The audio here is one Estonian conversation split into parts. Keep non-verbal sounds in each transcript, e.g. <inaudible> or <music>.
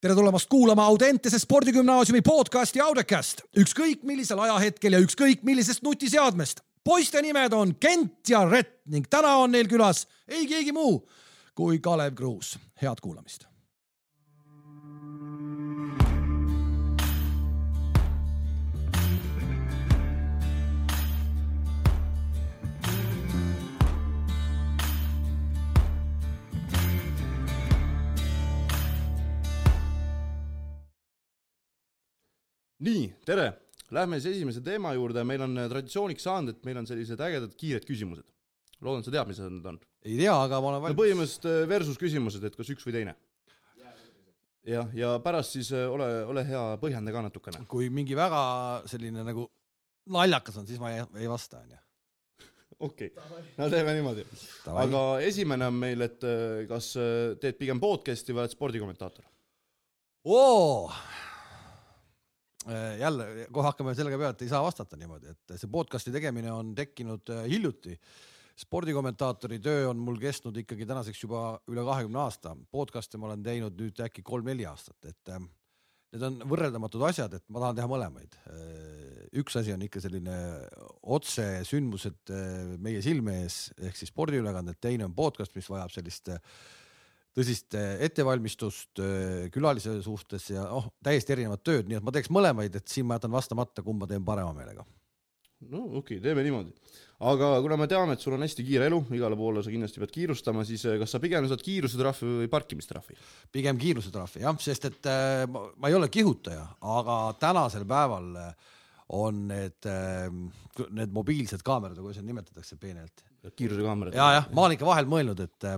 tere tulemast kuulama Audentese spordigümnaasiumi podcasti Audecast. ükskõik millisel ajahetkel ja ükskõik millisest nutiseadmest. poiste nimed on Kent ja Rett ning täna on neil külas ei keegi muu kui Kalev Kruus. head kuulamist. Nii, tere, lähme siis esimese teema juurde, meil on äh, traditsiooniks saanud, et meil on sellised ägedad kiired küsimused. loodan, sa tead, mis need on? ei tea, aga ma olen no valmis. põhimõtteliselt äh, versus küsimused, et kas üks või teine. jah, ja pärast siis äh, ole, ole hea, põhjenda ka natukene. kui mingi väga selline nagu naljakas on, siis ma ei, ei vasta, onju. <laughs> okei okay., no teeme niimoodi. aga esimene on meil, et kas teed pigem podcast'i või oled spordikommentaator? oo, jälle kohe hakkame sellega peale, et ei saa vastata niimoodi, et see podcast'i tegemine on tekkinud äh, hiljuti. spordikommentaatori töö on mul kestnud ikkagi tänaseks juba üle kahekümne aasta. podcast'e ma olen teinud nüüd äkki kolm-neli aastat, et äh, need on võrreldamatud asjad, et ma tahan teha mõlemaid. üks asi on ikka selline otsesündmused äh, meie silme ees ehk siis spordiülekanded, teine on podcast, mis vajab sellist äh, tõsist äh, ettevalmistust äh, külalise suhtes ja noh, täiesti erinevat tööd, nii et ma teeks mõlemaid, et siin ma jätan vastamata, kumba teen parema meelega. no okei okay,, teeme niimoodi. aga kuna me teame, et sul on hästi kiire elu, igale poole sa kindlasti pead kiirustama, siis äh, kas sa pigem saad kiirusetrahvi või parkimistrahvi? pigem kiirusetrahvi jah, sest et äh, ma, ei ole kihutaja, aga tänasel päeval äh, on need need mobiilsed kaamerad kuidas neid nimetatakse peenelt. kiirusekaamerad? ja, jah, ma olen ikka vahel mõelnud, et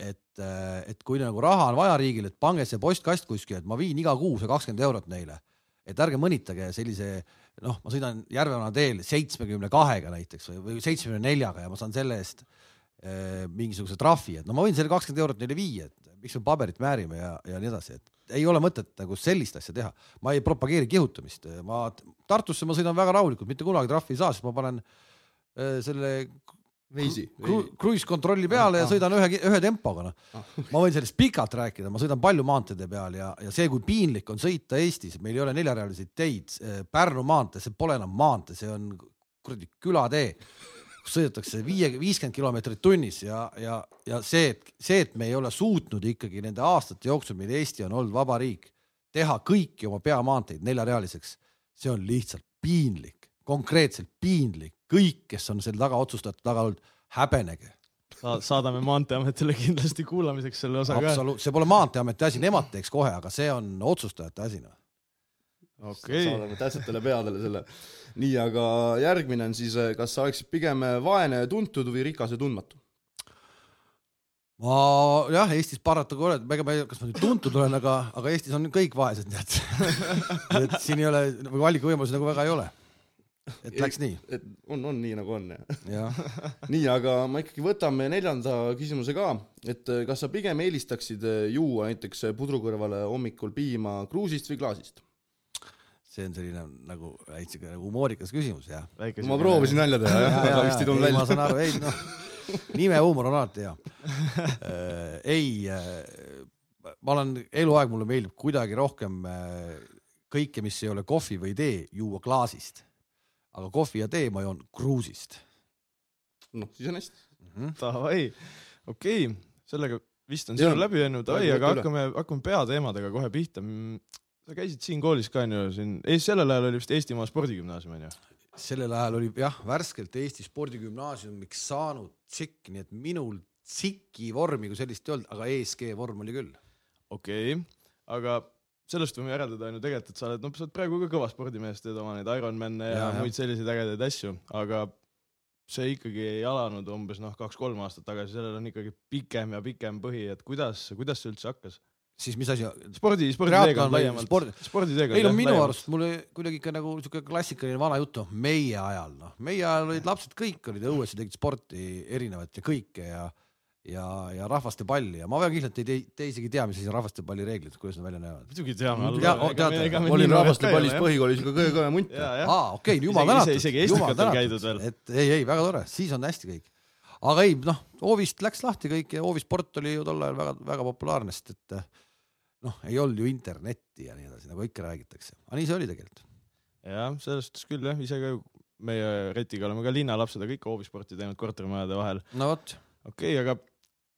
et, et kui nagu raha on vaja riigil, et pange see postkast kuskile, et ma viin iga kuu see kakskümmend eurot neile, et ärge mõnitage sellise noh, ma sõidan Järvevana teel seitsmekümne kahega näiteks või, või seitsmekümne neljaga ja ma saan selle eest äh, mingisuguse trahvi, et no ma võin selle kakskümmend eurot neile viia, et miks me paberit määrime ja, ja nii edasi, et ei ole mõtet nagu sellist asja teha. ma ei propageeri kihutamist, ma Tartusse ma sõidan väga rahulikult, mitte kunagi trahvi ei saa, sest ma panen äh, selle Veisi Kru, cruise kontrolli peale ja sõidan ühe, ühe tempoga, noh. ma võin sellest pikalt rääkida, ma sõidan palju maanteede peal ja, ja see, kui piinlik on sõita Eestis, meil ei ole neljarealiseid teid, Pärnu maantee, see pole enam maantee, see on kuradi külatee, kus sõidetakse viie, viiskümmend kilomeetrit tunnis ja, ja, ja see, et see, et me ei ole suutnud ikkagi nende aastate jooksul, mil Eesti on olnud vaba riik, teha kõiki oma peamaanteid neljarealiseks, see on lihtsalt piinlik, konkreetselt piinlik kõik, kes on selle taga otsustajate taga olnud, häbenege. saadame Maanteeametile kindlasti kuulamiseks selle osa ka. see pole Maanteeameti asi, nemad teeks kohe, aga see on otsustajate asi noh. okei okay., saadame tähtsatele peadele selle. nii, aga järgmine on siis, kas sa oleksid pigem vaene ja tuntud või rikas ja tundmatu? ma jah, Eestis paratagu olen, ega ma ei, kas ma nüüd tuntud olen, aga, aga Eestis on kõik vaesed, nii et <laughs> et siin ei ole valikuvõimalusi nagu väga ei ole et läks nii? et on, on nii nagu on jah <laughs> nii, aga ma ikkagi võtame neljanda küsimuse ka, et eh, kas sa pigem eelistaksid eh, juua näiteks pudru kõrvale hommikul piima kruusist või klaasist? see on selline nagu väike siuke nagu humoorikas küsimus jah. ma proovisin nalja teha jah, aga vist ei tulnud välja. ma saan aru, ei noh, nimehuumor on alati hea <laughs> ei ma olen eluaeg, mulle meeldib kuidagi rohkem kõike, mis ei ole kohvi või tee, juua klaasist aga kohvi ja tee ma joon kruusist. noh, siis on hästi mm -hmm.. Davai, okei okay., sellega vist on sinu läbi jäänud, ai, aga hakkame, hakkame peateemadega kohe pihta. sa käisid siin koolis ka onju, siin, sellel ajal oli vist Eestimaa spordigümnaasium onju? sellel ajal oli jah, värskelt Eesti spordigümnaasiumiks saanud tsikk, nii et minul tsikki vormi kui sellist ei olnud, aga ESG vorm oli küll. okei okay., aga sellest võime järeldada on ju tegelikult, et sa oled, noh, sa oled praegu ka kõva spordimees, teed oma neid Ironman'e ja, ja muid selliseid ägedaid asju, aga see ikkagi ei alanud umbes noh, kaks-kolm aastat tagasi, sellel on ikkagi pikem ja pikem põhi, et kuidas, kuidas see üldse hakkas? siis mis asi? spordi, sporditeekond laiemalt sporditeekond. ei no minu arust mul kuidagi ikka nagu siuke klassikaline vana jutt, noh meie ajal, noh meie ajal olid lapsed kõik olid õues ja tegid sporti erinevat ja kõike ja ja, ja rahvastepalli ja ma väga kiirelt ei te, te isegi tea, mis asi on rahvastepalli reeglid, kuidas nad välja näevad. muidugi teame. ma olin rahvastepallis põhikoolis ka kõige kõvem munt. aa, okei, jumal tänatud. isegi Estikatel käidud veel. et ei, ei väga tore, siis on hästi kõik. aga ei, noh, hoovist läks lahti kõik ja hoovisport oli ju tol ajal väga, väga populaarne, sest et noh, ei olnud ju internetti ja nii edasi, nagu ikka räägitakse, aga nii see oli tegelikult. jah, selles suhtes küll jah, ise ka ju meie Retiga oleme ka linnalapsed, aga ikka hoovisporti teinud kortermajade vahel. no vot. okei okay,, aga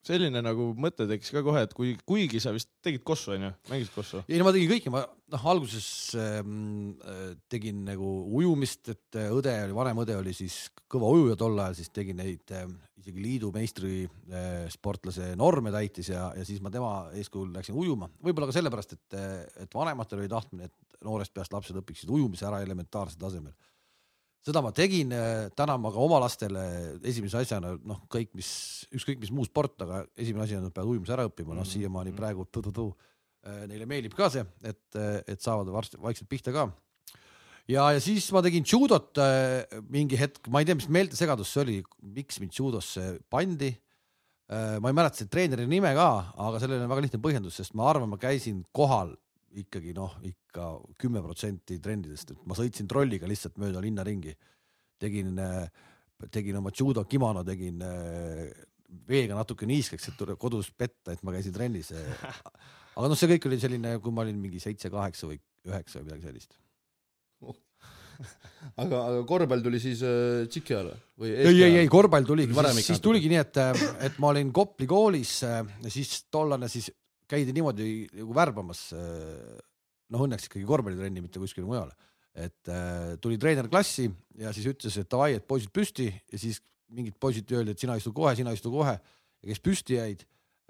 selline nagu mõte tekkis ka kohe, et kui, kuigi sa vist tegid kossu onju, mängisid kossu? ei no ma tegin kõike, ma noh, alguses ähm, tegin nagu ujumist, et äh, õde oli, vanem õde oli siis kõva ujuja tol ajal, siis tegin neid äh, isegi liidu meistri äh, sportlase norme täitis ja, ja siis ma tema eeskujul läksin ujuma, võib-olla ka sellepärast, et, et vanematel oli tahtmine, et noorest peast lapsed õpiksid ujumise ära elementaarsel tasemel seda ma tegin, äh, täna ma ka oma lastele esimese asjana noh, kõik, mis ükskõik mis muu sport, aga esimene asi on, nad peavad ujumise ära õppima, noh mhm, siiamaani mhm. praegu tu-tu-tu, äh, neile meeldib ka see, et, äh, et saavad varsti vaikselt pihta ka. ja, ja siis ma tegin judot mingi hetk, ma ei tea, mis meeltesegadus see oli, miks mind judosse pandi. ma ei mäleta selle treeneri nime ka, aga sellel on väga lihtne põhjendus, sest ma arvan, ma käisin kohal ikkagi noh, ikka kümme protsenti trendidest, et ma sõitsin trolliga lihtsalt mööda linna ringi, tegin, tegin oma judo kimono, tegin veega natuke niiskeks, et kodus petta, et ma käisin trennis. <laughs> aga noh, see kõik oli selline, kui ma olin mingi seitse-kaheksa või üheksa või midagi sellist. <laughs> Aga, aga korvpall tuli siis äh, tšiki alla või? ei, ei, ei korvpall tuligi, siis, siis tuligi nii, et, et ma olin Kopli koolis siis tollane siis käidi niimoodi nagu värbamas. Äh, noh, õnneks ikkagi korvpallitrenni, mitte kuskile mujale. et äh, tuli treener klassi ja siis ütles, et davai, et poisid püsti ja siis mingid poisid öeldi, et sina istu kohe, sina istu kohe ja kes püsti jäid,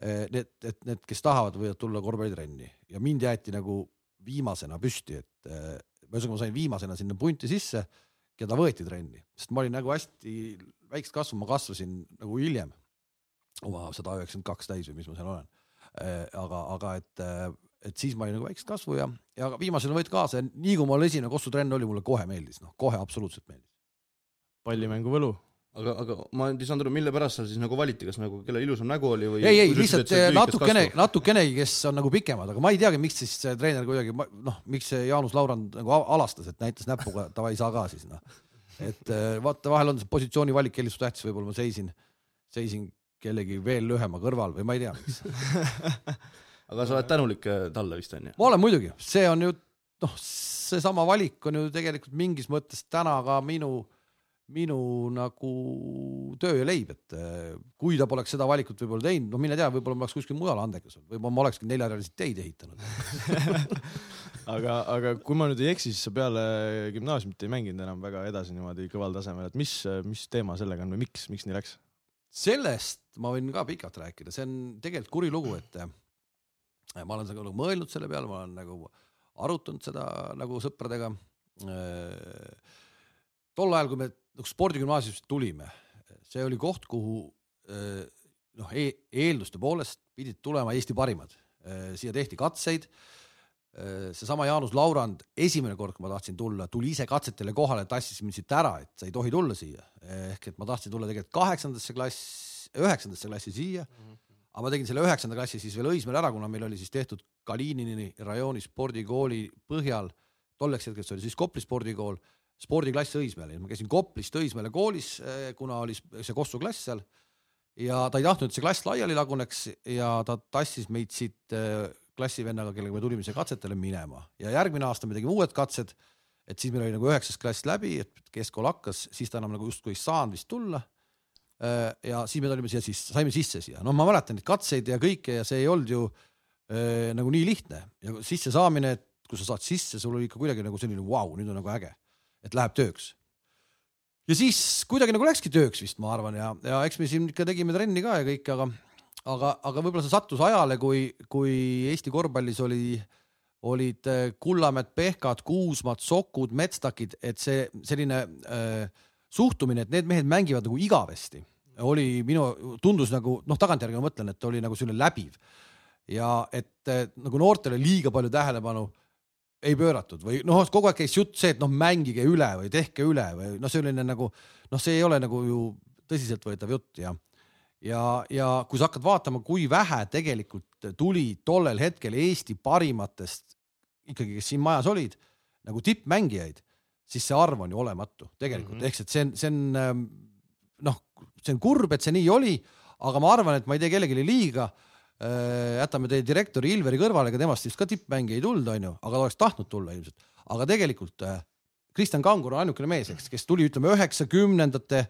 äh, need, et need, kes tahavad, võivad tulla korvpallitrenni ja mind jäeti nagu viimasena püsti, et ühesõnaga ma sain viimasena sinna punti sisse, keda võeti trenni, sest ma olin nagu hästi väikest kasvu, ma kasvasin nagu hiljem oma sada üheksakümmend kaks täis või mis ma seal olen aga, aga et, äh, et siis ma olin nagu väikest kasvu ja, ja viimasena võid kaasa ja nii kui mul esimene kossutrenn oli, mulle kohe meeldis, noh kohe absoluutselt meeldis. pallimängu võlu aga, aga ma ei saanud aru, mille pärast seal siis nagu valiti, kas nagu kelle ilusam nägu oli või? ei, ei lihtsalt natukene, natukenegi, kes on nagu pikemad, aga ma ei teagi, miks siis see treener kuidagi noh, miks see Jaanus Laurand nagu alastas, et näitas näpuga, davai, saa ka siis noh. et äh, vaata, vahel on see positsiooni valik eelistus tähtis, võib-olla ma seisin, seisin kellegi veel lühema kõrval või ma ei tea, miks. <laughs> Aga sa oled tänulik äh, talle vist on ju? ma olen muidugi, see on ju noh, seesama valik on ju tegelikult mingis mõttes täna ka minu, minu nagu töö ja leib, et äh, kui ta poleks seda valikut võib-olla teinud, no mine tea, võib-olla ma oleks kuskil mujal andekas olnud, võib-olla ma olekski neljarealiseid teid ehitanud. <laughs> Aga, aga kui ma nüüd ei eksi, siis sa peale gümnaasiumit ei mänginud enam väga edasi niimoodi kõval tasemel, et mis, mis teema sellega on või miks, miks nii läks? Sellest ma võin ka pikalt rääkida, see on tegelikult kuri lugu, et äh, ma olen nagu mõelnud selle peale, ma olen nagu arutanud seda nagu sõpradega. Äh, tol ajal, kui me nagu spordigümnaasiumist tulime, see oli koht, kuhu äh, noh e, eelduste poolest pidid tulema Eesti parimad. siia tehti katseid seesama Jaanus Laurand, esimene kord, kui ma tahtsin tulla, tuli ise katsetele kohale, tassis mind siit ära, et sa ei tohi tulla siia. ehk et ma tahtsin tulla tegelikult kaheksandasse klass, üheksandasse klassi siia mm. -hmm. aga ma tegin selle üheksanda klassi siis veel Õismäel ära, kuna meil oli siis tehtud Kalinini rajooni spordikooli põhjal, tolleks hetkeks oli siis Kopli spordikool, spordiklass Õismäel ja ma käisin Koplist Õismäele koolis, eh, kuna oli see Kossu klass seal ja ta ei tahtnud, et see klass laiali laguneks ja ta tassis meid siit eh, klassivennaga, kellega me tulime siia katsetele minema ja järgmine aasta me tegime uued katsed. et siis meil oli nagu üheksas klass läbi, et keskkool hakkas, siis ta enam nagu justkui ei saanud vist tulla. Äh, ja siis me tulime siia sisse, saime sisse siia, noh, ma mäletan neid katseid ja kõike ja see ei olnud ju äh, nagu nii lihtne ja sisse saamine, et kui sa saad sisse, sul oli ikka kuidagi nagu selline vau wow,, nüüd on nagu äge, et läheb tööks ja siis kuidagi nagu läkski tööks vist, ma arvan, ja, ja eks me siin ikka tegime trenni ka ja kõike, aga aga, aga võib-olla see sattus ajale, kui, kui Eesti korvpallis oli, olid äh, Kullamäed, Pehkad, Kuusmad, Sokud, Metstakid, et see selline äh, suhtumine, et need mehed mängivad nagu igavesti, oli minu, tundus nagu noh, tagantjärgi ma mõtlen, et oli nagu selline läbiv. Ja et äh, nagu noortele liiga palju tähelepanu ei pööratud või noh, kogu aeg käis jutt see, et noh, mängige üle või tehke üle või noh, selline nagu noh, see ei ole nagu ju tõsiseltvõetav jutt ja ja, ja kui sa hakkad vaatama, kui vähe tegelikult tuli tollel hetkel Eesti parimatest ikkagi, kes siin majas olid, nagu tippmängijaid, siis see arv on ju olematu tegelikult mm -hmm. ehk et see on, see on ähm, noh, see on kurb, et see nii oli, aga ma arvan, et ma ei tee kellelegi liiga. jätame teie direktori Ilveri kõrvale, ega temast vist ka tippmänge ei tulnud, onju, aga ta oleks tahtnud tulla ilmselt. aga tegelikult Kristjan Kangur on ainukene mees, eks, kes tuli, ütleme üheksakümnendate,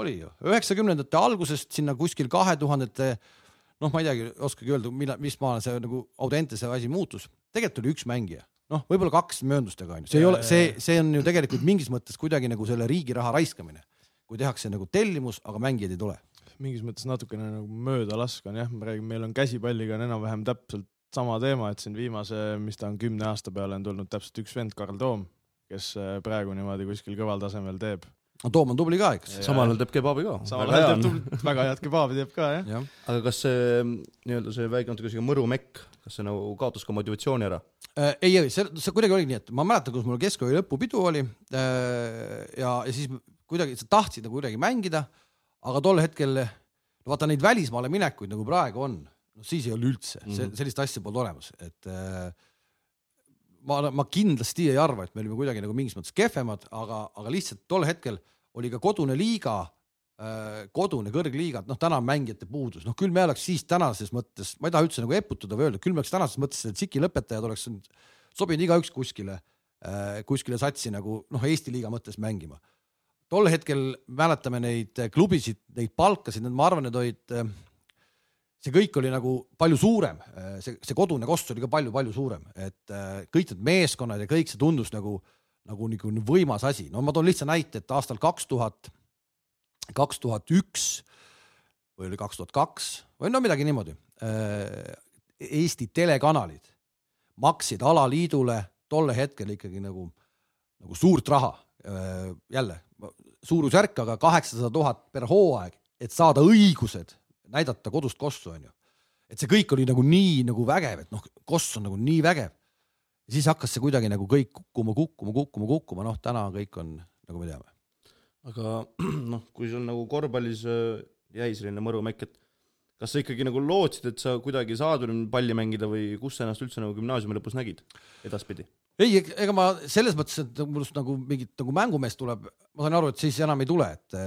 oli ju, üheksakümnendate algusest sinna kuskil kahe tuhandete, noh, ma ei teagi, oskagi öelda, millal, mis maale see nagu Audentese asi muutus. tegelikult oli üks mängija. Noh, võib-olla kaks mööndustega onju, see ei ole, see, see on ju tegelikult mingis mõttes kuidagi nagu selle riigi raha raiskamine, kui tehakse nagu tellimus, aga mängijaid ei tule. mingis mõttes natukene nagu möödalask on jah, ma räägin, meil on käsipalliga on enam-vähem täpselt sama teema, et siin viimase, mis ta on, kümne aasta peale on tulnud täpselt üks vend, Karl Toom, kes äh, praegu niimoodi kuskil kõval tasemel teeb no Toom on tubli ka ikka. samal ajal teeb kebaabi ka. samal ajal teeb tubli, väga head kebaabi teeb ka jah ja.. aga kas see nii-öelda see väike natuke siuke mõru mekk, kas see nagu kaotas ka motivatsiooni ära? Äh, ei, ei, see, see kuidagi oli nii, et ma mäletan, kus mul keskkooli lõpupidu oli äh, ja, ja siis kuidagi sa tahtsid nagu kuidagi mängida, aga tol hetkel, no vaata neid välismaale minekuid nagu praegu on, no siis ei olnud üldse mm, -hmm. sellist asja polnud olemas, et äh, ma, ma kindlasti ei arva, et me olime kuidagi nagu mingis mõttes kehvemad, aga, aga lihtsalt tol hetkel oli ka kodune liiga Äh, kodune kõrgliigat, noh, täna on mängijate puudus, noh küll me oleks siis tänases mõttes, ma ei taha üldse nagu eputada või öelda, küll me oleks tänases mõttes need tsiki lõpetajad oleks sobinud igaüks kuskile, äh, kuskile satsi nagu noh, Eesti liiga mõttes mängima. tol hetkel mäletame neid klubisid, neid palkasid, ma arvan, need olid, äh, see kõik oli nagu palju suurem, see, see kodune kost oli ka palju-palju suurem, et kõik need meeskonnad ja kõik see tundus nagu, nagu nagu võimas asi, no ma toon lihtsa näite, et aastal kaks tuhat kaks tuhat üks või oli kaks tuhat kaks või no midagi niimoodi. Äh, Eesti telekanalid maksid alaliidule tolle hetkel ikkagi nagu, nagu suurt raha. Äh, jälle suurusjärk, aga kaheksasada tuhat per hooaeg, et saada õigused näidata kodust kossu, onju. et see kõik oli nagu nii nagu vägev, et noh, koss on nagu nii vägev. siis hakkas see kuidagi nagu kõik kukkuma, kukkuma, kukkuma, kukkuma, noh, täna kõik on nagu me teame aga <clears throat> noh, kui sul nagu korvpallis äh, jäi selline mõrumekk, et kas sa ikkagi nagu lootsid, et sa kuidagi saad palli mängida või kus sa ennast üldse nagu gümnaasiumi lõpus nägid edaspidi? Ei, ega ma selles mõttes, et minust nagu mingit nagu mängumeest tuleb, ma sain aru, et siis enam ei tule, et,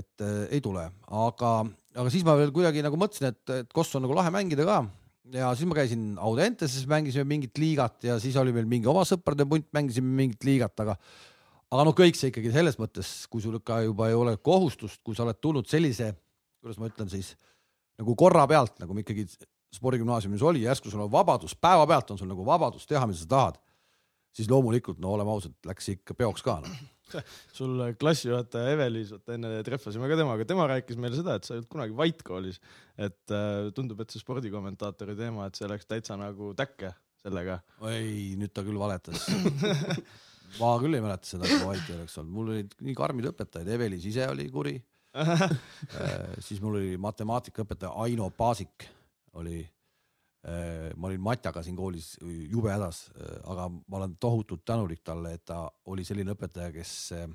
et ei tule, aga, aga siis ma veel kuidagi nagu mõtlesin, et, et Koss on nagu lahe mängida ka. Ja siis ma käisin Audenteses, mängisime mingit liigat ja siis oli meil mingi oma sõprade punt, mängisime mingit liigat, aga aga noh, kõik see ikkagi selles mõttes, kui sul ka juba ei ole kohustust, kui sa oled tulnud sellise, kuidas ma ütlen siis nagu korra pealt, nagu ikkagi spordigümnaasiumis oli, järsku sul on vabadus, päevapealt on sul nagu vabadus teha, mida sa tahad, siis loomulikult no oleme ausad, läks ikka peoks ka no. <laughs> sul klassijuhataja Evelis, vaata enne trehvasime ka temaga, tema rääkis meile seda, et sa ei olnud kunagi vait koolis, et äh, tundub, et see spordikommentaatori teema, et see läks täitsa nagu täkke sellega. ei, nüüd ta küll valetas. <laughs> Ma küll ei mäleta seda, kui vait ei oleks olnud, mul olid nii karmid õpetajad, Evelis ise oli kuri. <laughs> Äh, siis mul oli matemaatikaõpetaja Aino Paasik oli ma olin Matjaga siin koolis jube hädas äh,, aga ma olen tohutult tänulik talle, et ta oli selline õpetaja, kes äh,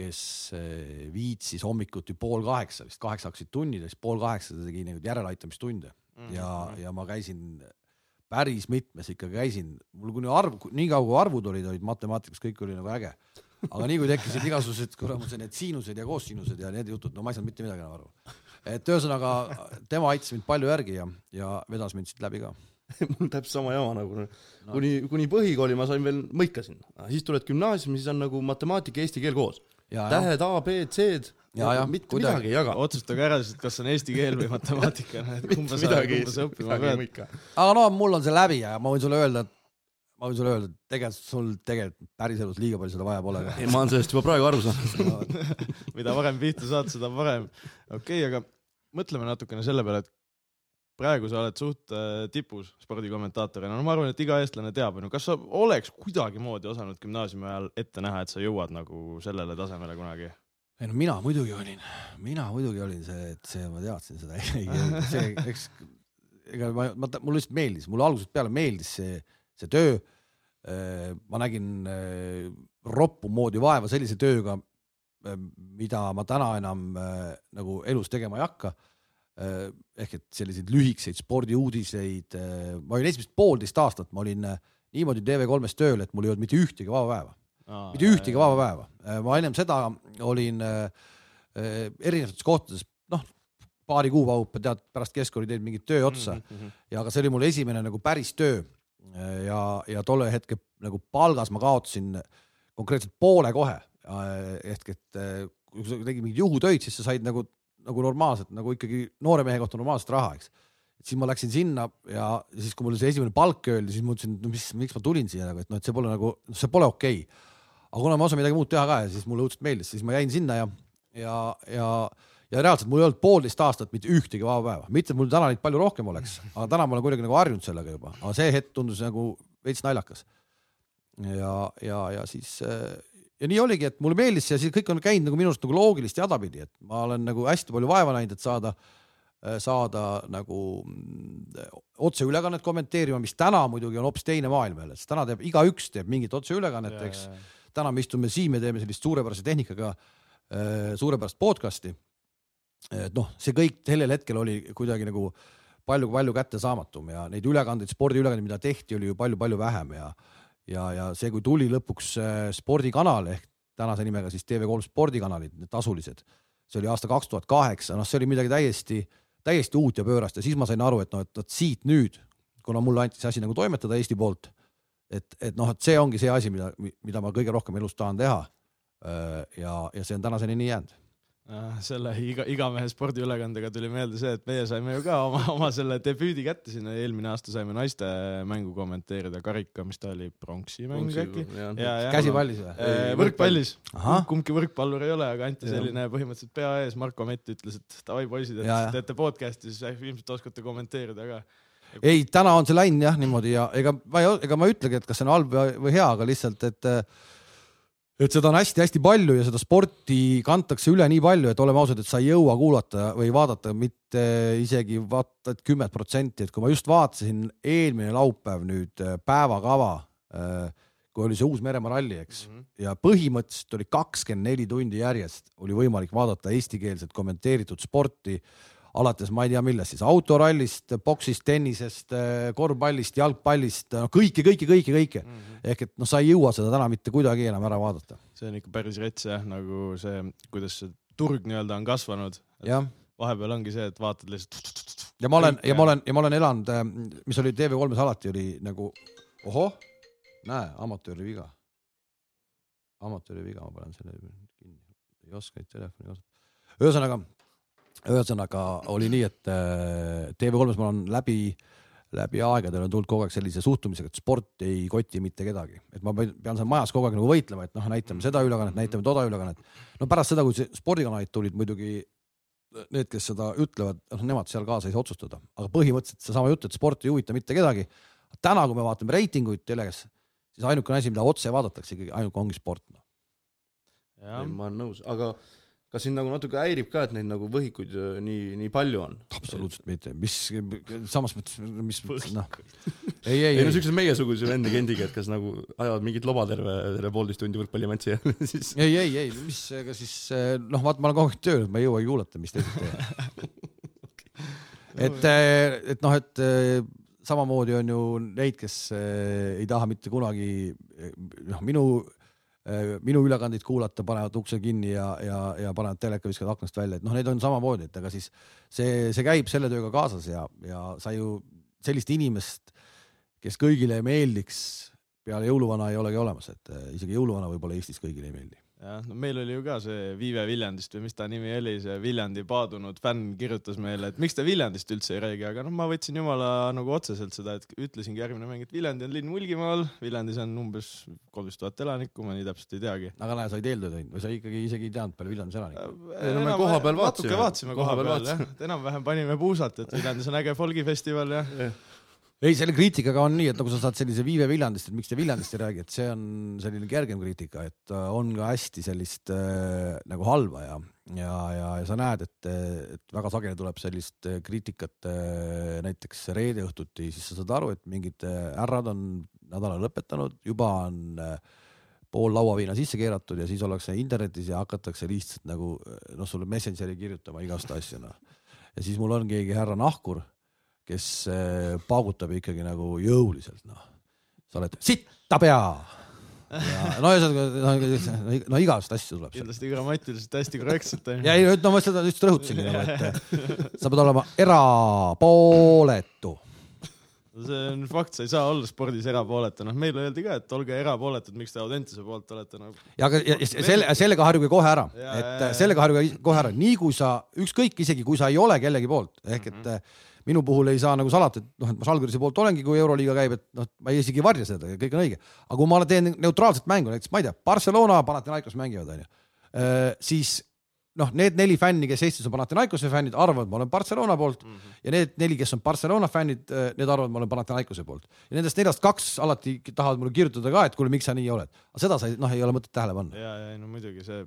kes äh, viitsis hommikuti pool kaheksa, vist kaheksa hakkasid tunnid ja siis pool kaheksa ta tegi neid järeleaitamistunde mm -hmm. ja, ja ma käisin päris mitmes ikka käisin, mul kuni arv, nii kaua kui arvud olid, olid matemaatikas, kõik oli nagu äge. aga nii kui tekkisid igasugused kuramuse need siinused ja koossiinused ja need jutud, no ma ei saanud mitte midagi enam aru. Et ühesõnaga tema aitas mind palju järgi ja, ja vedas mind siit läbi ka <laughs> mul täpselt sama jama nagu no. kuni, kuni põhikooli ma sain veel, mõikasin, siis tuled gümnaasiumi, siis on nagu matemaatika eesti keel koos. tähed A, B, C-d ja, ja mitte kuidagi. midagi ei jaga. otsustage ära siis, et kas on eesti keel või matemaatika, <laughs> et kumba sa, kumba sa õppima pead. aga no mul on see läbi ja ma võin sulle öelda, et ma võin sulle öelda, et tegelikult sul tegelikult päriselus liiga palju seda vaja pole. ei, ma olen sellest juba praegu aru saanud <laughs> <laughs> mida varem pihta saad, seda parem. okei okay,, aga mõtleme natukene selle peale, et praegu sa oled suht äh, tipus spordikommentaatorina, no ma arvan, et iga eestlane teab, onju, kas sa oleks kuidagimoodi osanud gümnaasiumi ajal ette näha, et sa jõuad nagu sellele tasemele kunagi? ei no mina muidugi olin, mina muidugi olin see, et see, ma teadsin seda, <laughs> see, eks ega ma, ma, mulle lihtsalt meeldis, mulle algusest peale meeldis see, see töö. Äh, ma nägin äh, roppu moodi vaeva sellise tööga, äh, mida ma täna enam nagu elus tegema ei hakka. ehk et selliseid lühikeseid spordiuudiseid, ma olin esimesed poolteist aastat, ma olin niimoodi TV3-s tööl, et mul ei olnud mitte ühtegi vaba päeva mitte ühtegi vaba päeva. Ma ennem seda olin erinevates kohtades, noh, paari kuu kaupa tead pärast keskkooli teed mingit töö otsa mm -hmm. ja aga see oli mul esimene nagu päris töö. Ja, ja tolle hetke nagu palgas ma kaotasin konkreetselt poole kohe. ehk et kui sa tegid mingeid juhutöid, siis sa said nagu, nagu normaalselt nagu ikkagi noore mehe kohta normaalset raha, eks. et siis ma läksin sinna ja siis, kui mulle see esimene palk öeldi, siis ma mõtlesin, no mis, miks ma tulin siia nagu, et noh, et see pole nagu, see pole okei okay aga kuna ma osan midagi muud teha ka ja siis mulle õudselt meeldis, siis ma jäin sinna ja, ja, ja, ja reaalselt mul ei olnud poolteist aastat mitte ühtegi vaba päeva, mitte et mul täna neid palju rohkem oleks, aga täna ma olen kuidagi nagu harjunud sellega juba, aga see hetk tundus nagu veits naljakas. ja, ja, ja siis ja nii oligi, et mulle meeldis see siis kõik on käinud nagu minu arust nagu loogilist jadapidi, et ma olen nagu hästi palju vaeva näinud, et saada saada nagu mm, otseülekannet kommenteerima, mis täna muidugi on hoopis teine maailm jälle, sest täna teeb igaüks teeb mingit otseülekannet, eks. täna me istume siin, me teeme sellist suurepärase tehnikaga äh, suurepärast podcast'i. Et noh, see kõik sellel hetkel oli kuidagi nagu palju-palju kättesaamatum ja neid ülekandeid, spordiülekandeid, mida tehti, oli ju palju-palju vähem ja ja, ja see, kui tuli lõpuks äh, spordikanal ehk tänase nimega siis TV3 spordikanalid, need tasulised, see oli aasta kaks tuhat kaheksa, noh, see oli midagi täiesti, täiesti uut ja pöörast ja siis ma sain aru, et noh, et vot siit nüüd, kuna mulle anti see asi nagu toimetada Eesti poolt et, et noh, et see ongi see asi, mida, mida ma kõige rohkem elus tahan teha. ja, ja see on tänaseni nii jäänud selle iga, igamehe spordiülekandega tuli meelde see, et meie saime ju ka oma, <laughs> oma selle debüüdi kätte sinna, eelmine aasta saime naiste mängu kommenteerida, karika, mis ta oli, pronksi mäng äkki? käsipallis või? võrkpallis, kumbki võrkpallur ei ole, aga anti selline põhimõtteliselt pea ees, Marko Mett ütles, et davai poisid, et teete podcast'i, siis ilmselt oskate kommenteerida ka. Ei, täna on see läinud jah niimoodi ja ega ma ei, ega ma ei ütlegi, et kas see on halb või hea, aga lihtsalt, et et seda on hästi-hästi palju ja seda sporti kantakse üle nii palju, et oleme ausad, et sa ei jõua kuulata või vaadata mitte isegi vaata et kümmet protsenti, et kui ma just vaatasin eelmine laupäev nüüd äh, päevakava, äh, kui oli see Uus-Meremaa ralli, eks mm, -hmm. ja põhimõtteliselt oli kakskümmend neli tundi järjest oli võimalik vaadata eestikeelset kommenteeritud sporti alates ma ei tea millest siis, autorallist, poksist, tennisest, korvpallist, jalgpallist, no kõike, kõike, kõike, kõike mm. -hmm. ehk et noh, sa ei jõua seda täna mitte kuidagi enam ära vaadata. see on ikka päris rets jah, nagu see, kuidas see turg nii-öelda on kasvanud. vahepeal ongi see, et vaatad lihtsalt. ja ma olen ja ma olen ja ma olen elanud, äh, mis oli TV3-s alati oli nagu ohoh, näe, amatööri viga. amatööri viga, ma panen selle kinni, ei oska neid telefoni kasutada. ühesõnaga ühesõnaga oli nii, et äh, TV3-s ma olen läbi, läbi aegade olen tulnud kogu aeg sellise suhtumisega, et sport ei koti mitte kedagi, et ma pean seal majas kogu aeg nagu võitlema, et noh, näitame seda ülekannet, näitame toda ülekannet. no pärast seda, kui spordikanalid tulid muidugi need, kes seda ütlevad, noh, nemad seal kaasa ei saa otsustada, aga põhimõtteliselt seesama jutt, et sport ei huvita mitte kedagi. täna, kui me vaatame reitinguid telekas, siis ainukene asi, mida otse vaadatakse ikkagi ainuke ongi sport no.. ma olen nõus, aga kas sind nagu natuke häirib ka, et neid nagu võhikuid äh, nii, nii palju on? absoluutselt mitte, mis, samas mõttes, mis noh. ei, ei, ei no siukse meiesuguse vend agendiga, et kas nagu ajavad mingit loba terve, terve poolteist tundi võrkpallimatši ja <laughs> siis. ei, ei, ei, mis, ega siis noh, vaata, ma olen kogu aeg tööl, ma ei jõuagi kuulata, mis teised teevad <laughs> et, äh, et noh, et äh, samamoodi on ju neid, kes ei taha mitte kunagi, noh, minu Äh, minu ülekandeid kuulata, panevad ukse kinni ja, ja, ja panevad teleka, viskavad aknast välja, et noh, need on samamoodi, et ega siis see, see käib selle tööga kaasas ja, ja sa ju sellist inimest, kes kõigile meeldiks, peale jõuluvana ei olegi olemas, et äh, isegi jõuluvana võib-olla Eestis kõigile ei meeldi jah, no meil oli ju ka see Viive Viljandist või mis ta nimi oli, see Viljandi paadunud fänn kirjutas meile, et miks te Viljandist üldse ei räägi, aga noh, ma võtsin jumala nagu otseselt seda, et ütlesingi järgmine mäng, et Viljandi on linn Mulgimaal, Viljandis on umbes kolmteist tuhat elanikku, ma nii täpselt ei teagi. aga näe, sa olid eeltöö teinud või sa ikkagi isegi ei teadnud palju Viljandis elanikke? ei no me koha peal vaatasime. natuke vaatasime koha peal jah, enam-vähem panime puusat, et Viljandis on äge folgifestival ja ei, selle kriitikaga on nii, et nagu sa saad sellise viive Viljandist, et miks te Viljandist ei räägi, et see on selline kergem kriitika, et äh, on ka hästi sellist äh, nagu halba ja, ja, ja, ja sa näed, et, et väga sageli tuleb sellist äh, kriitikat äh, näiteks reede õhtuti, siis sa saad aru, et mingid äh, härrad on nädala lõpetanud, juba on äh, pool lauaviina sisse keeratud ja siis ollakse internetis ja hakatakse lihtsalt nagu noh, sulle Messengeri kirjutama igast asju noh. ja siis mul on keegi härra Nahkur kes eh, paugutab ikkagi nagu jõuliselt, noh. sa oled sitta pea. no ühesõnaga no, no igast asju tuleb kindlasti grammatiliselt hästi korrektselt ja ei, no ma seda just rõhutasingi nagu, et sa pead olema erapooletu. see on fakt, sa ei saa olla spordis erapooletu, noh meile öeldi ka, et olge erapooletud, miks te Audentese poolt olete nagu ja, aga ja, selle, sellega harjuge kohe ära, et ja. sellega harjuge kohe ära, nii kui sa, ükskõik isegi kui sa ei ole kellegi poolt, ehk et mm -hmm. Minu puhul ei saa nagu salata, et noh, et ma Žalgirise poolt olengi, kui Euroliiga käib, et noh, ma ei isegi ei varja seda ja kõik on õige. aga kui ma teen neutraalset mängu, näiteks ma ei tea, Barcelona, Panathinaikos mängivad, onju, siis noh, need neli fänni, kes Eestis on Panathinaikose fännid, arvavad, ma olen Barcelona poolt mm -hmm. ja need neli, kes on Barcelona fännid, need arvavad, ma olen Panathinaikose poolt ja nendest neljast kaks alati tahavad mulle kirjutada ka, et kuule, miks sa nii oled, aga seda sa noh, ei ole mõtet tähele panna. ja, ja no muidugi see,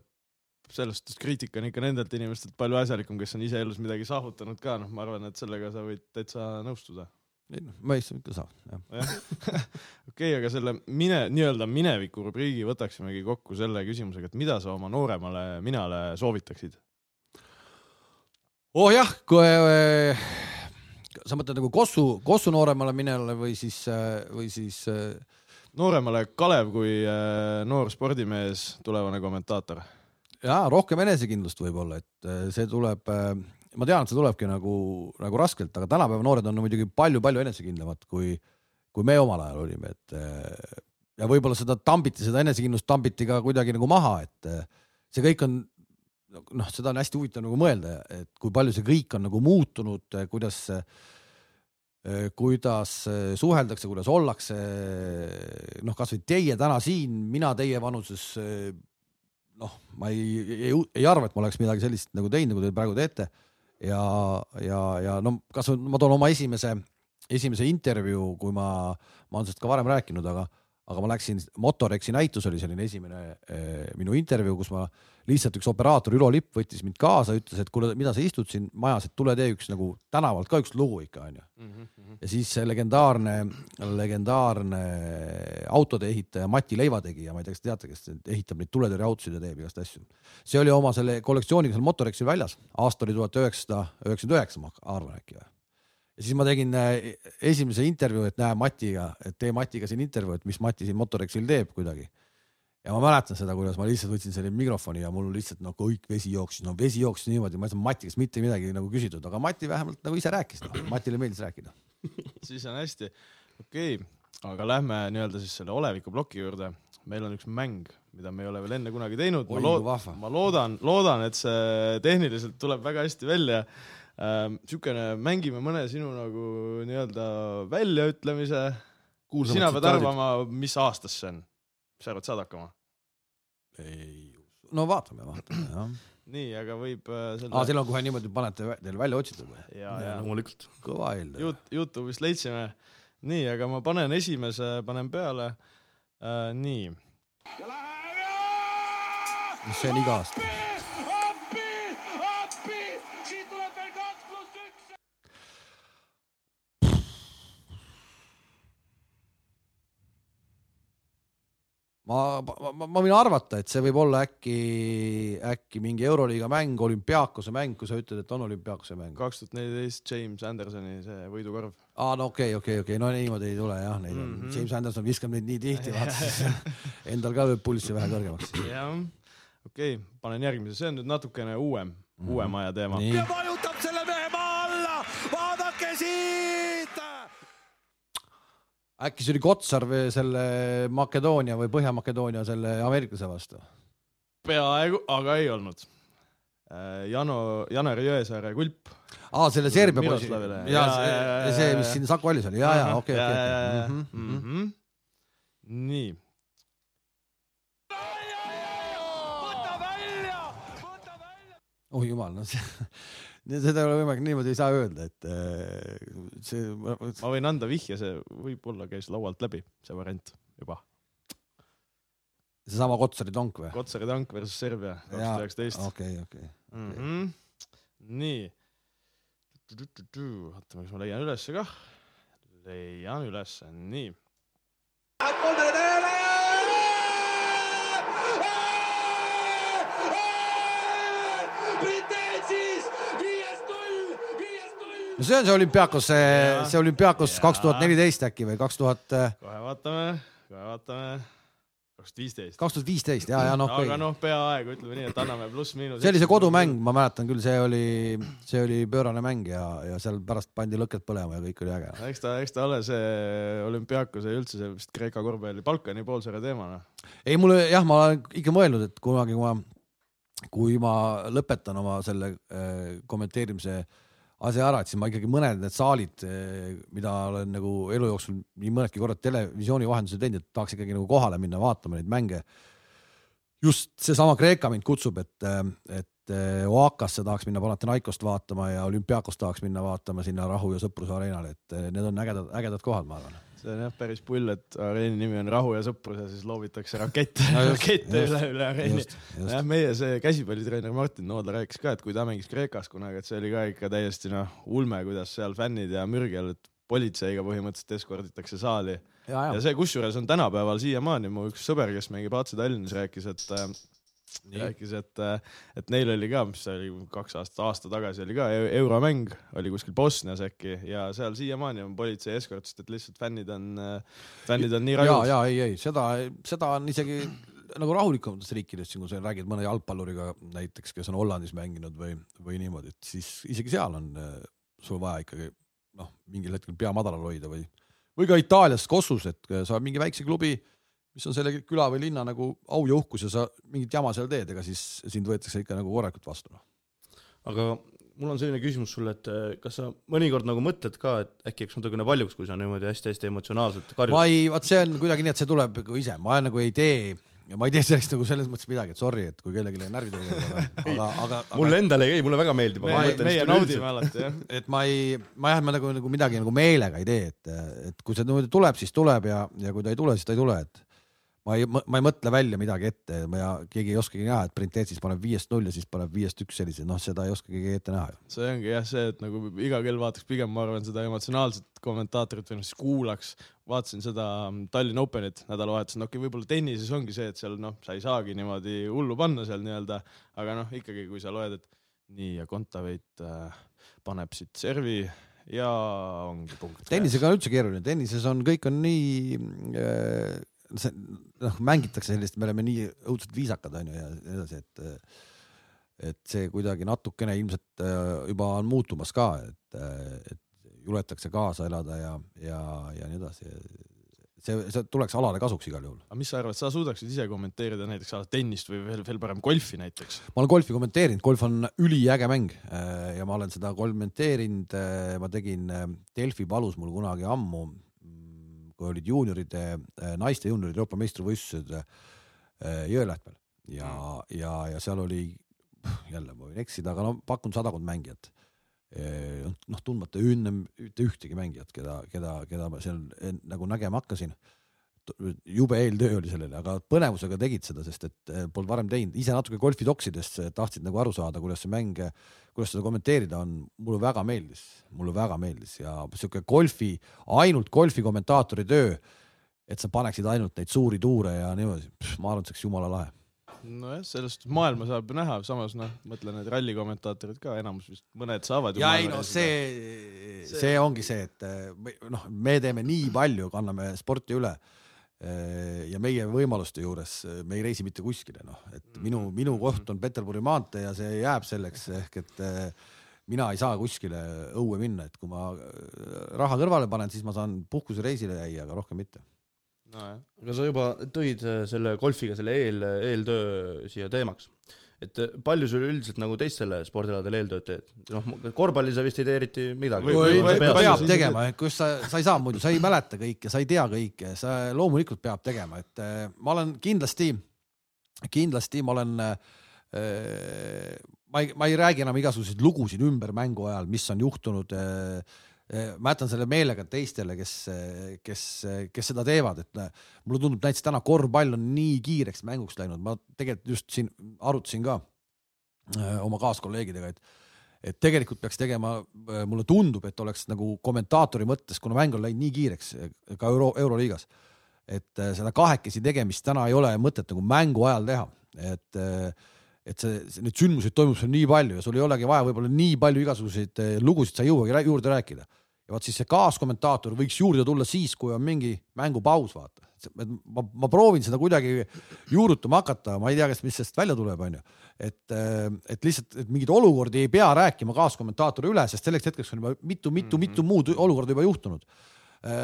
selles suhtes kriitika on ikka nendelt inimestelt palju asjalikum, kes on ise elus midagi saavutanud ka, noh, ma arvan, et sellega sa võid täitsa nõustuda. ei noh, ma ei ikka saa, jah. <laughs> okei, aga selle mine, nii-öelda mineviku rubriigi võtaksimegi kokku selle küsimusega, et mida sa oma nooremale minale soovitaksid? oh jah, kui äh, sa mõtled nagu Kossu, Kossu nooremale minejale või siis, või siis äh, nooremale Kalev kui äh, noor spordimees, tulevane kommentaator. jaa, rohkem enesekindlust võib-olla, et äh, see tuleb, ma tean, et see tulebki nagu, nagu raskelt, aga tänapäeva noored on muidugi palju-palju enesekindlamad, kui, kui me omal ajal olime, et äh, ja võib-olla seda tambiti, seda enesekindlust tambiti ka kuidagi nagu maha, et äh, see kõik on noh, seda on hästi huvitav nagu mõelda, et kui palju see kõik on nagu muutunud, kuidas, kuidas suheldakse, kuidas ollakse. noh, kasvõi teie täna siin, mina teie vanuses. noh, ma ei, ei, ei arva, et ma oleks midagi sellist nagu teinud, nagu te praegu teete. ja, ja, ja no kasvõi ma toon oma esimese, esimese intervjuu, kui ma, ma olen sellest ka varem rääkinud, aga aga ma läksin, Motorexi näitus oli selline esimene eh, minu intervjuu, kus ma lihtsalt üks operaator Ülo Lipp võttis mind kaasa, ütles, et kuule, mida sa istud siin majas, et tule tee üks nagu tänavalt ka üks lugu ikka onju. ja siis see legendaarne, legendaarne autode ehitaja Mati Leivategija, ma ei tea, kas te teate, kes ehitab neid tuletõrjeautosid ja teeb igast asju. see oli oma selle kollektsiooniga seal Motorexil väljas, aasta oli tuhat üheksasada üheksakümmend üheksa, ma arvan äkki või ja siis ma tegin äh, esimese intervjuu, et näe Matiga, et tee Matiga siin intervjuu, et mis Mati siin Motorexil teeb kuidagi. Ja ma mäletan seda, kuidas ma lihtsalt võtsin selle mikrofoni ja mul lihtsalt no kõik vesi jooksis, no vesi jooksis niimoodi, ma ei saanud Mati käest mitte midagi nagu küsitud, aga Mati vähemalt nagu ise rääkis no., Matile meeldis rääkida. <laughs> siis on hästi, okei okay., aga lähme nii-öelda siis selle oleviku ploki juurde. meil on üks mäng, mida me ei ole veel enne kunagi teinud. Kui vahva. ma loodan, loodan, et see tehniliselt tuleb väga hästi välja ähm,. siukene, mängime mõne sinu nagu nii-öelda väljaütlemise. sina pead arvama, mis aastast see on. Mis sa arvad, saad hakkama? no vaatame, vaatame <clears throat> jah. nii, aga võib äh, selle aa, teil on kohe niimoodi, panete teil välja otsitud või? ja, ja loomulikult. kõva eeldaja. Yout-, Youtube'ist leidsime. nii, aga ma panen esimese, panen peale äh,. nii, mis see on iga aasta? appi, appi, siit tuleb veel kaks pluss üks. ma, ma, ma, ma võin arvata, et see võib olla äkki, äkki mingi Euroliiga mäng, olümpiaakose mäng, kui sa ütled, et on olümpiaakose mäng. kaks tuhat neliteist James Andersoni see võidukorv. aa, no okei okay,, okei okay,, okei okay., no niimoodi ei tule jah, neid on mm. -hmm. James Anderson viskab neid nii tihti, vaata <laughs> siis endal ka lööb pulssi vähe kõrgemaks. jah, okei okay,, panen järgmise, see on nüüd natukene uuem mm, -hmm. uuem aja teema. nii, vajutab selle mehe maa alla, vaadake siit. Äkki see oli Kotsar või selle Makedoonia või Põhja-Makedoonia selle ameeriklase vastu? peaaegu, aga ei olnud. Jano, Janar Jõesaare kulp. aa, selle Serbia poisi, ja Ja, see, ja, see, mis siin Saku Allis oli, ja, ja okei, okei, Mhm, okei. okei. nii, oh jumal, no see, seda ei ole võimalik, niimoodi ei saa öelda, et äh, see, ma võin anda vihje, see võib-olla käis laualt läbi, see variant juba. seesama Kotsari tonk või? Kotsari tank versus Serbia, kaks tuhat üheksateist. okei, okei. Mhm. nii. oota, kas ma leian ülesse kah? leian ülesse, nii. kolmele no see on see olümpiaakos, see see olümpiaakos Jaa. kaks tuhat neliteist äkki või kaks tuhat, kohe vaatame, kohe vaatame. kaks tuhat viisteist. kaks tuhat viisteist ja, ja noh, aga noh, peaaegu ütleme nii, et anname pluss-miinus. see oli see kodumäng, ma mäletan küll, see oli, see oli pöörane mäng ja, ja seal pärast pandi lõkked põlema ja kõik oli äge. eks ta, eks ta ole see olümpiaakuse ja üldse see vist Kreeka korvpalli Balkani poolsaare teema noh. ei, mulle jah, ma olen ikka mõelnud, et kunagi, kui ma, kui ma lõpetan oma selle äh, kommenteerimise asja ära, et siis ma ikkagi mõned need saalid, mida olen nagu elu jooksul nii mõnedki korrad televisiooni vahendusel teinud, et tahaks ikkagi nagu kohale minna vaatama neid mänge. just seesama Kreeka mind kutsub, et, et Oakasse tahaks minna Panathinaikost vaatama ja Olümpiakost tahaks minna vaatama sinna Rahu ja Sõpruse areenale, et need on ägedad, ägedad kohad, ma arvan. See on jah päris pull, et areeni nimi on Rahu ja sõprus ja siis loobitakse rakette <laughs> No rakette üle, üle areeni. jah, meie see käsipallitreener Martin Noodla rääkis ka, et kui ta mängis Kreekas kunagi, et see oli ka ikka täiesti noh, ulme, kuidas seal fännid ja mürgel, et politseiga põhimõtteliselt eskorditakse saali. Ja, ja ja see kusjuures on tänapäeval siiamaani mu üks sõber, kes mängib AC Tallinnas, rääkis, et rääkis, et, et neil oli ka, mis oli kaks aastat, aasta tagasi oli ka eu- euromäng, oli kuskil Bosnias äkki ja seal siiamaani on politsei eskort, sest et lihtsalt fännid on, fännid on nii ja, rajus. ja ei, ei seda, seda on isegi nagu rahulikumates riikides, siin kui sa räägid mõne jalgpalluriga näiteks, kes on Hollandis mänginud või, või niimoodi, et siis isegi seal on äh, sul vaja ikkagi noh, mingil hetkel pea madalal hoida või, või ka Itaalias Kossus, et äh, sa mingi väikse klubi, mis on selle küla või linna nagu au ja uhkus ja sa mingit jama seal teed, ega siis sind võetakse ikka nagu korralikult vastu. noh. aga mul on selline küsimus sulle, et eh, kas sa mõnikord nagu mõtled ka, et äkki läks natukene paljuks, kui sa niimoodi hästi-hästi emotsionaalselt karjud? ma ei, vaat see on kuidagi nii, et see tuleb nagu ise, ma nagu ei tee ja ma ei tee sellest nagu selles mõttes midagi, et sorry, et kui kellelegi närvid oli, aga, aga, <laughs> mulle endale ei käi, mulle väga meeldib. me, meie naudime alati jah. et ma ei, ma jah, ma nagu, nagu midagi nagu meelega ei tee, et, et kui see niimoodi tuleb, siis tuleb ja, ja kui ta ei tule, siis ta ei tule, et ma ei, ma ei mõtle välja midagi ette ja keegi ei oskagi näha, et Printeetsis paneb viiest null ja siis paneb viiest üks selliseid, noh, seda ei oska keegi ette näha see ongi jah see, et nagu iga kell vaataks pigem, ma arvan, seda emotsionaalset kommentaatorit või noh, siis kuulaks. vaatasin seda Tallinna Openit nädalavahetusel, no okei okay,, võib-olla tennises ongi see, et seal noh, sa ei saagi niimoodi hullu panna seal nii-öelda, aga noh, ikkagi kui sa loed, et nii ja Kontaveit äh, paneb siit servi ja ongi punkt. tennisega on üldse keeruline, tennises on, kõik on nii äh, see noh, mängitakse sellist, me oleme nii õudselt viisakad onju ja nii edasi, et et see kuidagi natukene ilmselt äh, juba on muutumas ka, et, et juletakse kaasa elada ja, ja, ja nii edasi. see, see tuleks alale kasuks igal juhul. aga mis sa arvad, sa suudaksid ise kommenteerida näiteks tennist või veel, veel parem golfi näiteks? ma olen golfi kommenteerinud, golf on üliäge mäng äh, ja ma olen seda kommenteerinud, ma tegin äh, Delfi palus mul kunagi ammu, kui olid juunioride, naiste juunioride Euroopa meistrivõistlused äh, Jõelähtmel ja, ja, ja seal oli jälle ma võin eksida, aga no pakun sadakond mängijat. noh, tundmata enne ühte ühtegi mängijat, keda, keda, keda ma seal nagu nägema hakkasin. Jube eeltöö oli sellele, aga põnevusega tegid seda, sest et eh, polnud varem teinud, ise natuke golfi toksidest eh, tahtsid nagu aru saada, kuidas see mäng, kuidas seda kommenteerida on, mulle väga meeldis, mulle väga meeldis ja sihuke golfi, ainult golfi kommentaatori töö, et sa paneksid ainult neid suuri tuure ja niimoodi, ma arvan, et see oleks jumala lahe. nojah, sellest maailma saab näha, samas noh, mõtlen need ralli kommentaatorid ka enamus vist, mõned saavad ja ei no esindada. see, see ongi see, et eh, me- noh, me teeme nii palju, kanname sporti üle ja meie võimaluste juures eh, me ei reisi mitte kuskile, noh, et minu, minu koht on Peterburi maantee ja see jääb selleks ehk et eh, mina ei saa kuskile õue minna, et kui ma raha kõrvale panen, siis ma saan puhkusereisile käia, aga rohkem mitte. nojah, aga sa juba tõid äh, selle golfiga selle eel, eeltöö siia teemaks. Et äh, palju sul üldiselt nagu teistele spordialadele eeltööd teed? noh, korvpalli sa vist ei tee eriti midagi. Peab ise tegema, kus sa, sa ei saa muidu, sa ei mäleta kõike, sa ei tea kõike, sa loomulikult peab tegema, et eh, ma olen kindlasti, kindlasti ma olen äh, ma ei, ma ei räägi enam igasuguseid lugusid ümber mängu ajal, mis on juhtunud äh, ma jätan selle meelega teistele, kes, kes, kes seda teevad, et äh, mulle tundub näiteks täna korvpall on nii kiireks mänguks läinud, ma tegelikult just siin arutasin ka äh, oma kaaskolleegidega, et et tegelikult peaks tegema, mulle tundub, et oleks nagu kommentaatori mõttes, kuna mäng on läinud nii kiireks ka euro, euroliigas, et äh, seda kahekesi tegemist täna ei ole mõtet nagu mängu ajal teha, et äh, et see, see, neid sündmuseid toimub seal nii palju ja sul ei olegi vaja võib-olla nii palju igasuguseid eh, lugusid, sa ei jõuagi juurde rääkida. ja vot siis see kaaskommentaator võiks juurde tulla siis, kui on mingi mängupaus, vaata, ma, ma proovin seda kuidagi juurutama hakata, ma ei tea, kas, mis sellest välja tuleb, onju. et, et lihtsalt, et mingeid olukordi ei pea rääkima kaaskommentaatori üle, sest selleks hetkeks on juba mitu-mitu-mitu mm -hmm. muud olukorda juba juhtunud.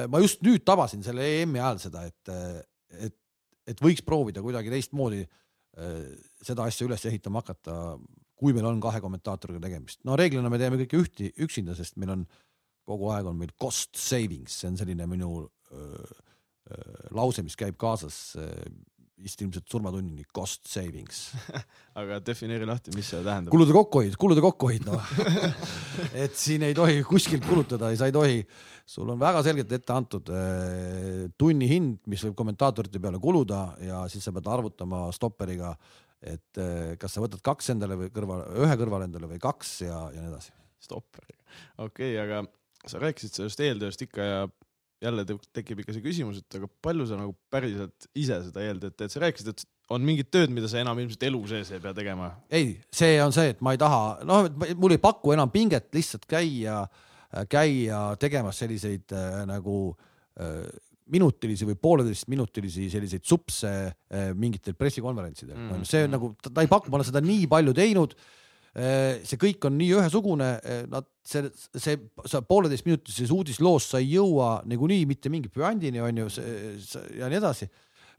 ma just nüüd tabasin selle EM-i ajal seda, et, et, et võiks proovida kuidagi teistmoodi seda asja üles ehitama hakata, kui meil on kahe kommentaatoriga tegemist. no reeglina me teeme kõike ühti, üksinda, sest meil on kogu aeg on meil cost savings, see on selline minu öö, öö, lause, mis käib kaasas vist ilmselt surmatunnini cost savings <laughs> aga defineeri lahti, mis see tähendab? kulude kokkuhoid, kulude kokkuhoid noh <laughs> et siin ei tohi kuskilt kulutada, sa ei tohi, sul on väga selgelt ette antud äh, tunni hind, mis võib kommentaatorite peale kuluda ja siis sa pead arvutama stopperiga, et äh, kas sa võtad kaks endale või kõrval, ühe kõrvale endale või kaks ja, ja nii edasi. stopperiga, okei okay,, aga sa rääkisid sellest eeltööst ikka ja jälle tekib ikka see küsimus, et aga palju sa nagu päriselt ise seda eeltööd teed, sa rääkisid, et on mingid tööd, mida sa enam ilmselt elu sees ei pea tegema? ei, see on see, et ma ei taha, noh, mul ei paku enam pinget lihtsalt käia, käia tegemas selliseid äh, nagu äh, minutilisi või pooleteistminutilisi selliseid supse äh, mingitel pressikonverentsidel mm.. see on nagu, ta ei paku, ma olen seda nii palju teinud see kõik on nii ühesugune, äh, nad, see, see, sa pooleteistminutises uudisloos sa ei jõua niikuinii mitte mingi püandini, on ju, ja nii edasi.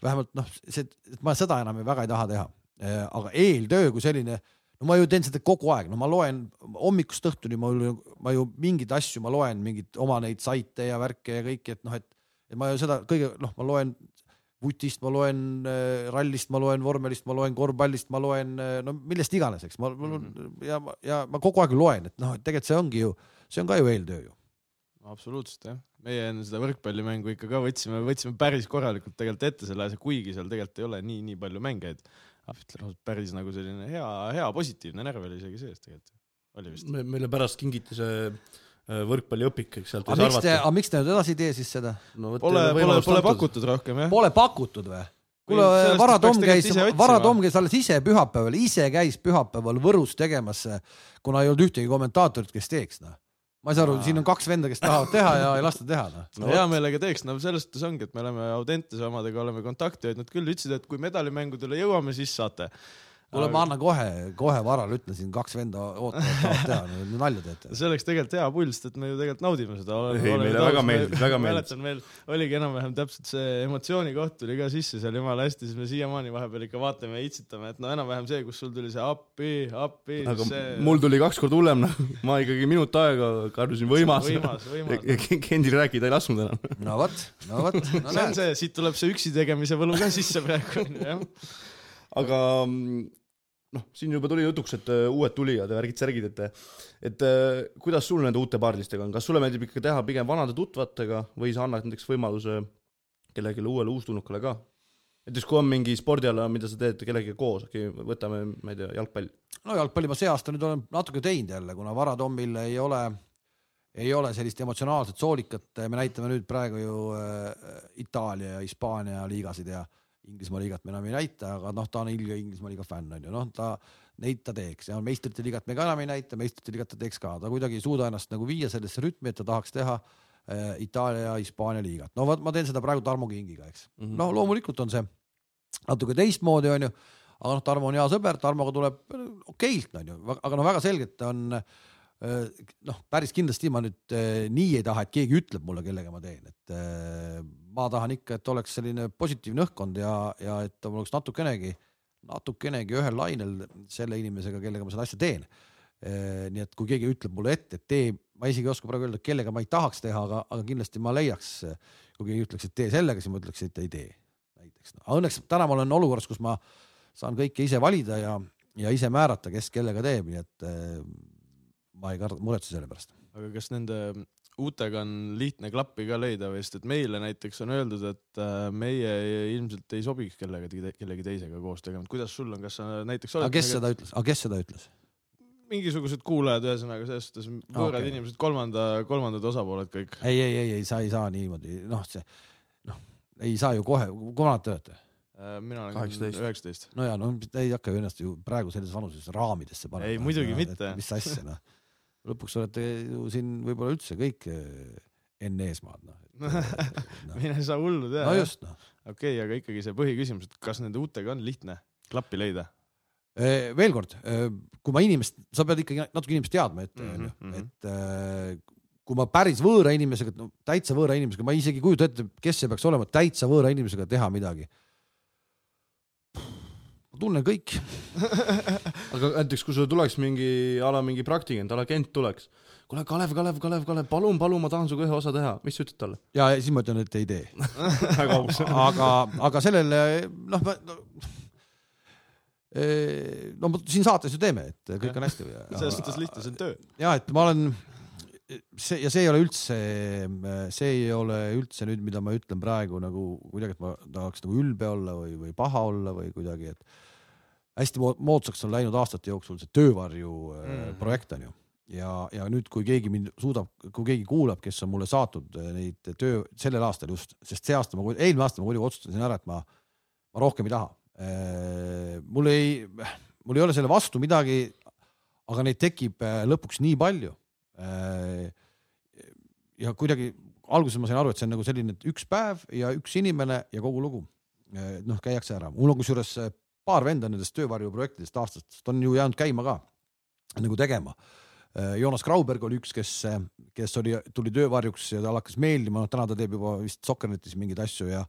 vähemalt noh, see, ma seda enam väga ei taha teha. Äh, aga eeltöö kui selline, no ma ju teen seda kogu aeg, no ma loen hommikust õhtuni, ma ju, ma ju mingeid asju, ma loen mingeid oma neid saite ja värke ja kõiki, et noh, et, et ma ju seda kõige, noh, ma loen vutist, ma loen äh, rallist, ma loen vormelist, ma loen korvpallist, ma loen äh, no millest iganes, eks ma mm, -hmm. ja, ja ma kogu aeg loen, et noh, et tegelikult see ongi ju, see on ka ju eeltöö ju. absoluutselt jah, meie enne seda võrkpallimängu ikka ka võtsime, võtsime päris korralikult tegelikult ette selle asja, kuigi seal tegelikult ei ole nii, nii palju mängijaid. ütlen ausalt, päris nagu selline hea, hea positiivne närv oli isegi sees tegelikult, oli vist. meile pärast kingiti see võrkpalliõpik, eks sealt ei saa arvata. aga miks te nüüd edasi ei tee siis seda no,? Pole, pole, pole pakutud rohkem jah. Pole pakutud või? kuule, Vara Tom käis, Vara Tom käis alles ise pühapäeval, ise käis pühapäeval Võrus tegemas, kuna ei olnud ühtegi kommentaatorit, kes teeks noh ma ei saa aru, siin on kaks venda, kes tahavad teha ja ei lasta teha noh. no hea meelega teeks, no sellest see ongi, et me oleme Audentese omadega oleme kontakti hoidnud küll, ütlesid, et kui medalimängudele jõuame, siis saate kuule, ma annan kohe, kohe Varale ütlesin, kaks venda ootavad, tahavad teha, nalja teete. <laughs> see oleks tegelikult hea pull, sest et me ju tegelikult naudime seda. ei, meile väga meeldib, väga meeldib. mäletan, meil oligi enam-vähem täpselt see emotsiooni koht tuli ka sisse seal jumala hästi, siis me siiamaani vahepeal ikka vaatame ja itsitame, et no enam-vähem see, kus sul tuli see appi, appi. aga see... mul tuli kaks korda hullem, noh, ma ikkagi minut aega karjusin võimas. võimas, võimas. ja Kendil rääkida ei lasknud enam. no vot, no vot no,. see on see, siit tuleb see üksi tegemise võlu ka sisse praegu, jah aga mm, noh, siin juba tuli jutuks, et uh, uued tulijad ja värgid-särgid, et et uh, kuidas sul nende uute paardlistega on, kas sulle meeldib ikka teha pigem vanade tuttvatega või sa annad näiteks võimaluse kellelegi uuele uustulnukale ka? näiteks kui on mingi spordiala, mida sa teed kellegagi koos, äkki võtame, ma ei tea, jalgpall. no jalgpalli ma see aasta nüüd olen natuke teinud jälle, kuna Varatommil ei ole, ei ole sellist emotsionaalset soolikat, me näitame nüüd praegu ju äh, Itaalia ja Hispaania liigasid ja Inglismaa liigat me enam ei näita, aga noh, ta on ilge Inglismaa liiga fänn on ju, noh, ta, neid ta teeks. Ja meistrite liigat me ka enam ei näita, meistrite liigat ta teeks ka, ta kuidagi ei suuda ennast nagu viia sellesse rütmi, et ta tahaks teha äh, Itaalia ja Hispaania liigat. no vot, ma teen seda praegu Tarmo Kingiga, eks. Mm -hmm.. no loomulikult on see natuke teistmoodi, on ju, aga noh, Tarmo on hea sõber, Tarmoga tuleb okeilt, on ju, aga no väga selgelt on noh, päris kindlasti ma nüüd nii ei taha, et keegi ütleb mulle, kellega ma teen, et ma tahan ikka, et oleks selline positiivne õhkkond ja, ja et oleks natukenegi, natukenegi ühel lainel selle inimesega, kellega ma seda asja teen. nii et kui keegi ütleb mulle ette, et tee, ma isegi ei oska praegu öelda, kellega ma ei tahaks teha, aga, aga kindlasti ma leiaks, kui keegi ütleks, et tee sellega, siis ma ütleks, et ei tee näiteks no.. õnneks täna ma olen olukorras, kus ma saan kõike ise valida ja, ja ise määrata, kes kellega teeb, nii et ma ei karda, muretse selle pärast. Aga kas nende uutega on lihtne klappi ka leida või, sest et meile näiteks on öeldud, et äh, meie ilmselt ei sobiks kellegagi, kellegi teisega koos tegema, et kuidas sul on, kas sa näiteks oled aga kes seda ütles, aga kes seda ütles? mingisugused kuulajad, ühesõnaga selles suhtes võõrad okay. inimesed, kolmanda, kolmandad osapooled kõik. ei, ei, ei, ei, sa ei saa niimoodi, noh, see, noh, ei saa ju kohe, kui vanad te olete? Äh, mina olen üheksateist. no ja no ei hakka ju ennast ju praegu sellises vanuses raamidesse panema. ei, muidugi mitte. mis asja noh lõpuks olete ju siin võib-olla üldse kõik eh, enne eesmaad noh <laughs> no. mine sa hullu tea. no just noh. okei okay,, aga ikkagi see põhiküsimus, et kas nende uutega on lihtne klappi leida? Eh, veel kord, kui ma inimest, sa pead ikkagi natuke inimest teadma ette, Mhm, onju, mhm. et eh, kui ma päris võõra inimesega, no täitsa võõra inimesega, ma isegi ei kujuta ette, kes see peaks olema, täitsa võõra inimesega teha midagi. Ma tunnen kõik, <laughs> aga näiteks, kui sulle tuleks mingi a la mingi praktikant, a la Kent tuleks, kuule Kalev, Kalev, Kalev, Kalev, palun, palun, ma tahan sinuga ühe osa teha, mis sa ütled talle? ja siis ma ütlen, et ei tee. <laughs> aga, aga sellele noh, no, eh, no ma siin saates ju teeme, et kõik on hästi. selles suhtes lihtne, see on töö. ja et ma olen see ja see ei ole üldse, see ei ole üldse nüüd, mida ma ütlen praegu nagu kuidagi, et ma tahaks nagu ülbe olla või, või paha olla või kuidagi, et hästi mo- moodsaks on läinud aastate jooksul see töövarju mm. -hmm. projekt on ju. ja, ja nüüd, kui keegi mind suudab, kui keegi kuulab, kes on mulle saatnud eh, neid töö sellel aastal just, sest see aasta ma, eelmine aasta ma kuidagi otsustasin ära, et ma, ma rohkem ei taha. mul ei, mul ei ole selle vastu midagi, aga neid tekib lõpuks nii palju. Ja kuidagi alguses ma sain aru, et see on nagu selline, et üks päev ja üks inimene ja kogu lugu. noh, käiakse ära, mul on kusjuures eh, paar venda nendest töövarjuprojektidest aastast on ju jäänud käima ka nagu tegema. Joonas Grauberg oli üks, kes, kes oli, tuli töövarjuks ja talle hakkas meeldima, noh täna ta teeb juba vist Soccernetis mingeid asju ja,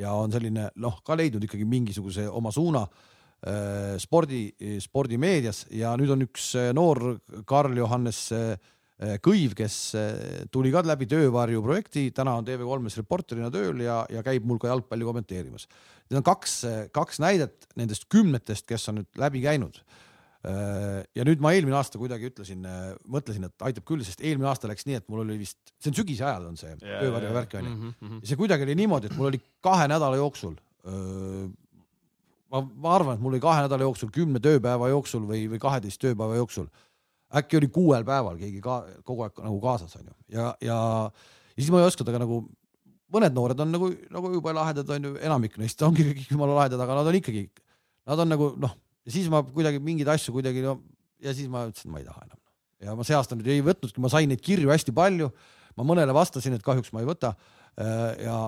ja on selline noh, ka leidnud ikkagi mingisuguse oma suuna äh, spordi, spordimeedias ja nüüd on üks äh, noor Karl Johannes äh, Kõiv, kes äh, tuli ka läbi töövarju projekti, täna on TV3-s reporterina tööl ja, ja käib mul ka jalgpalli kommenteerimas. Need on kaks, kaks näidet nendest kümnetest, kes on nüüd läbi käinud Äh, ja nüüd ma eelmine aasta kuidagi ütlesin, mõtlesin, et aitab küll, sest eelmine aasta läks nii, et mul oli vist, see on sügise ajal on see töövarju värk onju. Mhm, ja see kuidagi oli niimoodi, et mul oli kahe nädala jooksul. ma, ma arvan, et mul oli kahe nädala jooksul, kümne tööpäeva jooksul või, või kaheteist tööpäeva jooksul. Äkki oli kuuel päeval keegi ka kogu aeg nagu kaasas onju ja, ja, ja siis ma ei oska temaga nagu, mõned noored on nagu, nagu jube lahedad onju, enamik neist ongi kõik jumala lahedad, aga nad on ikkagi, nad on nagu noh, ja siis ma kuidagi mingeid asju kuidagi no ja siis ma ütlesin, ma ei taha enam. ja ma see aasta nüüd ei võtnudki, ma sain neid kirju hästi palju, ma mõnele vastasin, et kahjuks ma ei võta. ja,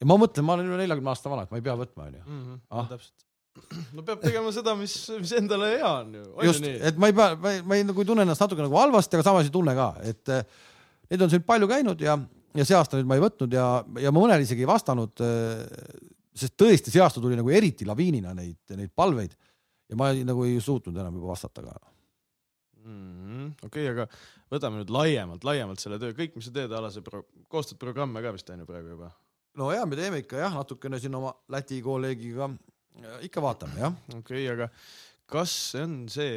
ja ma mõtlen, ma olen üle neljakümne aasta vana, et ma ei pea võtma, onju. -hmm. No peab tegema seda, mis, mis endale hea on ju. just, et ma ei pea, ma ei, ma ei nagu ei tunne ennast natuke nagu halvasti, aga samas ei tunne ka, et eh, neid on siin palju käinud ja, ja see aasta nüüd ma ei võtnud ja, ja ma mõnele isegi ei vastanud. sest tõesti, see aasta tuli nagu eriti laviinina neid, neid palveid ja ma ei, nagu ei suutnud enam juba vastata ka. okei, aga võtame nüüd laiemalt, laiemalt selle töö, kõik, mis sa teed, ala see pro-, koostad programme ka vist on ju praegu juba? no ja me teeme ikka jah, natukene siin oma Läti kolleegiga ikka vaatame jah. okei okay,, aga kas see on see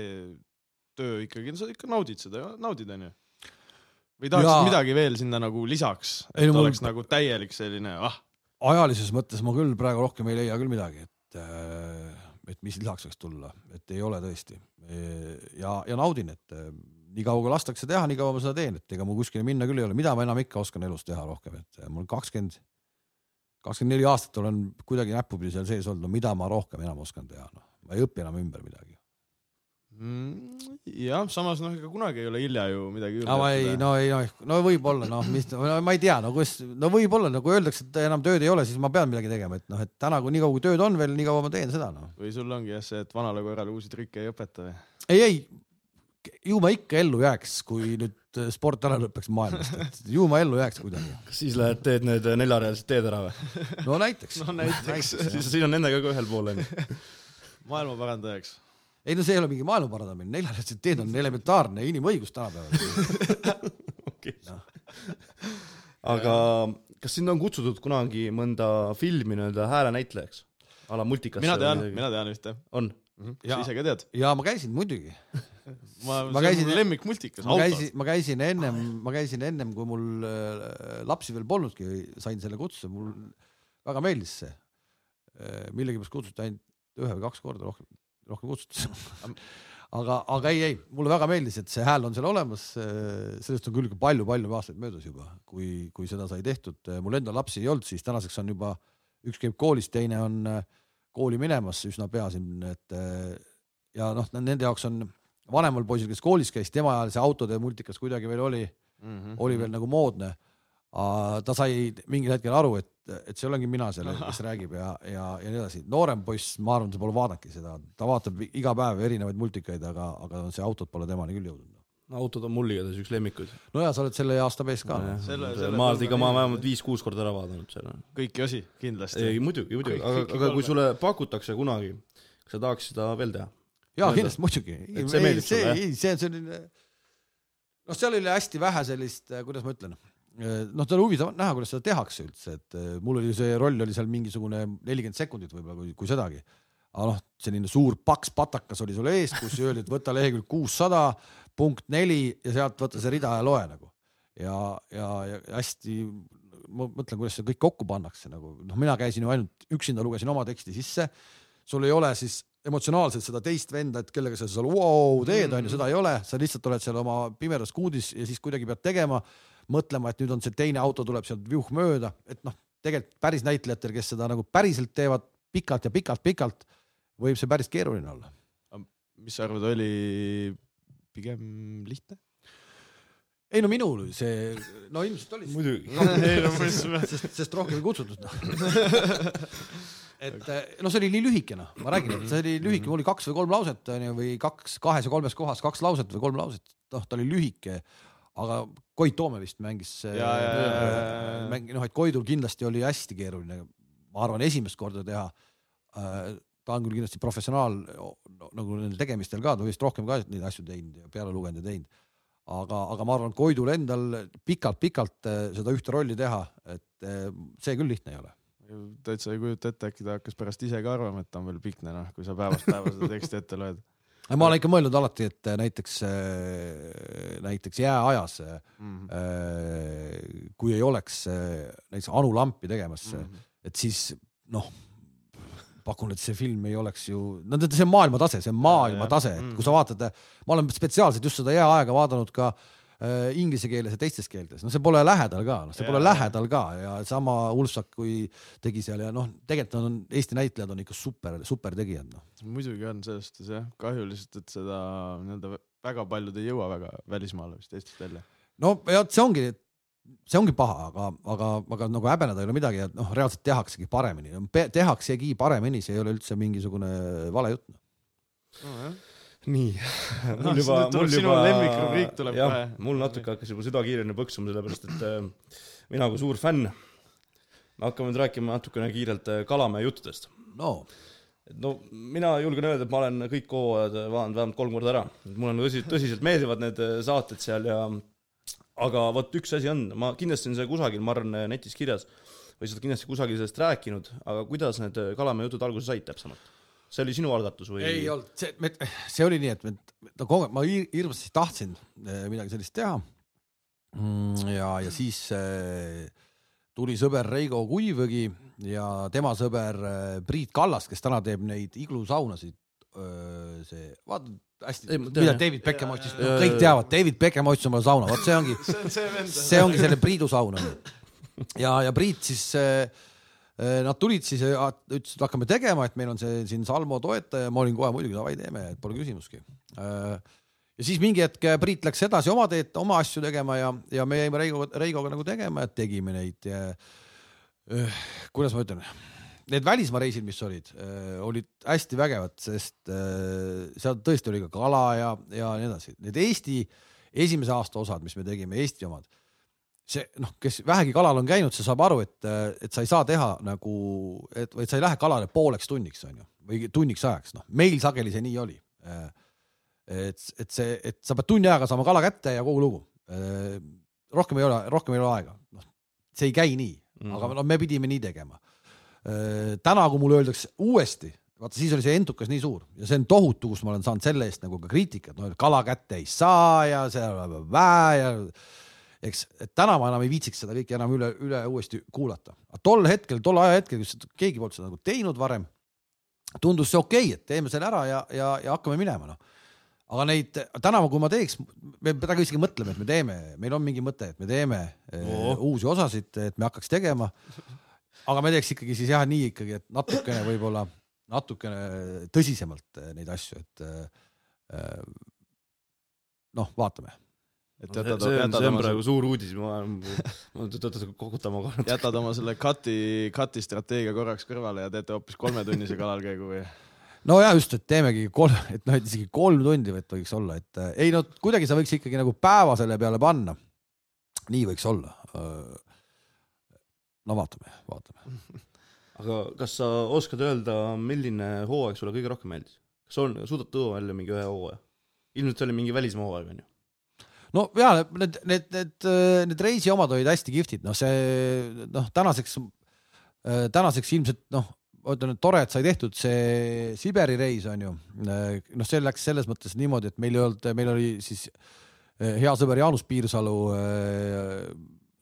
töö ikkagi, no sa ikka naudid seda, naudid onju? või tahaksid midagi veel sinna nagu lisaks, Ei, et no mul- oleks nagu täielik selline, ah, ajalises mõttes ma küll praegu rohkem ei leia küll midagi, et, et mis lisaks võiks tulla, et ei ole tõesti. ja, ja naudin, et eh, nii kaua kui lastakse teha, nii kaua ma seda teen, et ega mul kuskile minna küll ei ole, mida ma enam ikka oskan elus teha rohkem, et eh, mul kakskümmend, kakskümmend neli aastat olen kuidagi näppupidi seal sees olnud, no mida ma rohkem enam oskan teha, noh, ma ei õpi enam ümber midagi. mm, jah, samas noh, ega kunagi ei ole hilja ju midagi no ma ei, no ei, no, no võib-olla noh, mis, no ma ei tea, no kus, no võib-olla nagu öeldakse, et enam tööd ei ole, siis ma pean midagi tegema, et noh, et täna, kui nii kaua kui tööd on veel, nii kaua ma teen seda noh. või sul ongi jah see, et vanale koerale uusi trikke ei õpeta või? ei, ei, ju ma ikka ellu jääks, kui nüüd äh, sport ära lõpeks maailmast, et ju ma ellu jääks kuidagi. kas siis lähed teed need neljarealised teed ära või? no näiteks. no näiteks. siis, siis on nendega ka ühel pool onju. maailma parandajaks. ei no see ei ole mingi maailma parandamine, neljarealised teed on elementaarne inimõigus tänapäeval. <laughs> aga kas sind on kutsutud kunagi mõnda filmi nii-öelda häälenäitlejaks? a la multikasse mina tean, mina tean ühte. on? sa Jaa. ise ka tead? ja ma käisin muidugi, ma, Ma ma käisin- käisin lemmikmultikas, ma autos käisin, ma käisin ennem, ma käisin ennem, kui mul äh, lapsi veel polnudki, sain selle kutse, mul väga meeldis see. millegipärast kutsuti ainult ühe või kaks korda rohkem, rohkem kutsuti. <laughs> aga, aga ei, ei, mulle väga meeldis, et see hääl on seal olemas. sellest on küll palju-palju aastaid möödas juba, kui, kui seda sai tehtud. mul endal lapsi ei olnud, siis tänaseks on juba, üks käib koolis, teine on äh, kooli minemas üsna pea siin, et äh, ja noh, nende jaoks on vanemal poisil, kes koolis käis, tema ajal see autode multikas kuidagi veel oli, mm. -hmm. oli veel nagu moodne. ta sai mingil hetkel aru, et et see olengi mina seal, kes räägib ja, ja, ja nii edasi. noorem poiss, ma arvan, ta pole vaadanudki seda, ta vaatab iga päev erinevaid multikaid, aga, aga see autod pole temani küll jõudnud. autod on mul igatahes üks lemmikuid. no ja sa oled selle aasta mees ka. Selle- selle ma põlve ikka, ma vähemalt viis-kuus korda ära vaadanud selle. kõiki osi kindlasti ei, muidugi, muidugi, aga, aga kui sulle pakutakse kunagi, kas sa tahaks seda veel teha? jaa, kindlasti, muidugi. Et see ei, see on selline, noh, seal oli hästi vähe sellist, kuidas ma ütlen, noh, ta oli huvitav näha, kuidas seda tehakse üldse, et eh, mul oli see roll oli seal mingisugune nelikümmend sekundit võib-olla, kui, kui sedagi. aga noh, selline suur paks patakas oli sul ees, kus öeldi, et võta lehekülg kuussada, punkt neli ja sealt võta see rida ja loe nagu. ja, ja, ja hästi, ma mõtlen, kuidas see kõik kokku pannakse nagu, noh, mina käisin ju ainult üksinda lugesin oma teksti sisse sul ei ole siis emotsionaalselt seda teist venda, et kellega sa seal wow, teed, onju, seda ei ole, sa lihtsalt oled seal oma pimedas kuudis ja siis kuidagi pead tegema, mõtlema, et nüüd on see teine auto tuleb sealt viuh mööda, et noh, tegelikult päris näitlejatel, kes seda nagu päriselt teevad pikalt ja pikalt-pikalt, võib see päris keeruline olla. mis sa arvad, oli pigem lihtne? ei no minul see, no ilmselt oli, <laughs> muidugi. no sest, sest rohkem ei kutsutud noh. <laughs> <laughs> et noh, see oli nii lühike noh, ma räägin, et see oli lühike, mul oli kaks või kolm lauset onju või kaks, kahes ja kolmes kohas kaks lauset või kolm lauset, noh, ta oli lühike, aga Koit Toome vist mängis, Ja, ja, ja, ja, ja. mäng- noh, et Koidul kindlasti oli hästi keeruline, ma arvan, esimest korda teha. ta on küll kindlasti professionaal no, nagu nendel tegemistel ka, ta vist rohkem ka neid asju teinud ja peale lugenud ja teinud aga, aga ma arvan, et Koidul endal pikalt-pikalt eh, seda ühte rolli teha, et eh, see küll lihtne ei ole. Täitsa ei kujuta ette, äkki ta hakkas pärast ise ka arvama, et ta on veel pikne, noh, kui sa päevast päeva seda teksti ette loed ma olen ikka mõelnud alati, et näiteks, näiteks jääajas, mm. kui ei oleks eh, näiteks Anu Lampi tegemas, -hmm. et siis noh, pakun, et see film ei oleks ju, no see on maailmatase, see on maailmatase, et kui sa vaatad, ma olen spetsiaalselt just seda jääaega vaadanud ka äh, inglise keeles ja teistes keeltes, no see pole lähedal ka, noh, see pole Jaa. lähedal ka ja sama Ulfsak, kui tegi seal ja noh, tegelikult on Eesti näitlejad on ikka super, super tegijad, noh. muidugi on selles suhtes jah, kahju lihtsalt, et seda nii-öelda väga paljud ei jõua väga välismaale vist Eestist välja. no ja see ongi, see ongi paha, aga, aga, aga nagu häbeneda ei ole midagi ja noh, reaalselt tehaksegi paremini, tehaksegi paremini, see ei ole üldse mingisugune vale jutt. nojah, nii. <laughs> Ah, nüüd tuleb sinu lemmikrubriik tuleb jah kohe., mul natuke hakkas juba süda kiiremini põksuma, sellepärast et äh, mina kui suur fänn, me hakkame nüüd rääkima natukene kiirelt äh, Kalamäe juttudest. no no mina julgen öelda, et ma olen kõik hooajad vaadanud vähemalt kolm korda ära, mulle on tõsi, tõsiselt meeldivad need äh, saated seal ja aga vot üks asi on, ma kindlasti on see kusagil, ma arvan, netis kirjas või sa oled kindlasti kusagil sellest rääkinud, aga kuidas need äh, Kalamäe jutud alguse said täpsemalt? See oli sinu algatus või? ei olnud, see, see oli nii, et me, ta kogu aeg, ma hir- hirmsasti tahtsin eh, midagi sellist teha. ja, ja siis eh, tuli sõber Reigo Kuivõgi ja tema sõber eh, Priit Kallas, kes täna teeb neid iglusaunasid. see, vaata hästi, mida. David Beckham ostis, kõik teavad, David Beckham ostis omale sauna, vot see ongi, <laughs> see on see vend. see ongi selle Priidu saun onju. ja, ja Priit siis äh, Nad tulid siis ja ütlesid, hakkame tegema, et meil on see siin Salmo toetaja, ma olin kohe muidugi davai teeme, pole küsimustki. ja siis mingi hetk Priit läks edasi oma teed, oma asju tegema ja, ja me jäime Reigo, Reigoga nagu tegema, et tegime neid ja äh, kuidas ma ütlen, need välismaa reisid, mis olid, olid hästi vägevad, sest äh, seal tõesti oli ka kala ja, ja nii edasi. Need Eesti esimese aasta osad, mis me tegime, Eesti omad, see noh, kes vähegi kalal on käinud, see saab aru, et, et sa ei saa teha nagu, et, et sa ei lähe kalale pooleks tunniks, onju, või tunniks ajaks, noh, meil sageli see nii oli. et, et see, et sa pead tunni ajaga saama kala kätte ja kogu lugu. rohkem ei ole, rohkem ei ole aega, noh, see ei käi nii mm, -hmm. aga no me pidime nii tegema. täna, kui mulle öeldakse uuesti, vaata siis oli see entukas nii suur ja see on tohutu, kus ma olen saanud selle eest nagu ka kriitikat, no kala kätte ei saa ja seal on väe ja eks, et täna ma enam ei viitsiks seda kõike enam üle, üle uuesti kuulata. tol hetkel, tol ajahetkel, kus keegi polnud seda nagu teinud varem, tundus see okei okay,, et teeme selle ära ja, ja, ja hakkame minema, noh. aga neid täna, kui ma teeks, me praegu isegi mõtleme, et me teeme, meil on mingi mõte, et me teeme oh. uusi osasid, et me hakkaks tegema. aga me teeks ikkagi siis jah, nii ikkagi, et natukene võib-olla natukene tõsisemalt neid asju, et äh, noh, vaatame et jätad, on, jätad see on oma praegu suur uudis, ma, ma tõttan kokutama korra. jätad oma selle cut'i, cut'i strateegia korraks kõrvale ja teete hoopis kolmetunnise <laughs> kalalkäigu või? no ja just, et teemegi kolm, et noh, et isegi kolm tundi võiks olla, et äh, ei no kuidagi sa võiks ikkagi nagu päeva selle peale panna. nii võiks olla. no vaatame, vaatame. <laughs> aga kas sa oskad öelda, milline hooaeg sulle kõige rohkem meeldis? kas on, suudad tuua välja mingi ühe hooaja? ilmselt see oli mingi välismaa hooaeg, onju. No ja need, need, need, need reisi omad olid hästi kihvtid, noh, see noh, tänaseks, tänaseks ilmselt noh, ma ütlen, et tore, et sai tehtud see Siberi reis on ju. noh, see läks selles mõttes niimoodi, et meil ei olnud, meil oli siis hea sõber Jaanus Piirsalu.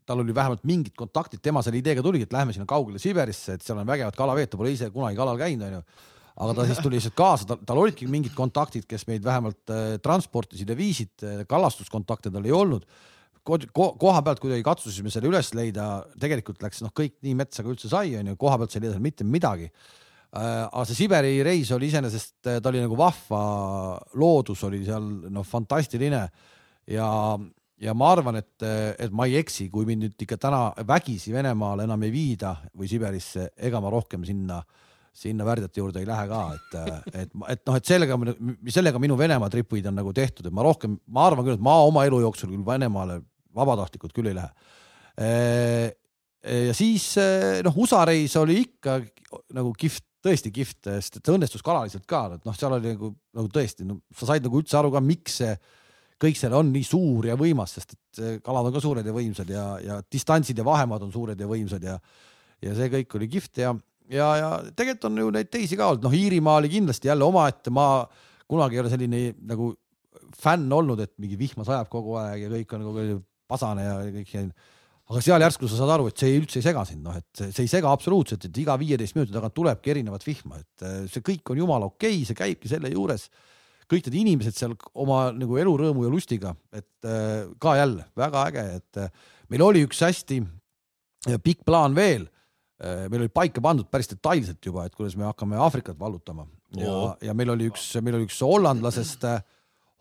tal oli vähemalt mingid kontaktid, tema selle ideega tuligi, et lähme sinna kaugele Siberisse, et seal on vägevad kalaveed, ta pole ise kunagi kalal käinud, onju aga ta siis tuli lihtsalt kaasa, tal, tal olidki mingid kontaktid, kes meid vähemalt äh, transportisid ja viisid, kalastuskontakte tal ei olnud ko. koha pealt kuidagi katsusime selle üles leida, tegelikult läks noh, kõik nii metsa kui üldse sai, onju, koha pealt sai leida mitte midagi äh, aga see Siberi reis oli iseenesest, ta oli nagu vahva, loodus oli seal noh, fantastiline ja, ja ma arvan, et, et ma ei eksi, kui mind nüüd ikka täna vägisi Venemaale enam ei viida või Siberisse, ega ma rohkem sinna, sinna värdjate juurde ei lähe ka, et, et, et noh, et sellega, sellega minu Venemaa tripid on nagu tehtud, et ma rohkem, ma arvan küll, et ma oma elu jooksul küll Venemaale vabatahtlikult küll ei lähe. Ja siis noh, USA reis oli ikka nagu kihvt, tõesti kihvt, sest et see õnnestus kalaliselt ka, et noh, seal oli nagu, nagu tõesti no,, sa said nagu üldse aru ka, miks see kõik seal on nii suur ja võimas, sest et kalad on ka suured ja võimsad ja, ja distantsid ja vahemaad on suured ja võimsad ja ja see kõik oli kihvt ja, ja, ja tegelikult on ju neid teisi ka olnud, noh, Iirimaa oli kindlasti jälle omaette, ma kunagi ei ole selline nagu fänn olnud, et mingi vihma sajab kogu aeg ja kõik on kogu aeg pasane ja kõik see aga seal järsku sa saad aru, et see ei, üldse ei sega sind, noh, et see, see ei sega absoluutselt, et iga viieteist minuti tagant tulebki erinevat vihma, et äh, see kõik on jumala okei okay,, see käibki selle juures. kõik need inimesed seal oma nagu elurõõmu ja lustiga, et äh, ka jälle väga äge, et äh, meil oli üks hästi pikk plaan veel. Meil oli paika pandud päris detailselt juba, et kuidas me hakkame Aafrikat vallutama ja Oo., ja meil oli üks, meil oli üks hollandlasest,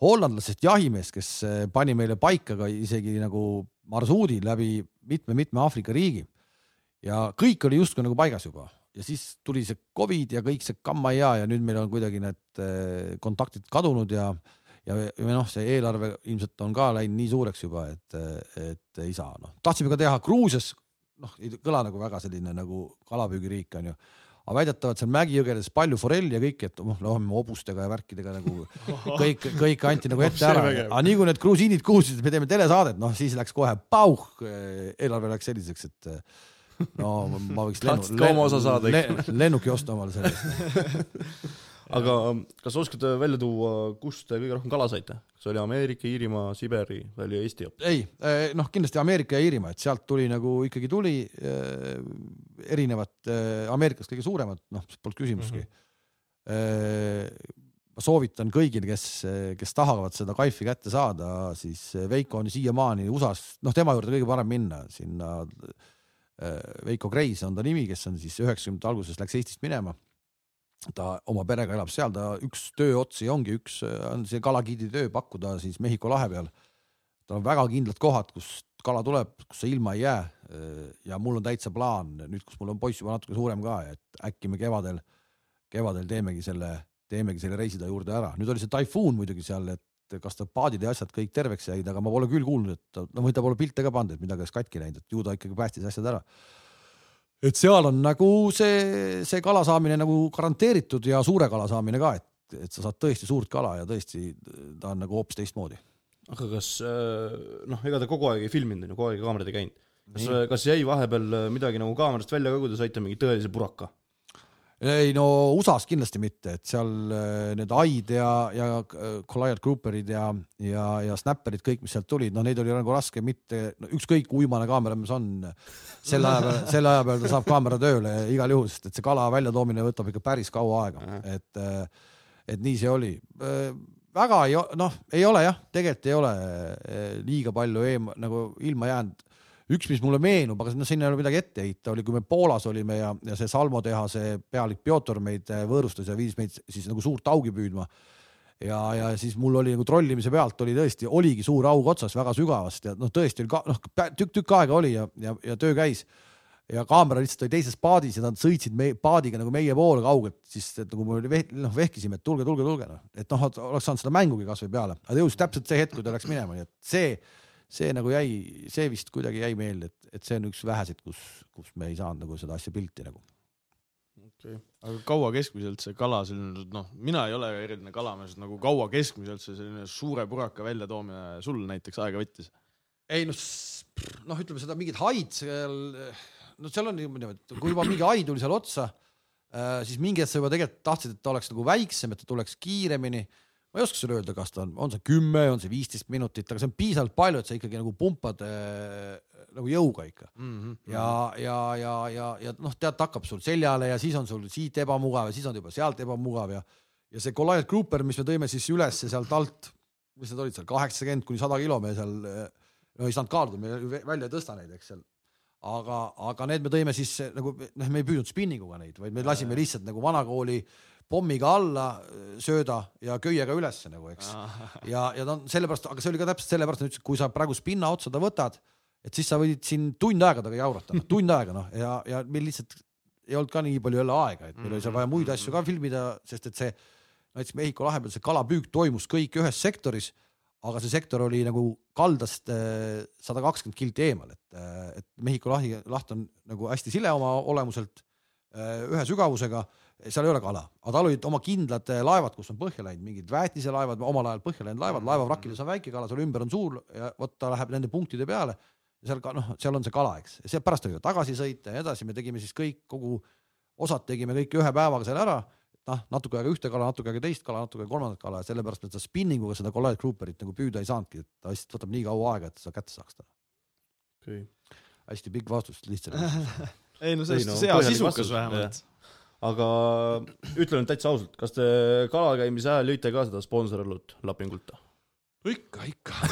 hollandlasest jahimees, kes pani meile paika ka isegi nagu marsuudi läbi mitme-mitme Aafrika riigi. ja kõik oli justkui nagu paigas juba ja siis tuli see Covid ja kõik see kammaia ja nüüd meil on kuidagi need kontaktid kadunud ja ja, ja noh, see eelarve ilmselt on ka läinud nii suureks juba, et, et ei saa, noh, tahtsime ka teha Gruusias, noh, ei kõla nagu väga selline nagu kalapüügiriik onju, aga väidetavalt seal Mägi-Jõgedes palju forelli ja kõik, et noh, lähme hobustega ja värkidega nagu <laughs> kõik, kõik anti nagu ette ära, aga nii kui need grusiinid kuulsid, et me teeme telesaadet, noh siis läks kohe pauh, eelarve läks selliseks, et no ma võiks saada, eks? lennuki osta omale selle eest. <laughs> aga kas oskad välja tuua, kust te kõige rohkem kala saite? kas oli Ameerika, Iirimaa, Siberi või oli Eesti hoopis? ei, noh, kindlasti Ameerika ja Iirimaa, et sealt tuli nagu ikkagi tuli äh, erinevat äh, Ameerikast kõige suuremat, noh, polnud küsimustki mm. -hmm. ma soovitan kõigil, kes, kes tahavad seda kaifi kätte saada, siis Veiko on siiamaani USA-s, noh, tema juurde kõige parem minna sinna äh, Veiko Kreis on ta nimi, kes on siis üheksakümnendate alguses läks Eestist minema. Ta oma perega elab seal, ta üks tööotsi ongi üks, on see kalagiidi töö pakkuda siis Mehhiko lahe peal. tal on väga kindlad kohad, kust kala tuleb, kus sa ilma ei jää. ja mul on täitsa plaan nüüd, kus mul on poiss juba natuke suurem ka, et äkki me kevadel, kevadel teemegi selle, teemegi selle reisi ta juurde ära. nüüd oli see taifuun muidugi seal, et kas ta paadid ja asjad kõik terveks jäid, aga ma pole küll kuulnud, et ta, no või ta pole pilte ka pannud, et midagi oleks katki läinud, et ju ta ikkagi päästis asjad ära et seal on nagu see, see kala saamine nagu garanteeritud ja suure kala saamine ka, et, et sa saad tõesti suurt kala ja tõesti ta on nagu hoopis teistmoodi. aga kas äh, noh, ega te kogu aeg ei filminud, onju, kogu aeg kaamerad ei käinud. kas, kas jäi vahepeal äh, midagi nagu kaamerast välja ka, kui te saite mingi tõelise puraka? Ei no USA-s kindlasti mitte, et seal äh, need Aid ja, ja äh, Goliath Grouperid ja, ja, ja Snapperid, kõik, mis sealt tulid, no neid oli nagu raske mitte no,, ükskõik kui uimane kaamera mis on, selle aja peal, selle aja peal ta saab kaamera tööle igal juhul, sest et see kala väljatoomine võtab ikka päris kaua aega, et, et nii see oli. väga ei, noh, ei ole jah, tegelikult ei ole liiga palju eem- nagu ilma jäänud üks, mis mulle meenub, aga noh, sinna ei ole midagi ette heita, oli, kui me Poolas olime ja, ja see Salmo tehase pealik Pjotor meid eh, võõrustas ja viis meid siis nagu suurt augi püüdma. ja, ja siis mul oli nagu trollimise pealt oli tõesti, oligi suur aug otsas väga sügavast ja noh, tõesti oli ka noh, tükk-tükk aega oli ja, ja, ja töö käis. Ja kaamera lihtsalt oli teises paadis ja nad sõitsid meie paadiga nagu meie poole kaugelt, siis et nagu me veh- noh vehkisime, et tulge, tulge, tulge noh, et noh, oleks saanud seda mängugi kasvõi peale, aga jõudis täpselt see hetk, kui ta läks minema, nii et see, see nagu jäi, see vist kuidagi jäi meelde, et, et see on üks väheseid, kus, kus me ei saanud nagu seda asja pilti nagu. okay.. aga kaua keskmiselt see kala selline, noh, mina ei ole eriline kalamees, nagu kaua keskmiselt see selline suure puraka väljatoomine sul näiteks aega võttis? ei noh, noh, ütleme seda mingit haid seal, no seal on niimoodi, et kui juba mingi hai tuli seal otsa, siis mingi hetk sa juba tegelikult tahtsid, et ta oleks nagu väiksem, et ta tuleks kiiremini. Ma ei oska sulle öelda, kas ta on, on see kümme, on see viisteist minutit, aga see on piisavalt palju, et sa ikkagi nagu pumpad äh, nagu jõuga ikka. ja, ja, ja, ja, ja noh, tead, ta hakkab sul seljale ja siis on sul siit ebamugav ja siis on juba sealt ebamugav ja ja see Goliath Grouper, mis me tõime siis ülesse sealt alt, mis need olid seal, kaheksakümmend kuni sada kilo me seal, no ei saanud kaaluda, me välja ei tõsta neid, eks seal. aga, aga need me tõime siis nagu noh, me ei püüdnud spinninguga neid, vaid me lasime lihtsalt nagu vanakooli pommiga alla sööda ja köiega ülesse nagu, eks. ja, ja noh, sellepärast, aga see oli ka täpselt sellepärast, et kui sa praegu spinna otsa ta võtad, et siis sa võid siin tund aega temaga jaurata, tund aega noh, ja, ja meil lihtsalt ei olnud ka nii palju jälle aega, et meil oli seal vaja muid asju ka filmida, sest et see näiteks Mehhiko lahe peal see kalapüük toimus kõik ühes sektoris, aga see sektor oli nagu kaldast sada kakskümmend kilti eemal, et, et Mehhiko lahi, laht on nagu hästi sile oma olemuselt, ühe sügavusega, seal ei ole kala, aga tal olid oma kindlad laevad, kus on põhja läinud, mingid väetiselaevad, omal ajal põhja läinud laevad, laevavrakkides on väike kala, seal ümber on suur ja vot ta läheb nende punktide peale. Ja seal ka noh, seal on see kala, eks, ja sealt pärast oli tagasi sõita ja nii edasi, me tegime siis kõik, kogu osad tegime kõik ühe päevaga seal ära. Noh, natuke aega ühte kala, natuke aega teist kala, natuke aega kolmandat kala. Ja sellepärast me seda spinninguga seda Goliath Grouperit nagu püüda ei saanudki, et ta lihtsalt võtab nii kaua aega, et sa kätte saaks ta. Okay. hästi pikk vastus lihtsalt. <laughs> ei no sellest Ei no, sisukas vähemalt. Aga ütle nüüd täitsa ausalt, kas te kalal käimise ajal lõite ka seda sponsorõlut lapingult? ikka, ikka.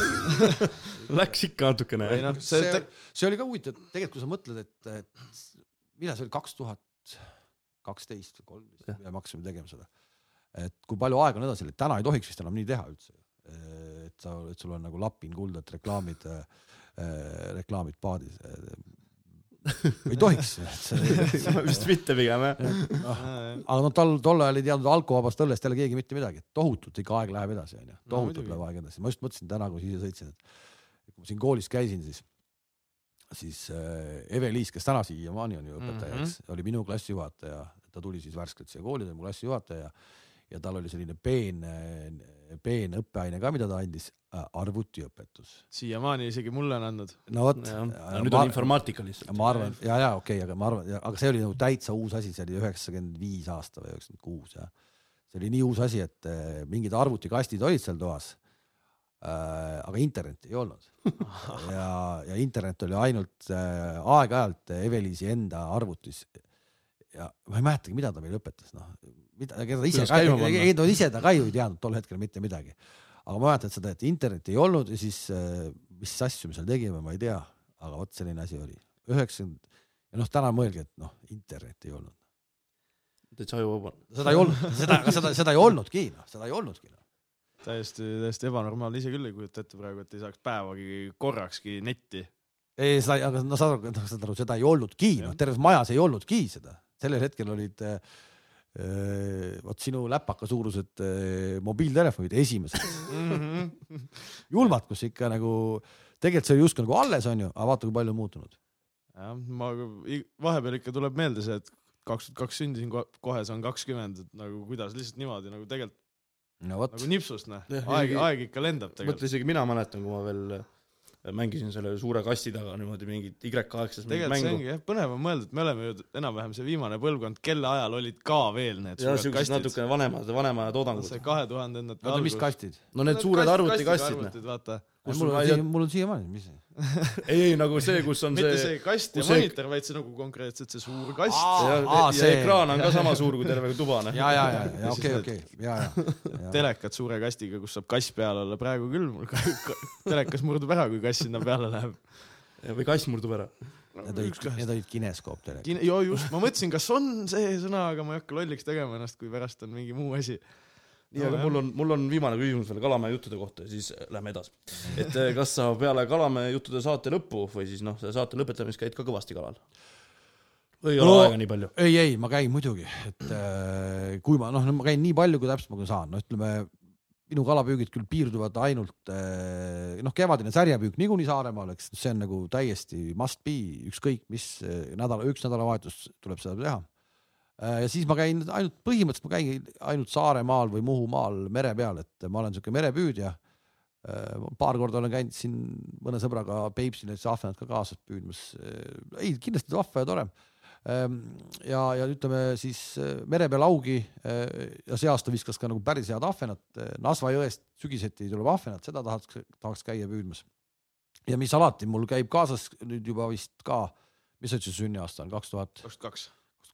<laughs> Läks ikka natukene ei noh, see see, see oli ka huvitav, tegelikult kui sa mõtled, et, et millal see oli, kaks tuhat kaksteist või kolmteist, me hakkasime tegema seda. et kui palju aega on edasi täna ei tohiks vist enam nii teha üldse. et sa, et sul on nagu lapin kuldad reklaamid, reklaamid paadis. Ei tohiks. <laughs> vist mitte pigem jah. aga noh, tal tol ajal ei teadnud alkovabast õllest jälle keegi mitte midagi, tohutult ikka aeg läheb edasi, onju, tohutult läheb aeg edasi, ma just mõtlesin täna, kui siia sõitsin, et et kui ma siin koolis käisin, siis, siis äh, Eve-Liis, kes täna siiamaani on ju õpetaja, eks, oli minu klassijuhataja, ta tuli siis värskelt siia kooli, ta oli mu klassijuhataja ja tal oli selline peen, peen õppeaine ka, mida ta andis, arvutiõpetus. siiamaani isegi mulle on andnud. no vot, nüüd on informaatika lihtsalt. ma arvan, ja, ja okei okay,, aga ma arvan, aga see oli nagu täitsa uus asi, see oli üheksakümmend viis aasta või üheksakümmend kuus ja see oli nii uus asi, et eh, mingid arvutikastid olid seal toas äh,. aga internetti ei olnud <laughs> ja, ja internet oli ainult äh, aeg-ajalt Eveliisi enda arvutis. Ja ma ei mäletagi, mida ta meile õpetas, noh, mida, ega ta ise ei ta ise ta ka ju ei teadnud tol hetkel mitte midagi. aga ma mäletan seda, et internetti ei olnud ja siis äh, mis asju me seal tegime, ma ei tea, aga vot selline asi oli. üheksakümmend ja noh, täna mõelge, et noh, internetti ei olnud. täitsa ajuvaba. seda ei olnud, seda, aga seda, seda ei olnudki, noh, seda ei olnudki no.. täiesti, täiesti ebanormaalne, ise küll ei kujuta ette praegu, et ei saaks päevagi korrakski netti. ei, seda, aga no saad aru, noh, saad aru, seda ei olnudki, noh, terves majas ei olnudki seda, sellel hetkel olid äh, vot sinu läpaka suurused äh, mobiiltelefonid esimesed, julmad, kus ikka nagu tegelikult see oli justkui nagu alles onju, aga vaata, kui palju on muutunud. jah, ma vahepeal ikka tuleb meelde see, et kaks tuhat kaks sündisin, kohe saan kakskümmend, et nagu kuidas lihtsalt niimoodi nagu tegelikult no vot nagu, nipsust noh, aeg, aeg ikka lendab tegelikult. mõtle isegi mina mäletan, kui ma veel mängisin selle suure kasti taga niimoodi mingit Y8-s mingit tegelikult see ongi jah, põnev on mõelda, et me oleme ju enam-vähem see viimane põlvkond, kelle ajal olid ka veel need ja suured kastid. natukene vanemad, vanema aja toodangud see. kahe tuhandendate oota, mis kastid? no need suured arvutikastid, noh. arvutid, vaata. Kus mul on siia, mul on siiamaani, mis see? <laughs> ei, ei nagu see, kus on mitte see see kast ja kus see- monitor, vaid see nagu konkreetselt see suur kast. ja, Aa, ja see- ekraan on ka <laughs> sama suur kui terve tuba, noh. ja, ja, ja, ja Ja okei, okei, ja, ja. telekat suure kastiga, kus saab kass peal olla, praegu küll mul ka- ka- telekas murdub ära, kui kass sinna peale läheb. või kass murdub ära. Need olid, need olid kineskoop telekad. Kine-, joo just, ma mõtlesin, kas on see sõna, aga ma ei hakka lolliks tegema ennast, kui pärast on mingi muu asi. nii, aga mul on, mul on viimane küsimus veel Kalamäe juttude kohta ja siis äh, lähme edasi. et äh, kas sa peale Kalamäe juttude saate lõppu või siis noh, selle saate lõpetamist käid ka kõvasti kalal? või ei ole No- aega nii palju? ei, ei, ma käin muidugi, et äh, kui ma noh, ma käin nii palju, kui täpselt ma saan, no ütleme minu kalapüügid küll piirduvad ainult noh, kevadine särjepüük niikuinii Saaremaal, eks see on nagu täiesti must be, ükskõik mis nädala, üks nädalavahetus tuleb seda teha. Ja siis ma käin ainult põhimõtteliselt ma käin ainult Saaremaal või Muhumaal mere peal, et ma olen siuke merepüüdja. paar korda olen käinud siin mõne sõbraga Peipsil näiteks ahvenat ka kaasas püüdmas. ei, kindlasti vahva ja tore Ehm, ja, ja ütleme siis äh, mere peal augi äh, ja see aasta viskas ka nagu päris head ahvenat, Nasva jõest sügiseti tuleb ahvenat, seda tahaks, tahaks käia püüdmas. ja mis alati mul käib kaasas nüüd juba vist ka, mis see sünniaasta on, kaks tuhat kakskümmend kaks.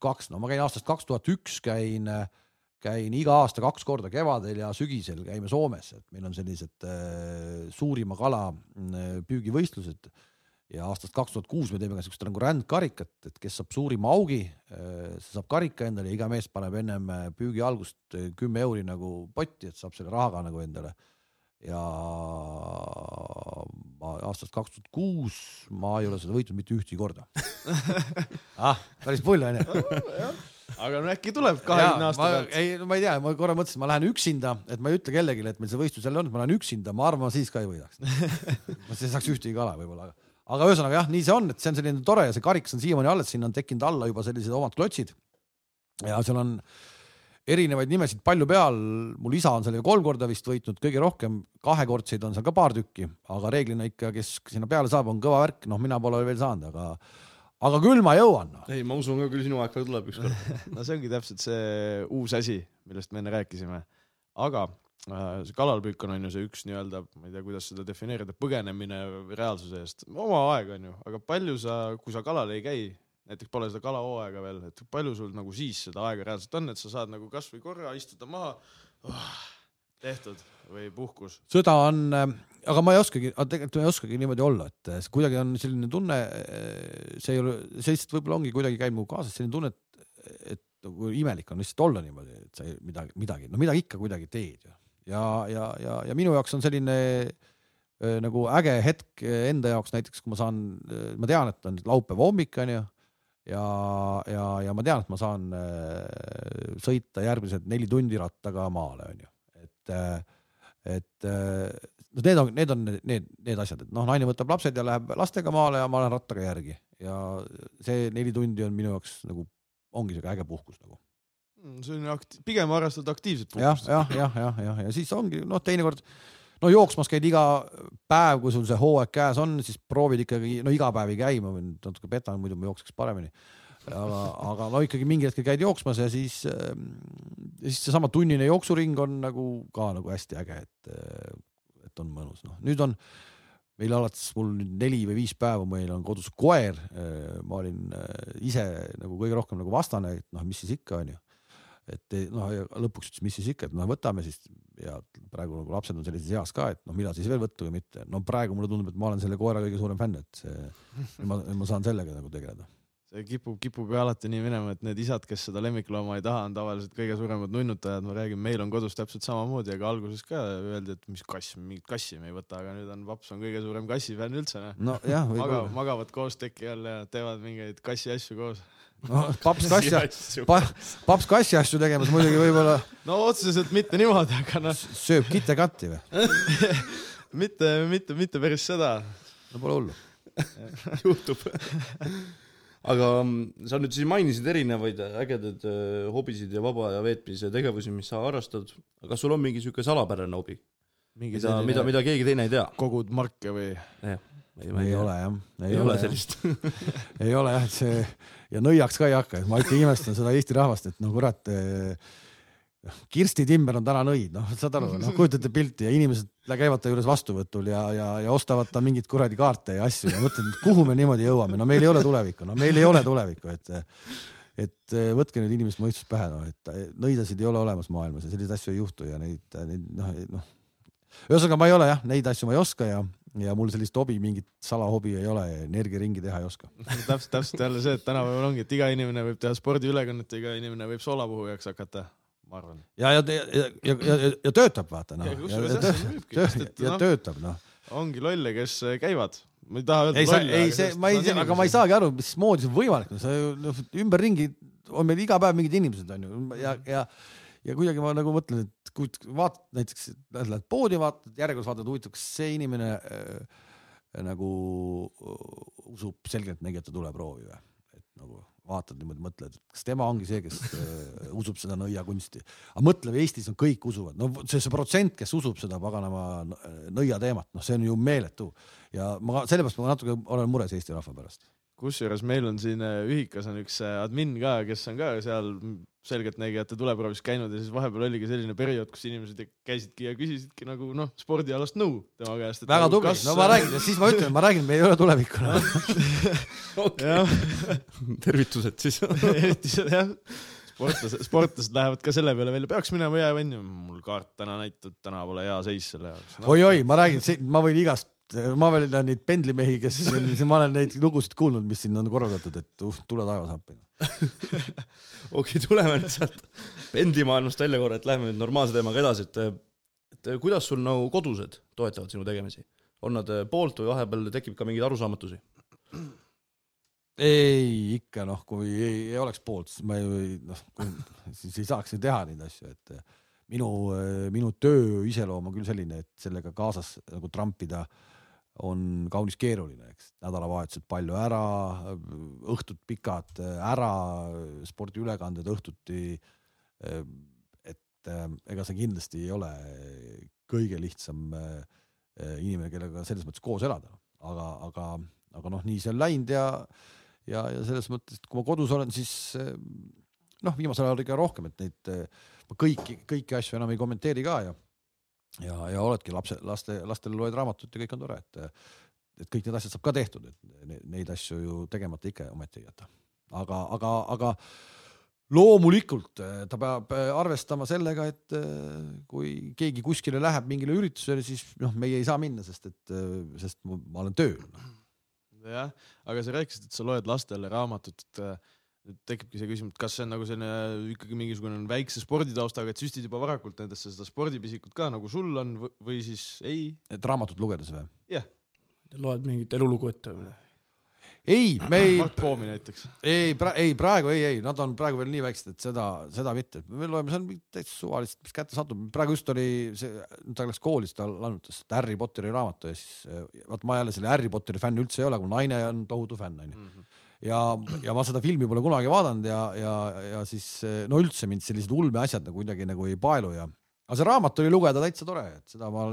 kaks, no ma käin aastast kaks tuhat üks käin, käin iga aasta kaks korda kevadel ja sügisel käime Soomes, et meil on sellised äh, suurima kala äh, püügivõistlused ja aastast kaks tuhat kuus me teeme ka siukest nagu rändkarikat, et kes saab suurima augi, see saab karika endale ja iga mees paneb ennem äh, püügi algust äh, kümme euri nagu potti, et saab selle rahaga nagu endale. ja ma aastast kaks tuhat kuus ma ei ole seda võitnud mitte ühtegi korda <laughs> ah,. päris pull onju <laughs> aga no äkki tuleb kahekümne aasta pealt. ei, ma ei tea, ma korra mõtlesin, ma lähen üksinda, et ma ei ütle kellelegi, et meil see võistlus jälle on, ma lähen üksinda, ma arvan, ma siis ka ei võidaks. ma siis ei saaks ühtegi kala võib-olla, aga, aga ühesõnaga jah, nii see on, et see on selline tore ja see karikas on siiamaani alles, sinna on tekkinud alla juba sellised omad klotsid. ja seal on erinevaid nimesid palju peal, mul isa on sellega kolm korda vist võitnud, kõige rohkem kahekordseid on seal ka paar tükki, aga reeglina ikka, kes sinna peale saab, on kõva värk, noh, mina pole veel saanud, aga, aga küll ma jõuan no.. ei, ma usun ka küll sinu aeg ka tuleb ükskord. <laughs> no see ongi täpselt see uus asi, millest me enne rääkisime. aga äh, see kalalpüük on, on ju see üks nii-öelda, ma ei tea, kuidas seda defineerida, põgenemine reaalsuse eest, oma aeg on ju, aga palju sa, kui sa kalal ei käi, näiteks pole seda kalahooaega veel, et palju sul nagu siis seda aega reaalselt on, et sa saad nagu kasvõi korra istuda maha oh,, tehtud või puhkus. sõda on, aga ma ei oskagi, tegelikult ma ei oskagi niimoodi olla, et see kuidagi on selline tunne, see ei ole, see lihtsalt võib-olla ongi kuidagi käinud mu kaasas selline tunne, et, et nagu imelik on lihtsalt olla niimoodi, et sa midagi, midagi, no midagi ikka kuidagi teed ju. ja, ja, ja, ja minu jaoks on selline äh, nagu äge hetk enda jaoks näiteks, kui ma saan, ma tean, et on laupäeva hommik onju ja, ja, ja ma tean, et ma saan äh, sõita järgmised neli tundi rattaga maale onju, et äh, et äh, no need on, need on need, need asjad, et noh, naine võtab lapsed ja läheb lastega maale ja ma lähen rattaga järgi ja see neli tundi on minu jaoks nagu, ongi siuke äge puhkus nagu. see on akti-, pigem harrastad aktiivset puhkust. jah, jah, jah, jah, ja siis ongi noh, teinekord no jooksmas käid iga päev, kui sul see hooaeg käes on, siis proovid ikkagi, no iga päev ei käi, ma natuke petan, muidu ma jookseks paremini. aga, aga no ikkagi mingi hetkel käid jooksmas ja siis, ja siis seesama tunnine jooksuring on nagu ka nagu hästi äge, et, et on mõnus, noh nüüd on meil alates mul nüüd neli või viis päeva, meil on kodus koer. ma olin äh, ise nagu kõige rohkem nagu vastane, et noh, mis siis ikka onju et ei- noh, ja lõpuks ütles, mis siis ikka, et noh, võtame siis ja praegu nagu lapsed on sellises eas ka, et noh, millal siis veel võtta või mitte. no praegu mulle tundub, et ma olen selle koera kõige suurem fänn, et see, ma, ma saan sellega nagu tegeleda. see kipub, kipub ju alati nii minema, et need isad, kes seda lemmiklooma ei taha, on tavaliselt kõige suuremad nunnutajad, ma räägin, meil on kodus täpselt samamoodi, aga alguses ka öeldi, et mis kass, mingit kassi me ei võta, aga nüüd on paps on kõige suurem kassifänn üldse, nojah, Maga, võib-olla. magavad koos teki all ja teevad mingeid kassi asju koos. No paps kassi, pa, paps kassi asju tegemas muidugi võib-olla no otseselt mitte niimoodi, aga noh, sööb kitekatti või? <laughs> mitte, mitte, mitte päris seda. no pole hullu. <laughs> juhtub. aga mm, sa nüüd siis mainisid erinevaid ägedaid äh, hobisid ja vaba aja veetmise tegevusi, mis sa harrastad. kas sul on mingi sihuke salapärane hobi, mingi mida, mida, mida keegi teine ei tea? kogud marke või? <laughs> ei ole jah, ei ole sellist. ei ole jah, et see ja nõiaks ka ei hakka, et ma ikka imestan seda Eesti rahvast, et no kurat. Kirsti Timmer on täna nõid, noh, saad aru, noh, kujutate pilti ja inimesed käivad ta juures vastuvõtul ja, ja, ja ostavad ta mingeid kuradi kaarte ja asju ja mõtled, et kuhu me niimoodi jõuame, no meil ei ole tulevikku, no meil ei ole tulevikku, et et võtke nüüd inimeste mõistus pähe, noh, et nõidasid ei ole olemas maailmas ja selliseid asju ei juhtu ja neid, neid noh, noh. ühesõnaga, ma ei ole jah, neid asju ma ei oska ja, ja mul sellist hobi, mingit salahobi ei ole energiaringi teha ei oska. täpselt, täpselt jälle see, et tänapäeval ongi, et iga inimene võib teha spordiülekannet iga inimene võib soolapuhujaks hakata. ma arvan. ja, ja, ja, ja, ja, ja töötab, vaata noh Ja ja, töö- ja noh, töötab noh. ongi lolle, kes äh, käivad. ma ei taha öelda ei, sa, ei see, ma ei tea, aga ma ei saagi aru, mismoodi see on võimalik, no see noh, ümberringi on meil iga päev mingid inimesed onju ja, ja ja kuidagi ma nagu mõtlen, et kui vaatad näiteks, lähed poodi, vaatad järjekorras, vaatad, huvitav, kas see inimene äh, nagu äh, usub selgeltnägijate tuleproovi või, et nagu vaatad niimoodi, mõtled, kas tema ongi see, kes äh, usub seda nõiakunsti. aga mõtle, Eestis on kõik usuvad, no see, see protsent, kes usub seda paganama nõia teemat, noh, see on ju meeletu ja ma sellepärast ma natuke olen mures Eesti rahva pärast. kusjuures meil on siin äh, ühikas on üks äh, admin ka, kes on ka seal selgeltnägijate tuleproovis käinud ja siis vahepeal oligi selline periood, kus inimesed käisidki ja küsisidki nagu noh, spordialast nõu tema käest. väga tubli, no ma räägin, siis ma ütlen, ma räägin, me ei ole tulevikku <laughs> no.. jah, tervitused siis. <laughs> eriti seda jah, sportlased, sportlased lähevad ka selle peale välja, peaks minema jää onju, mul kaart täna näitab, täna pole hea seis selle jaoks no,. oi-oi, ma räägin, ma võin igast, ma veel tean neid pendlimehi, kes, <laughs> ma olen neid lugusid kuulnud, mis siin on korraldatud, et uh, tule taevas appi. okei, tuleme nüüd sealt pendlimaailmast välja korra, et lähme nüüd normaalse teemaga edasi, et et kuidas sul nagu kodused toetavad sinu tegemisi? on nad eh, poolt või vahepeal tekib ka mingeid arusaamatusi? ei, ikka noh, kui ei, ei oleks poolt, siis ma ju ei noh, siis ei saaks ju teha neid asju, et eh, minu, minu töö iseloom on küll selline, et sellega kaasas nagu trampida on kaunis keeruline, eks nädalavahetused palju ära, õhtud pikad ära, spordiülekanded õhtuti. et eh, ega see kindlasti ei ole kõige lihtsam inimene, kellega selles mõttes koos elada, aga, aga, aga noh, nii see on läinud ja ja, ja selles mõttes, et kui ma kodus olen, siis noh, viimasel ajal ikka rohkem, et neid ma kõiki, kõiki asju enam ei kommenteeri ka ja ja, ja oledki lapse, laste, lastele loed raamatut ja kõik on tore, et et kõik need asjad saab ka tehtud, et ne- neid asju ju tegemata ikka ometi ei jäta. aga, aga, aga loomulikult eh, ta peab eh, arvestama sellega, et eh, kui keegi kuskile läheb mingile üritusele, siis noh, meie ei saa minna, sest et, sest ma olen tööl. jah, aga sa rääkisid, et sa loed lastele raamatut, et nüüd tekibki see küsimus, et kas see on nagu selline ikkagi mingisugune väikse sporditaustaga, et süstid juba varakult nendesse seda spordipisikut ka nagu sul on või siis ei? et raamatut lugedes või? loed mingit elulugu ette või? ei, me ei, Mart Poomi näiteks. ei, ei praegu ei, ei, nad on praegu veel nii väiksed, et seda, seda mitte, me loeme seal mingit täitsa suvalist, mis kätte satub, praegu just oli see, ta läks kooli, siis ta laenutas seda Harry Potteri raamatu ja siis vaat ma jälle selle Harry Potteri fänn üldse ei ole, mu naine on tohutu fänn onju. ja, ja ma seda filmi pole kunagi vaadanud ja, ja, ja siis no üldse mind sellised ulmeasjad nagu kuidagi nagu ei paelu ja, aga see raamat oli lugeda täitsa tore, et seda ma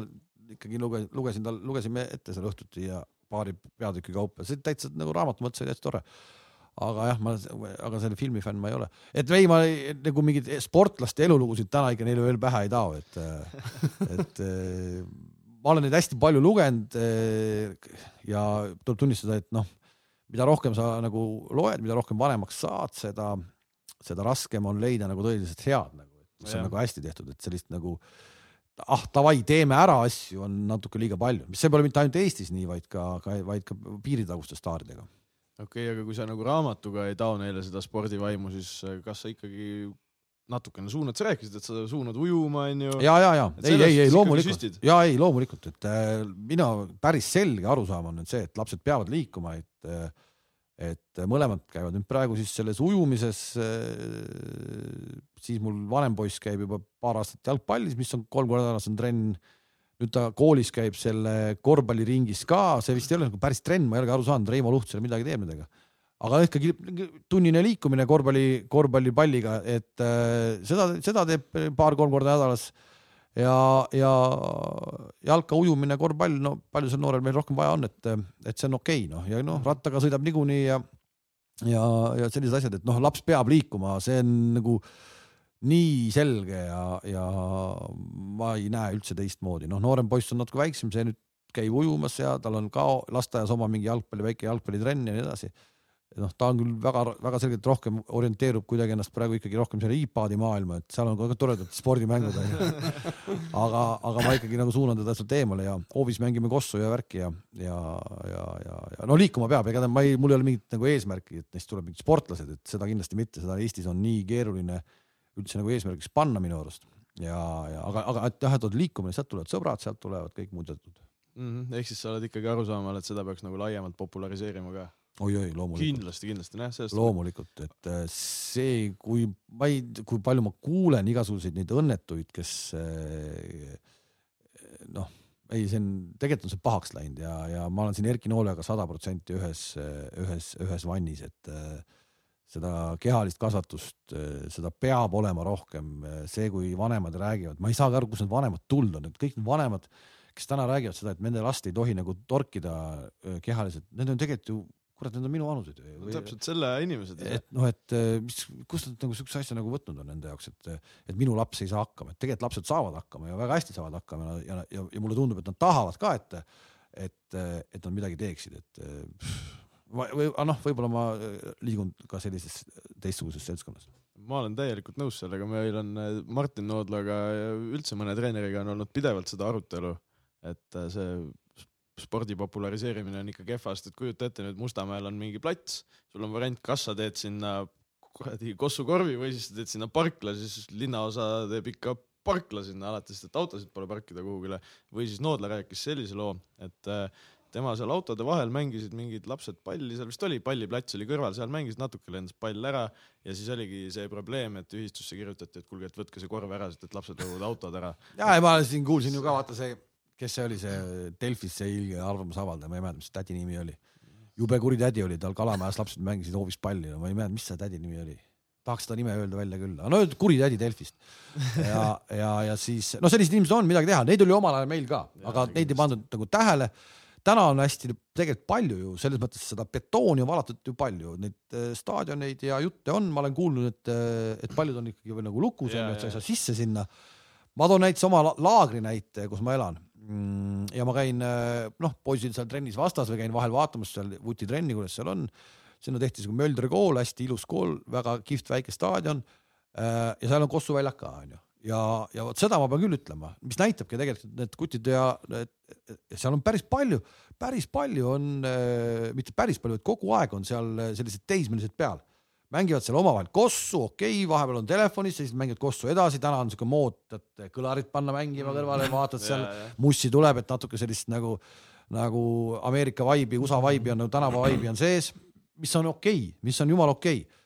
ikkagi lugesin, lugesin tal, lugesime ette seal õhtuti ja paari peatüki kaupa, see täitsa nagu raamatu mõttes oli täitsa tore. Aga jah, ma, aga selle filmi fänn ma ei ole, et ei, ma nagu mingeid sportlaste elulugusid täna ikka neile veel pähe ei tao, et, et ma olen neid hästi palju lugenud ja tuleb tunnistada, et noh, mida rohkem sa nagu loed, mida rohkem vanemaks saad, seda, seda raskem on leida nagu tõeliselt head nagu, mis on Jah. nagu hästi tehtud, et sellist nagu ah davai, teeme ära asju on natuke liiga palju, mis see pole mitte ainult Eestis nii, vaid ka, ka, vaid ka piiritaguste staaridega. okei okay,, aga kui sa nagu raamatuga ei tao neile seda spordivaimu, siis äh, kas sa ikkagi natukene suunad, sa rääkisid, et sa suunad ujuma, onju. ja, ja, ja ei, ei, ei loomulikult ja ei loomulikult, et äh, mina päris selge arusaam on nüüd see, et lapsed peavad liikuma, et äh, et mõlemad käivad nüüd praegu siis selles ujumises siis mul vanem poiss käib juba paar aastat jalgpallis, mis on kolm korda nädalas on trenn. nüüd ta koolis käib selle korvpalliringis ka, see vist ei ole nagu päris trenn, ma ei olegi aru saanud, Reimo Luht seal midagi teeb nendega. aga ikkagi tunnine liikumine korvpalli, korvpallipalliga, et seda, seda teeb paar-kolm korda nädalas ja, ja jalka ujumine, korvpall, no palju seal noorel meil rohkem vaja on, et, et see on okei okay, noh, ja noh, rattaga sõidab niikuinii ja ja, ja sellised asjad, et noh, laps peab liikuma, see on nagu nii selge ja, ja ma ei näe üldse teistmoodi, noh, noorem poiss on natuke väiksem, see nüüd käib ujumas ja tal on ka lasteaias oma mingi jalgpalli, väike jalgpallitrenn ja nii edasi noh, ta on küll väga-väga selgelt rohkem orienteerub kuidagi ennast praegu ikkagi rohkem selle iPadi maailma, et seal on ka toredad spordimängud onju. <laughs> aga, aga ma ikkagi nagu suunan teda sealt eemale ja hoovis mängime kossu ja värki ja, ja, ja, ja, ja no liikuma peab, ega ma ei, mul ei ole mingit nagu eesmärki, et neist tuleb mingid sportlased, et seda kindlasti mitte, seda Eestis on nii keeruline üldse nagu eesmärgiks panna minu arust ja, ja aga, aga et jah, et on liikumine, sealt tulevad sõbrad, sealt tulevad kõik muud jutud mm. -hmm. ehk siis sa oled ikkagi arusaamal, et seda peaks nagu laiemalt populariseerima ka oi-oi, loomulikult. kindlasti, kindlasti, jah, sellest. loomulikult, et äh, see, kui ma ei, kui palju ma kuulen igasuguseid neid õnnetuid, kes äh, noh, ei, see on, tegelikult on see pahaks läinud ja, ja ma olen siin Erki Noolega sada protsenti ühes, ühes, ühes vannis, et äh, seda kehalist kasvatust, seda peab olema rohkem. see, kui vanemad räägivad, ma ei saagi aru, kust need vanemad tulnud on, et kõik need vanemad, kes täna räägivad seda, et nende last ei tohi nagu torkida kehaliselt, need on tegelikult ju kurat, need on minu vanused ju. täpselt selle inimesed. et noh, et eh, mis, kust nad nagu siukse asja nagu võtnud on nende jaoks, et, et minu laps ei saa hakkama, et tegelikult lapsed saavad hakkama ja väga hästi saavad hakkama ja, ja, ja mulle tundub, et nad tahavad ka, et, et, et nad midagi teeksid, et või noh, võib-olla ma liigun ka sellises teistsuguses seltskonnas ma olen täielikult nõus sellega, meil on Martin Noodlaga ja üldse mõne treeneriga on olnud pidevalt seda arutelu, et see spordi populariseerimine on ikka kehvasti, et kujuta ette nüüd Mustamäel on mingi plats, sul on variant, kas sa teed sinna kuradi Kossu korvi või siis teed sinna parkla, siis linnaosa teeb ikka parkla sinna alati, sest et autosid pole parkida kuhugile. või siis Noodla rääkis sellise loo, et äh, tema seal autode vahel mängisid mingid lapsed palli, seal vist oli palliplats oli kõrval, seal mängisid natuke, lendas pall ära ja siis oligi see probleem, et ühistusse kirjutati, et kuulge, et võtke see korv ära, sest et lapsed lõhuvad autod ära. ja, ja ma siin kuulsin ju ka vaata see kes see oli, see Delfis see ilge arvamusavaldaja, ma ei mäleta, mis tädi nimi oli. jube kuri tädi oli tal Kalamajas, lapsed mängisid hoovis palli, no ma ei mäleta, mis see tädi nimi oli. tahaks seda nime öelda välja küll, aga no kuri tädi Delfist. ja, ja, ja siis, no sellised inimesed on, midagi teha, neid oli omal ajal meil ka, aga neid ei pandud nagu tähele täna on hästi tegelikult palju ju selles mõttes seda betooni on valatud ju palju, neid äh, staadioneid ja jutte on, ma olen kuulnud, et, äh, et paljud on ikkagi veel nagu lukus on ju, et sa ei saa sisse sinna. ma toon näiteks oma laagri näite, kus ma elan. Mm, ja ma käin äh, noh, poisil seal trennis vastas või käin vahel vaatamas seal vutitrenni, kuidas seal on. sinna tehti siuke Möldri kool, hästi ilus kool, väga kihvt väike staadion. Äh, ja seal on Kossu väljak ka onju ja, ja vot seda ma pean küll ütlema, mis näitabki tegelikult need kutid ja seal on päris palju, päris palju on, äh, mitte päris palju, vaid kogu aeg on seal sellised teismelised peal mängivad seal omavahel kossu, okei okay,, vahepeal on telefonis, siis mängivad kossu edasi, täna on siuke mood, et kõlarit panna mängima mm. kõrvale, vaatad <laughs> seal mussi tuleb, et natuke sellist nagu, nagu Ameerika vaibi, USA vaibi on nagu tänava vaibi on sees, mis on okei okay,, mis on jumala okei. Okay..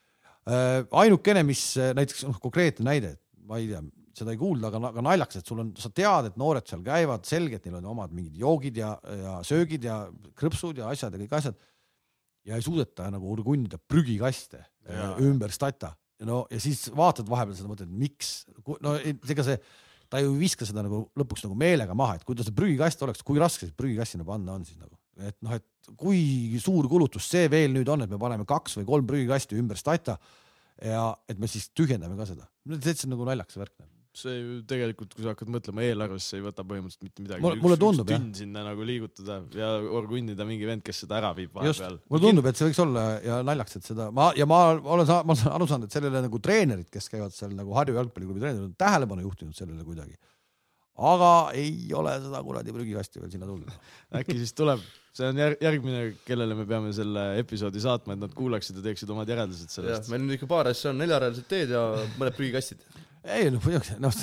Äh, ainukene, mis äh, näiteks noh, konkreetne näide, ma ei tea, seda ei kuulda, aga, aga naljakas, et sul on, sa tead, et noored seal käivad, selgelt neil on omad mingid joogid ja, ja söögid ja krõpsud ja asjad ja kõik asjad ja ei suudeta nagu urgunnida prügikaste ja. ümber stata. no ja siis vaatad vahepeal seda, mõtled, miks, no ega see, ta ju ei viska seda nagu lõpuks nagu meelega maha, et kui ta see prügikast oleks, kui raske see prügikast sinna panna on siis nagu, et noh, et kui suur kulutus see veel nüüd on, et me paneme kaks või kolm prügikasti ümber stata ja et me siis tühjendame ka seda, täitsa nagu naljakas värk nagu see ju tegelikult, kui sa hakkad mõtlema eelarvesse, ei võta põhimõtteliselt mitte midagi. mulle, mulle tundub jah. sinna nagu liigutada ja orgunnida mingi vend, kes seda ära viib vahepeal. mulle tundub, et see võiks olla ja naljakas, et seda ma ja ma olen, ma olen aru saanud, et sellele nagu treenerid, kes käivad seal nagu Harju jalgpalliklubi treenerid, on tähelepanu juhtinud sellele kuidagi. aga ei ole seda kuradi prügikasti veel sinna tulnud <laughs> äkki siis tuleb see on järgmine, kellele me peame selle episoodi saatma, et nad kuulaksid ja teeksid omad järeldused sellest. meil on ikka paar asja, on neljarealised teed ja mõned prügikastid ei noh, noh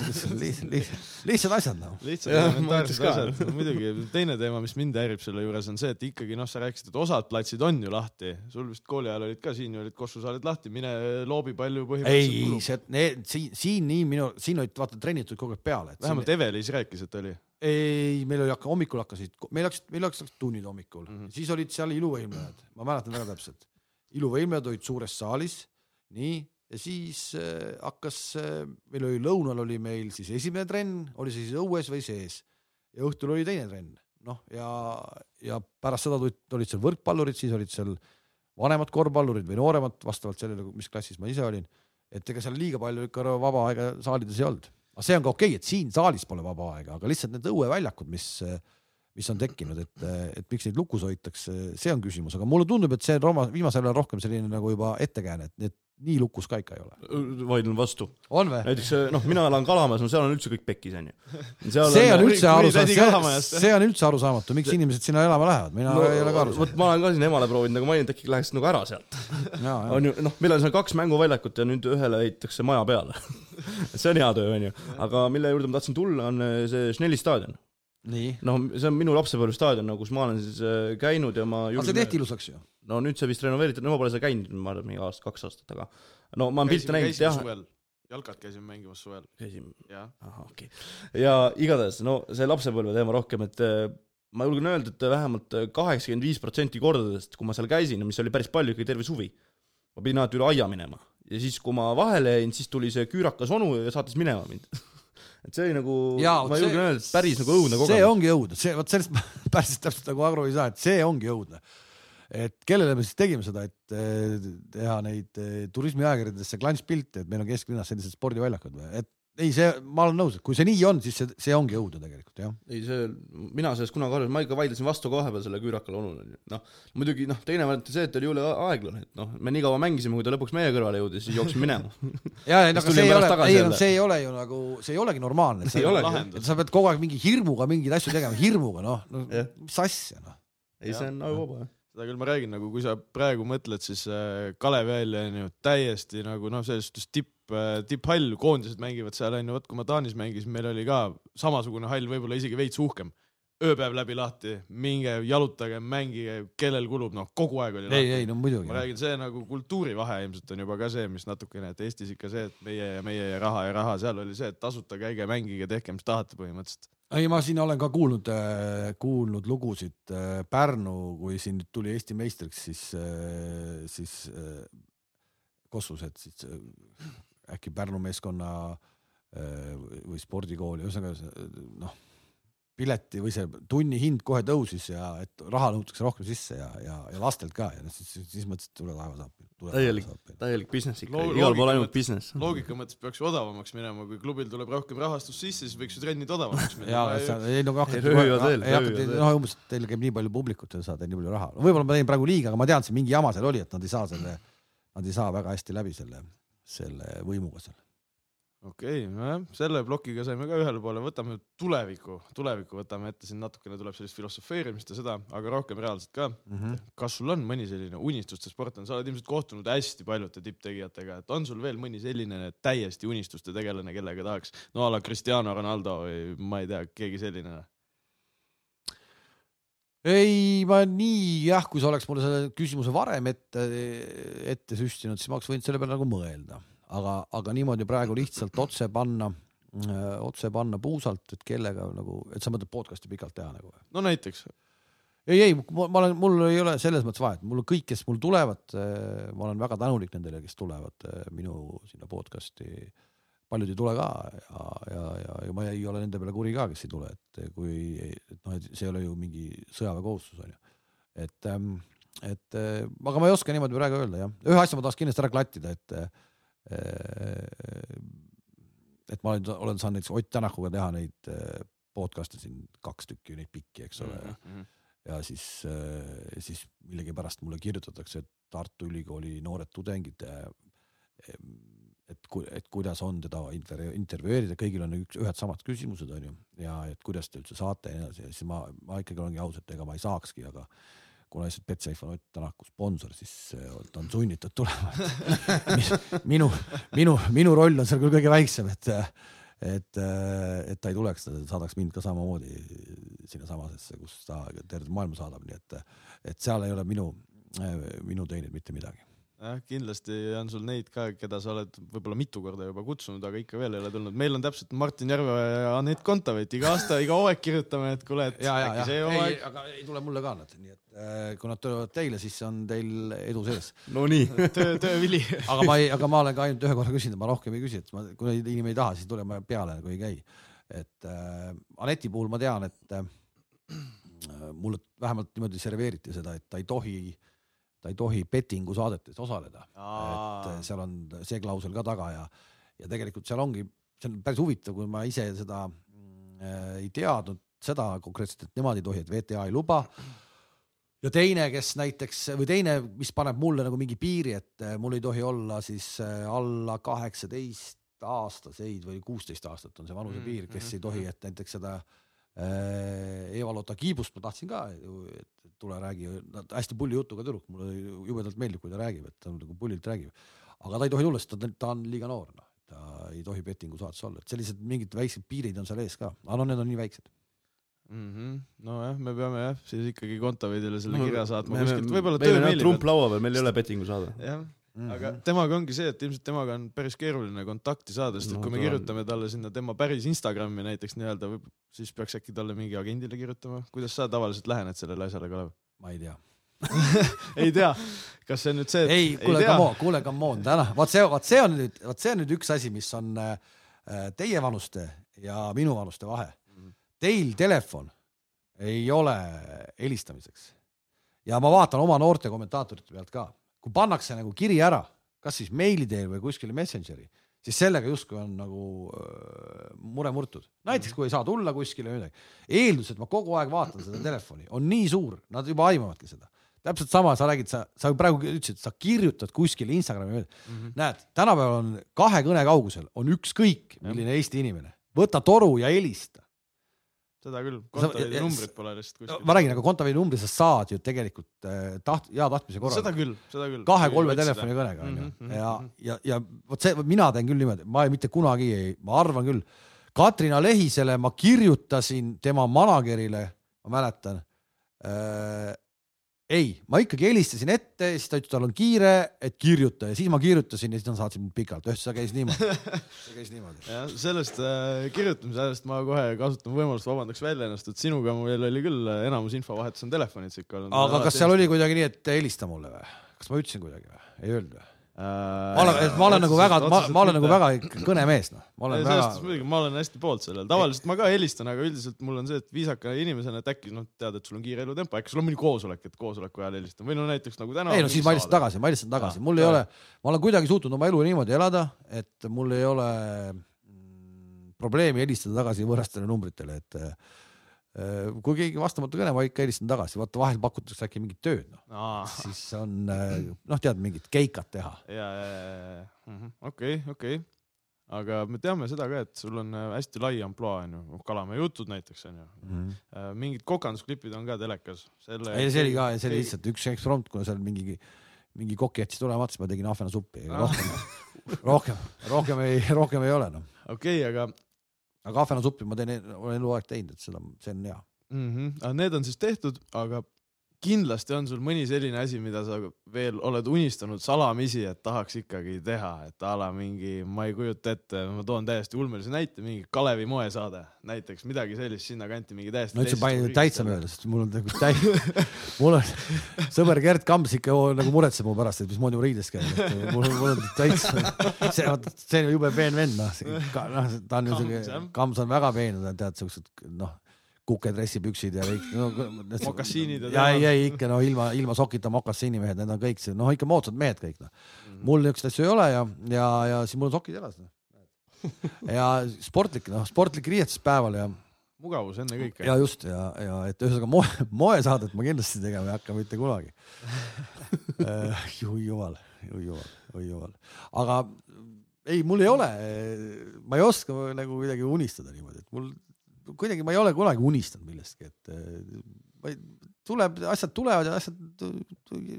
lihtsalt, lihtsad asjad noh. lihtsad elementaarsed asjad, muidugi teine teema, mis mind häirib selle juures on see, et ikkagi noh, sa rääkisid, et osad platsid on ju lahti, sul vist kooli ajal olid ka siin ju olid kossusaalid lahti, mine loobi palju põhimõtteliselt. ei, see, need siin, siin nii minu, siin olid vaata trennid tulid kogu aeg peale. vähemalt siin... Evelis rääkis, et oli. ei, meil oli hakka, hommikul hakkasid, meil hakkasid, meil hakkasid tunnid hommikul mm, -hmm. siis olid seal iluvõimlejad, ma mäletan väga täpselt. iluvõimlejad olid suures saalis, nii ja siis äh, hakkas äh,, meil oli lõunal oli meil siis esimene trenn, oli see siis õues või sees. Ja õhtul oli teine trenn, noh ja, ja pärast seda olid seal võrkpallurid, siis olid seal vanemad korvpallurid või nooremad, vastavalt sellele, mis klassis ma ise olin. et ega seal liiga palju ikka vaba aega saalides ei olnud, aga see on ka okei okay,, et siin saalis pole vaba aega, aga lihtsalt need õueväljakud, mis mis on tekkinud, et, et miks neid lukus hoitakse, see on küsimus, aga mulle tundub, et see on Rooma viimasel ajal rohkem selline nagu juba ettekääne, et need nii lukus ka ikka ei ole. vaidlen vastu. on näiteks äh, noh, mina elan Kalamajas, no seal on üldse kõik pekkis onju. see on üldse kuri tädi arusaamatu, see on üldse arusaamatu, miks inimesed sinna elama lähevad, mina no, ei ole ka aru saanud. vot ma olen ka siin emale proovinud nagu maininud, äkki läheks nagu ära sealt. on ju, noh, meil on seal kaks mänguväljakut ja nüüd ühele ehitatakse maja peale. <laughs> see on hea töö, onju. aga mille juurde ma tahtsin tulla, on äh, see Schnelli staadion. nii, noh, see on minu lapsepõlvestaadion, no kus ma olen siis äh, käinud ja ma aga see tehti ilusaks ju. no nüüd see vist renoveeritud, no ma pole seal käinud, ma arvan, mingi aasta, kaks aastat taga. no ma olen pilte näinud, jah, jalkat käisime mängimas suvel, käisime, ahah, okei okay.. ja igatahes, no see lapsepõlve teema rohkem, et äh, ma julgen öelda, et vähemalt kaheksakümmend viis protsenti kordadest, kui ma seal käisin, mis oli päris palju, ikkagi terve suvi, ma pidin alati üle aia minema ja siis, kui ma vahele jäin, siis tuli see küürakas onu ja saatis minema mind. <laughs> et see oli nagu, ma julgen see- öelda, päris nagu õudne see kogemus. ongi õudne, see, vot sellest ma <laughs> päris täpselt nagu aru ei saa, et see ongi õudne. et kellele me siis tegime seda, et eh, teha neid eh, turismiajakirjadesse klantspilte, et meil on kesklinnas sellised spordiväljakud või, et ei, see, ma olen nõus, et kui see nii on, siis see, see ongi õudne tegelikult jah. ei see, mina sellest kunagi aru, ma ikka vaidlesin vastu ka vahepeal selle küürakale onule, noh, muidugi noh, teine variant on see, et oli jõle aeglane, et noh, me nii kaua mängisime, kui ta lõpuks meie kõrvale jõudis, siis jooksime minema. ja, ei, Siis aga see ei ole, ei see ei ole ju nagu, see ei olegi normaalne, et <laughs> sa pead kogu aeg mingi hirmuga mingeid asju tegema, hirmuga, noh no, Jah. mis asja noh. ei, see on nagu vaba, jah. seda küll ma räägin, nagu kui sa praegu mõtled, siis äh, Kalevi hall on ju täiesti nagu noh, selles suhtes tipp, tipphall, koondised mängivad seal on ju, vot kui ma Taanis mängisin, meil oli ka samasugune hall, võib-olla isegi veits uhkem. ööpäev läbi lahti, minge jalutage, mängige, kellel kulub, noh kogu aeg oli ei, ei no muidugi ma. räägin, see nagu kultuurivahe ilmselt on juba ka see, mis natukene, et Eestis ikka see, et meie ja meie ja raha ja raha, seal oli see, et tasuta käige, mängige, tehke, mis tahate põhimõtteliselt. ei, ma siin olen ka kuulnud, kuulnud lugusid äh, Pärnu, kui siin nüüd tuli Eesti meistriks, siis, siis äh, Kossus, et siis äh, äkki Pärnu meeskonna äh, või spordikooli, ühesõnaga noh, pileti või see tunni hind kohe tõusis ja et raha nõutakse rohkem sisse ja, ja, ja lastelt ka ja siis, siis, mõtlesin, et tule taeva saab. Täielik- täielik business ikka igal pool ainult business. loogika mõttes peaks ju odavamaks minema, kui klubil tuleb rohkem rahastust sisse, siis võiks ju trennid odavamaks <laughs> minna. ja, aga sa ei no veel. noh umbes teil käib nii palju publikut ja saate nii palju raha no,. võib-olla ma teen praegu liiga, aga ma tean, et see mingi jama seal oli, et nad ei saa selle, nad ei saa väga hästi läbi selle, selle võimuga seal. okei okay,, nojah, selle plokiga saime ka ühele poole, võtame tuleviku, tuleviku võtame ette, siin natukene tuleb sellist filosofeerimist ja seda, aga rohkem reaalselt ka. Mm -hmm. kas sul on mõni selline unistuste sportlane, sa oled ilmselt kohtunud hästi paljude tipptegijatega, et on sul veel mõni selline täiesti unistuste tegelane, kellega tahaks, no a la Cristiano Ronaldo või ma ei tea, keegi selline? ei, ma nii jah, kui sa oleks mulle selle küsimuse varem ette, ette süstinud, siis ma oleks võinud selle peale nagu mõelda, aga, aga niimoodi praegu lihtsalt otse panna, otse panna puusalt, et kellega nagu, et sa mõtled podcast'i pikalt teha nagu või? no näiteks, ei, ei, ma olen, mul ei ole selles mõttes vahet, mul kõik, kes mul tulevad, ma olen väga tänulik nendele, kes tulevad eh, minu sinna podcast'i. Paljud ei tule ka ja, ja, ja, ja ma ei ole nende peale kuri ka, kes ei tule, et kui, et noh, et see ei ole ju mingi sõjaväekohustus on ju. et, et eh, aga ma ei oska niimoodi praegu öelda jah, ühe asja ma tahaks kindlasti ära klattida, et eh, et ma olen, olen saanud näiteks Ott Tänakuga teha neid eh, podcast'e siin kaks tükki, neid pikki, eks ole mm, Mhm. ja siis, siis millegipärast mulle kirjutatakse et Tartu Ülikooli noored tudengid, et, et kuidas on teda inter- intervjueerida, kõigil on üks, ühed samad küsimused on ju ja et kuidas te üldse saate ja nii edasi ja siis ma, ma ikkagi olengi aus, et ega ma ei saakski, aga kuna lihtsalt Betsafe on Ott Tänaku sponsor, siis eh, ta on sunnitud tulema. <laughs> minu, minu, minu roll on seal küll kõige väiksem, et et, et ta ei tuleks, saadaks mind ka samamoodi sinnasamasesse, kus ta terve maailma saadab, nii et, et seal ei ole minu, minu teenid mitte midagi. jah, kindlasti on sul neid ka, keda sa oled võib-olla mitu korda juba kutsunud, aga ikka veel ei ole tulnud. meil on täpselt Martin Järve ja Anett Kontaveit iga aasta, iga hooaeg kirjutame, et kuule, et ja, ja, äkki see ei hooaeg,, aga ei tule mulle ka nad, nii et äh, kui nad tulevad teile, siis on teil edu sees. no nii, <laughs> töö, töövili. aga ma ei, aga ma olen ka ainult ühe korra küsinud, ma rohkem ei küsi, et ma, kui inimene ei taha, siis tuleme peale, kui ei käi. et äh, Aneti puhul ma tean, et äh, mulle vähemalt niimoodi serveeriti seda, et ta ei tohi, ta ei tohi bettingu saadetes osaleda. et äh, seal on see klausel ka taga ja, ja tegelikult seal ongi, see on päris huvitav, kui ma ise seda äh, ei teadnud, seda konkreetselt, et nemad ei tohi, et VTA ei luba. ja teine, kes näiteks või teine, mis paneb mulle nagu mingi piiri, et äh, mul ei tohi olla siis alla kaheksateist aastaseid või kuusteist aastat on see vanusepiir, Mm, kes mm, ei tohi, mm. et näiteks seda äh, Eva-Lotta Kiibust ma tahtsin ka, et tule räägi, hästi pulli jutuga tüdruk, mulle jubedalt meeldib, kui ta räägib, et ta nagu pullilt räägib. aga ta ei tohi tulla, sest ta, ta on liiga noor, noh, ta ei tohi bettingu saates olla, et sellised mingid väiksed piirid on seal ees ka, aga no need on nii väiksed. mm. -hmm. nojah, me peame jah, siis ikkagi Kontaveidile selle No, kirja saatma me- kuskilt, võib-olla töömeili trump laua peal, meil ei ole bettingu saada. jah, Mhm. aga temaga ongi see, et ilmselt temaga on päris keeruline kontakti saada, sest et No kui me kirjutame talle sinna tema päris Instagrami näiteks nii-öelda, siis peaks äkki talle mingi agendile kirjutama. kuidas sa tavaliselt lähened sellele asjale, Kalev? ma ei tea. <laughs> ei tea, kas see on nüüd see, et ei, kuule, come on, kuule, come on, täna, vot see, vot see on nüüd, vot see on nüüd üks asi, mis on äh, teievanuste ja minuvanuste vahe. Mhm. Teil telefon ei ole helistamiseks ja ma vaatan oma noorte kommentaatorite pealt ka, kui pannakse nagu kiri ära, kas siis meili teel või kuskile Messengeri, siis sellega justkui on nagu öö, mure murtud. näiteks kui ei saa tulla kuskile või midagi, eeldus, et ma kogu aeg vaatan seda telefoni, on nii suur, nad juba aimavadki seda. täpselt sama, sa räägid, sa, sa praegu ütlesid, sa kirjutad kuskile Instagrami, Mhm. näed, tänapäeval on kahe kõne kaugusel on ükskõik milline Eesti inimene, võta toru ja helista. Seda küll, kontoveidi numbrit pole lihtsalt kuskil. ma räägin, aga kontoveidi numbri sa saad ju tegelikult äh, taht-, hea tahtmise korral seda küll, seda küll. kahe-kolme telefonikõnega onju Mhm, mhm, ja mhm., ja, ja vot see, mina teen küll niimoodi, ma ei, mitte kunagi ei, ma arvan küll, Katrina Lehisele ma kirjutasin tema manager'ile, ma mäletan äh,. ei, ma ikkagi helistasin ette, siis ta ütles, tal on kiire, et kirjuta ja siis ma kirjutasin ja siis ta saatis mind pikalt, ühesõnaga käis niimoodi, see käis niimoodi. <laughs> jah, sellest äh, kirjutamise ajast ma kohe kasutan võimalust, vabandaks välja ennast, et sinuga meil oli küll äh, enamus infovahetus on telefonits ikka olnud. aga kas seal oli kuidagi nii, et helista mulle või? kas ma ütlesin kuidagi või? ei öelnud või? Äh, ma olen, ma olen nagu väga, ma, ma olen nagu väga kõnemees noh, ma olen selles väga suhtes muidugi, ma olen hästi poolt sellel, tavaliselt ma ka helistan, aga üldiselt mul on see, et viisaka inimesena, et äkki noh, tead, et sul on kiire elutempo, äkki sul on mõni koosolek, et koosoleku ajal helistan. Või no näiteks nagu täna. ei no siis ma helistan tagasi, ma helistan tagasi, mul ei jaa. ole, ma olen kuidagi suutnud oma elu niimoodi elada, et mul ei ole mm, probleemi helistada tagasi võõrastele numbritele, et kui keegi vastamata kõne, ma ikka helistan tagasi, vaata vahel pakutakse äkki mingit tööd, noh, siis on äh, noh, tead mingit keikat teha. ja, ja, ja, ja, okei, okei. aga me teame seda ka, et sul on äh, hästi lai ampluaa onju, Kalamäe jutud näiteks onju. mingid kokandusklipid on ka telekas. ei, see oli ka, see oli lihtsalt üks eksprompt, kuna seal mingi, mingi kokk jättis tulemata, siis ma tegin ahvenasuppi, rohkem, rohkem, rohkem ei, rohkem ei ole noh. okei, aga aga ahvenasuppi ma teen, olen eluaeg teinud, et seda, see on hea. mm. -hmm. aga need on siis tehtud, aga kindlasti on sul mõni selline asi, mida sa veel oled unistanud salamisi, et tahaks ikkagi teha, et a la mingi, ma ei kujuta ette, ma toon täiesti ulmelise näite, mingi Kalevi moesaade näiteks, midagi sellist sinnakanti, mingi täiesti. no üldse panin täitsa mööda, sest mul on nagu täi-, <laughs> mul on sõber Gerd Kams ikka nagu muretseb mu pärast, et mismoodi ma riides käin, et mul on, mul on täitsa, see, see on jube peen vend, noh, noh, ta on ju siuke Kams on väga peen, tead siuksed noh, kukedressipüksid ja kõik no. <laughs> Mokassiinid ja ja ei, ei ikka no ilma, ilma sokita mokassiinimehed, need on kõik see, noh ikka moodsad mehed kõik noh. Mhm. mul niisuguseid asju ei ole ja, ja, ja siis mul on sokid jalas noh. <laughs> ja sportlik, noh sportlik riietuspäeval ja mugavus enne kõike. ja just ja, ja et ühesõnaga moe, moesaadet ma kindlasti tegema ei hakka mitte kunagi. <laughs> oi jumal, oi jumal, oi jumal, aga ei, mul ei ole, ma ei oska nagu kuidagi unistada niimoodi, et mul kuidagi ma ei ole kunagi unistanud millestki, et eh, tuleb, asjad tulevad ja asjad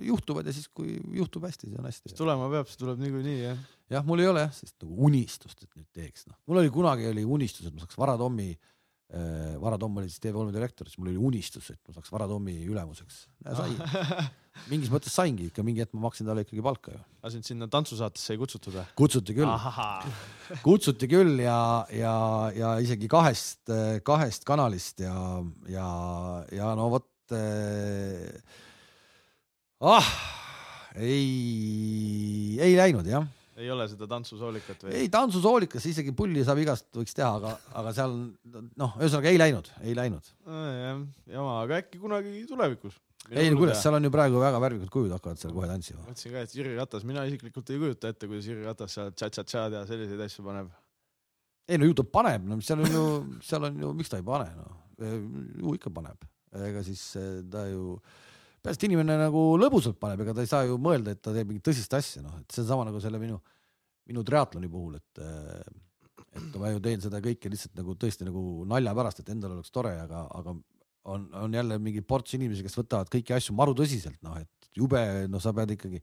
juhtuvad ja siis, kui juhtub hästi, siis on hästi. tulema peab, see tuleb niikuinii jah. jah, mul ei ole jah, sellist nagu unistust, et nüüd teeks, noh, mul oli kunagi oli unistus, et ma saaks Vara Tommi äh,, Vara Tomm oli siis TV3 direktor, siis mul oli unistus, et ma saaks Vara Tommi ülemuseks. sai, <laughs> mingis mõttes saingi ikka, mingi hetk ma maksin talle ikkagi palka ju. aga sind sinna tantsusaatesse ei kutsutud või? kutsuti küll, <laughs> kutsuti küll ja, ja, ja isegi kahest, kahest kanalist ja, ja, ja no vot äh,. ah, ei, ei läinud jah ei ole seda tantsusoolikat või? ei, tantsusoolikas isegi pulli saab igast võiks teha, aga, aga seal noh, ühesõnaga ei läinud, ei läinud. jah, jama, aga äkki kunagi tulevikus. ei no kuidas, seal on ju praegu väga värvikad kujud hakkavad seal kohe tantsima. mõtlesin ka, et Jüri Ratas, mina isiklikult ei kujuta ette, kuidas Jüri Ratas seal tša-tša-tšad ja selliseid asju paneb. ei no ju ta paneb, no seal on ju, seal on ju, miks ta ei pane noh, ju ikka paneb, ega siis eh, ta ju peaasi, et inimene nagu lõbusalt paneb, ega ta ei saa ju mõelda, et ta teeb mingit tõsist asja, noh, et see on sama nagu selle minu, minu triatloni puhul, et et ma ju teen seda kõike lihtsalt nagu tõesti nagu nalja pärast, et endal oleks tore, aga, aga on, on jälle mingi ports inimesi, kes võtavad kõiki asju maru tõsiselt, noh, et jube, noh, sa pead ikkagi,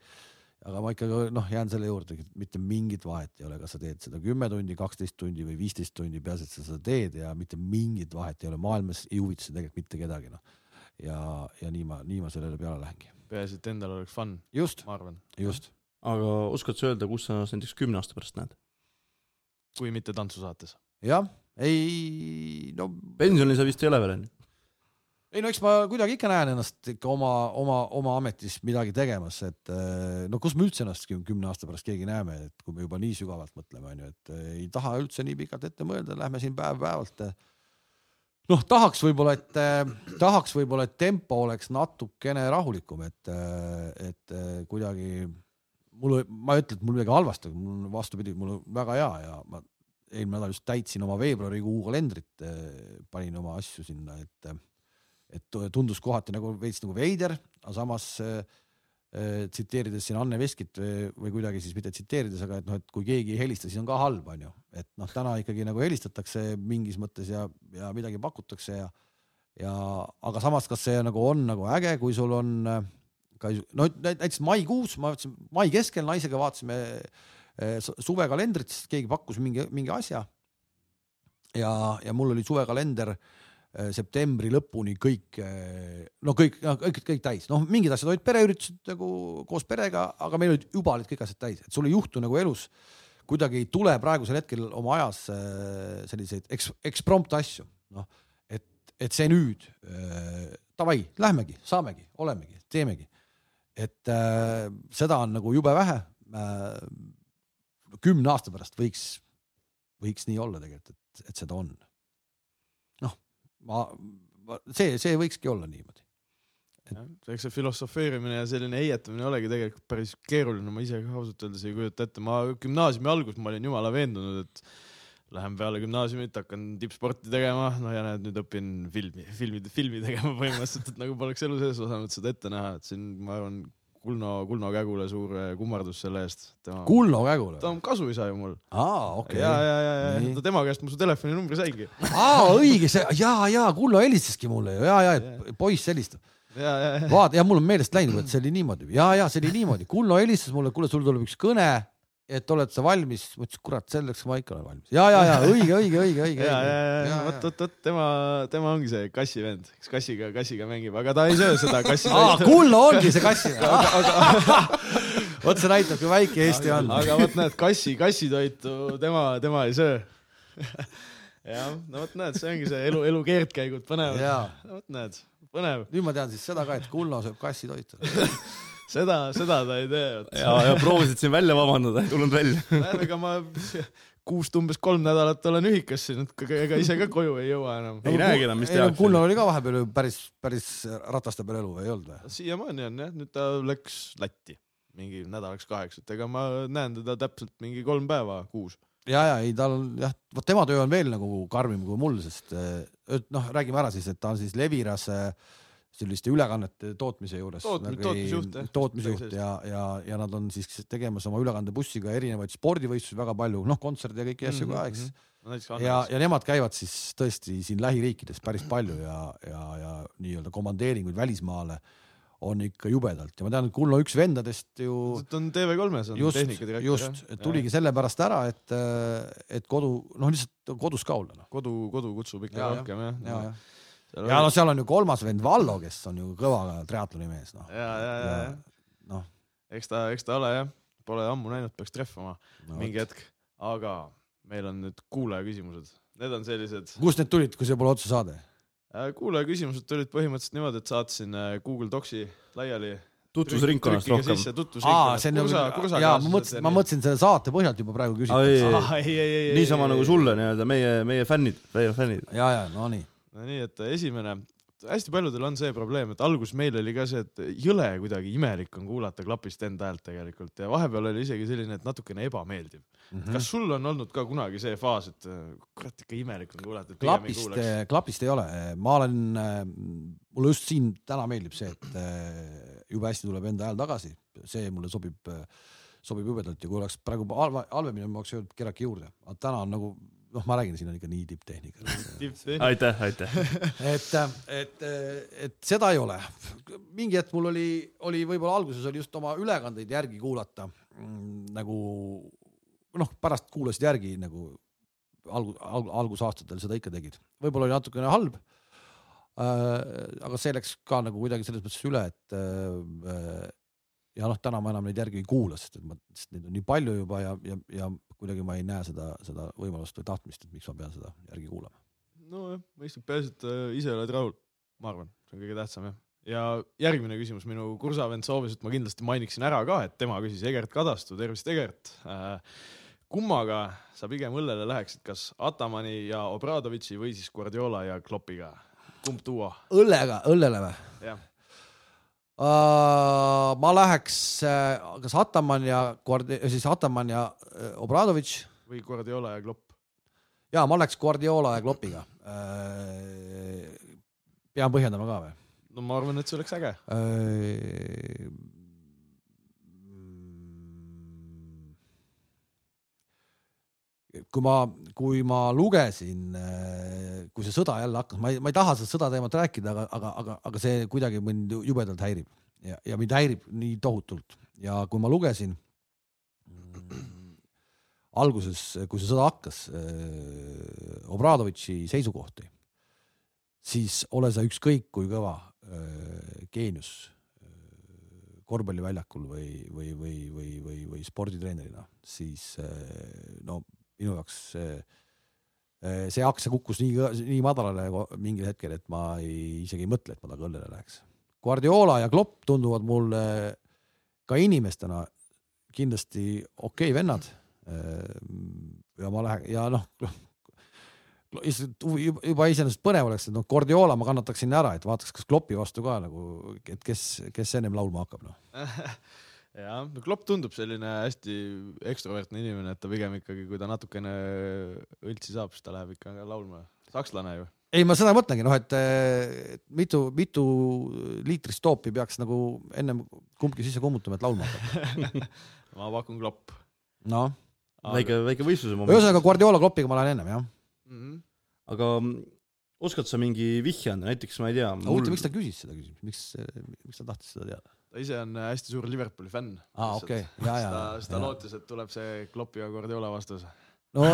aga ma ikkagi noh, jään selle juurde, mitte mingit vahet ei ole, kas sa teed seda kümme tundi, kaksteist tundi või viisteist tundi, peaasi, et sa seda teed ja mitte mingit vahet ei ole, maailmas ei huvita see tegelikult mitte kedagi, noh. ja, ja nii ma, nii ma sellele peale lähengi. peaasi, et endal oleks fun, just, ma arvan. just. aga oskad sa öelda, kus sa ennast näiteks kümne aasta pärast näed? kui mitte tantsusaates. jah, ei no pensionil sa vist ei ole veel onju? ei no eks ma kuidagi ikka näen ennast ikka oma, oma, oma ametis midagi tegemas, et eh, no kus me üldse ennast küm- kümne aasta pärast keegi näeme, et kui me juba nii sügavalt mõtleme, onju, et eh, ei taha üldse nii pikalt ette mõelda, lähme siin päev-päevalt. noh, tahaks võib-olla, et eh, tahaks võib-olla, et tempo oleks natukene rahulikum, et, et eh, kuidagi mul, ma ei ütle, et mul midagi halvasti, mul vastupidi, mul on väga hea ja ma eelmine nädal just täitsin oma veebruarikuu kalendrit, panin oma asju sinna, et et tundus kohati nagu veits nagu veider, aga samas äh, tsiteerides siin Anne Veskit või, või kuidagi siis mitte tsiteerides, aga et noh, et kui keegi ei helista, siis on ka halb, onju. et noh, täna ikkagi nagu helistatakse mingis mõttes ja, ja midagi pakutakse ja ja aga samas, kas see nagu on nagu äge, kui sul on äh, ka no näiteks maikuus, ma vaatasin mai keskel naisega vaatasime äh, su- suvekalendrit, sest keegi pakkus mingi, mingi asja. ja, ja mul oli suvekalender äh, septembri lõpuni kõik, no kõik, kõik, kõik täis, noh, mingid asjad olid pereüritused nagu koos perega, aga meil olid juba olid kõik asjad täis, et sul ei juhtu nagu elus kuidagi ei tule praegusel hetkel oma ajas äh, selliseid eks, eksprompt asju, noh, et, et see nüüd äh, davai, lähmegi, saamegi, olemegi, teemegi. et äh, seda on nagu jube vähe äh,. kümne aasta pärast võiks, võiks nii olla tegelikult, et, et seda on. Ma, ma, see, see võikski olla niimoodi. eks see filosofeerimine ja selline heietamine olegi tegelikult päris keeruline, ma ise ka ausalt öeldes ei kujuta ette, ma gümnaasiumi alguses ma olin jumala veendunud, et lähen peale gümnaasiumit, hakkan tippsporti tegema, no ja näed, nüüd õpin filmi, filmi, filmi tegema põhimõtteliselt, et nagu poleks elu sees osanud seda ette näha, et siin ma arvan, Kulno, Kulno Kägule suur eh, kummardus selle eest. Kulno Kägule? ta. on kasuisa ju mul. Aa, okei. Ja, ja, ja, ja ta tema käest ma su telefoninumbri saingi. aa, õige see ja, ja Kullo helistaski mulle ju. Ja, ja, et poiss helistab. ja, ja, ja, vaata ja mul on meelest läinud, et see oli niimoodi. Ja, ja see oli niimoodi, Kullo helistas mulle, kuule, sul tuleb üks kõne, et oled sa valmis, ma ütlesin, kurat, selleks ma ikka olen valmis ja, ja, ja õige, õige, õige, õige. ja, ja, ja, vot, vot, vot tema, tema ongi see kassivend, kes kassiga, kassiga mängib, aga ta ei söö seda <laughs> kassi. aa, Kullo ongi see kassi. <laughs> <laughs> vot see näitab, kui väike Eesti on. aga vot näed, kassi, kassitoitu tema, tema ei söö. jah, no vot näed, see ongi see elu, elu keerdkäigud põnevad. jaa, vot näed, põnev, nüüd ma tean siis seda ka, et Kullo sööb kassitoitu. seda, seda ta ei tee, ja, ja proovisid siin välja vabandada, <laughs> ei tulnud välja. ega ma kuust umbes kolm nädalat olen ühikas siin, et ega ise ka koju ei jõua enam. ei näegi enam, mis tehakse. Kullo oli ka vahepeal ju päris, päris rataste peal elu, ei olnud või? siiamaani on jah, nüüd ta läks Lätti mingi nädalaks-kaheks, et ega ma näen teda täpselt mingi kolm päeva kuus. ja, ja ei, tal on jah, vot tema töö on veel nagu karmim kui mul, sest eh, et noh, räägime ära siis, et ta on siis Leviras eh, selliste ülekannete tootmise juures. Tootmi- tootmisjuht, jah. tootmisjuht ja, ja, ja nad on siis tegemas oma ülekandebussiga erinevaid spordivõistlusi väga palju, noh, kontserte ja kõiki asju ka, eks. näiteks ja, Annelis. ja nemad käivad siis tõesti siin lähiriikides päris palju ja, ja, ja nii-öelda komandeeringuid välismaale on ikka jubedalt ja ma tean, et Kullo üks vendadest ju on TV3-s on just, tehnikadirektor. just, tuligi sellepärast ära, et, et kodu, noh lihtsalt kodus ka olla, noh. kodu, kodu kutsub ikka Ja, ja. rohkem jah ja, ja, ja, ja no seal on ju kolmas vend Vallo, kes on ju kõva triatloni mees, noh. ja, ja, ja, ja., noh eks ta, eks ta ole jah, pole ammu näinud, peaks trehvama no, mingi hetk, aga meil on nüüd kuulaja küsimused, need on sellised. kust need tulid, kui see pole otse saade? kuulaja küsimused tulid põhimõtteliselt niimoodi, et saatsin äh, Google Docsi laiali. tutvusringkonnast rohkem. aa, see on nagu, jaa, ma mõtlesin, ma mõtlesin selle saate põhjalt juba praegu küsida. niisama nagu sulle nii-öelda, meie, meie fännid, meie fännid. ja, ja no nii. No nii, et esimene, hästi paljudel on see probleem, et alguses meil oli ka see, et jõle kuidagi imelik on kuulata klapist enda häält tegelikult ja vahepeal oli isegi selline, et natukene ebameeldiv mm. -hmm. kas sul on olnud ka kunagi see faas, et äh, kurat ikka imelik on kuulata, klapist kuulaks?, klapist ei ole, ma olen, mulle just siin täna meeldib see, et äh, jube hästi tuleb enda hääl tagasi, see mulle sobib, sobib jubedalt ja kui oleks praegu halvemini, ma oleks öelnud kerake juurde, aga täna on nagu noh, ma räägin, siin on ikka nii tipptehnika. <laughs> aitäh, aitäh. et, et, et seda ei ole. mingi hetk mul oli, oli võib-olla alguses oli just oma ülekandeid järgi kuulata nagu noh, pärast kuulasid järgi nagu alg-, alg-, algusaastatel seda ikka tegid, võib-olla oli natukene halb äh,. aga see läks ka nagu kuidagi selles mõttes üle, et äh, ja noh, täna ma enam neid järgi ei kuula, sest et ma, sest neid on nii palju juba ja, ja, ja kuidagi ma ei näe seda, seda võimalust või tahtmist, et miks ma pean seda järgi kuulama. nojah, mõistlik, peaasi, et äh, ise oled rahul, ma arvan, see on kõige tähtsam jah. ja järgmine küsimus, minu kursavend soovis, et ma kindlasti mainiksin ära ka, et tema küsis Egert Kadastu, tervist Egert äh,. kummaga sa pigem õllele läheksid, kas Atamani ja Obradovitši või siis Guardiola ja Kloppiga, kumb duo? õllega, õllele või? Uh, ma läheks uh, kas Ataman ja Guardi-, siis Ataman ja Obradovitš või Guardiola ja Klopp? ja ma läheks Guardiola ja Kloppiga pean põhjendama ka või no ma arvan, et see oleks äge. Kui ma, kui ma lugesin, kui see sõda jälle hakkas, ma ei, ma ei taha seda sõda teemat rääkida, aga, aga, aga, aga see kuidagi mind jubedalt häirib. Ja, ja mind häirib nii tohutult. Ja kui ma lugesin mm, alguses, kui see sõda hakkas, Obradovitši seisukohti, siis ole sa ükskõik kui kõva öö, geenius korvpalliväljakul või, või, või, või, või, või sporditreenerina, siis no minu jaoks see, see aktsia kukkus nii, nii madalale mingil hetkel, et ma ei, isegi ei mõtle, et ma temaga õllele läheks. Guardiola ja Klopp tunduvad mulle ka inimestena kindlasti okei okay vennad. ja ma lähen ja noh, lihtsalt juba iseenesest põnev oleks, et noh, Guardiola ma kannataksin ära, et vaataks, kas Kloppi vastu ka nagu, et kes, kes ennem laulma hakkab, noh. <laughs> jah, no Klopp tundub selline hästi ekstrovertne inimene, et ta pigem ikkagi, kui ta natukene õltsi saab, siis ta läheb ikka laulma. sakslane ju. ei, ma seda mõtlengi, noh, et mitu, mitu liitrist toopi peaks nagu ennem kumbki sisse kummutama, et laulma <laughs> hakkab. ma pakun Klopp. noh, väike, väike võistluse moment. ühesõnaga Guardiola Kloppiga ma lähen ennem, jah. Mhm. aga mm, oskad sa mingi vihje anda, näiteks ma ei tea. huvitav, miks ta küsis seda küsimust, miks, miks ta tahtis seda teada? Ta ise on hästi suur Liverpooli fänn. aa, okei, ja, ja, siis ta lootis, et tuleb see Kloppi ja Guardiola vastus. no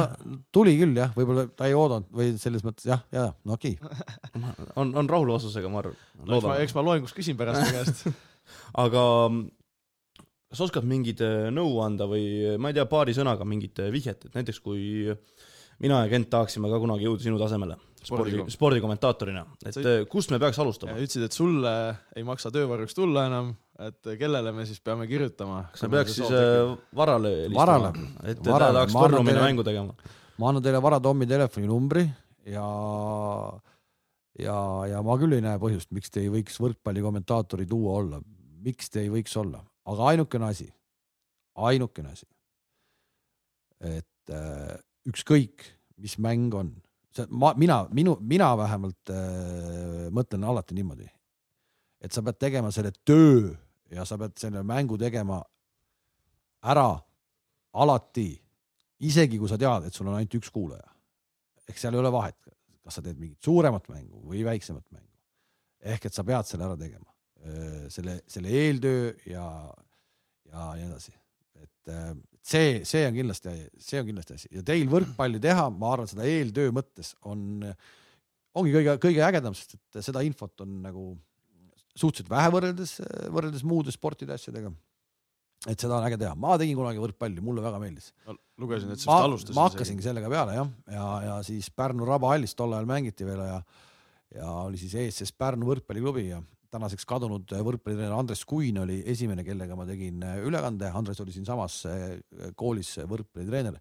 tuli küll jah, võib-olla ta ei oodanud või selles mõttes jah, ja no okei okay.. on, on rahul vastusega, ma arvan. eks ma, eks ma loengus küsin pärast ta käest. <laughs> aga mm, kas oskad mingit äh, nõu anda või ma ei tea, paari sõnaga mingit äh, vihjet, et näiteks kui mina ja Kent tahaksime ka kunagi jõuda sinu tasemele spordi Spordikom-, spordikommentaatorina, et Sa- äh, kust me peaks alustama? ütlesid, et sulle ei maksa töövarjuks tulla enam, et kellele me siis peame kirjutama. kas me peaks siis äh, Varale helistama, et ta tahaks teile- mängu tegema? ma annan teile Vara Tommi telefoninumbri ja ja, ja ma küll ei näe põhjust, miks te ei võiks võrkpallikommentaatori duo olla, miks te ei võiks olla, aga ainukene asi, ainukene asi, et äh, ükskõik, mis mäng on, see ma, mina, minu, mina vähemalt äh, mõtlen alati niimoodi, et sa pead tegema selle töö ja sa pead selle mängu tegema ära alati isegi kui sa tead, et sul on ainult üks kuulaja. ehk seal ei ole vahet, kas sa teed mingit suuremat mängu või väiksemat mängu. ehk et sa pead selle ära tegema, selle, selle eeltöö ja, ja nii edasi. et see, see on kindlasti, see on kindlasti asi ja teil võrkpalli teha, ma arvan, seda eeltöö mõttes on, ongi kõige, kõige ägedam, sest et seda infot on nagu suhteliselt vähe võrreldes, võrreldes muude sportide asjadega et seda on äge teha, ma tegin kunagi võrkpalli, mulle väga meeldis. lugesin, et sa vist, alustasid. ma hakkasingi sellega peale jah, ja, ja siis Pärnu Rabahallis tol ajal mängiti veel ja ja oli siis ESS Pärnu võrkpalliklubi ja tänaseks kadunud võrkpallitreener Andres Kuin oli esimene, kellega ma tegin ülekande, Andres oli siinsamas eh, koolis võrkpallitreener.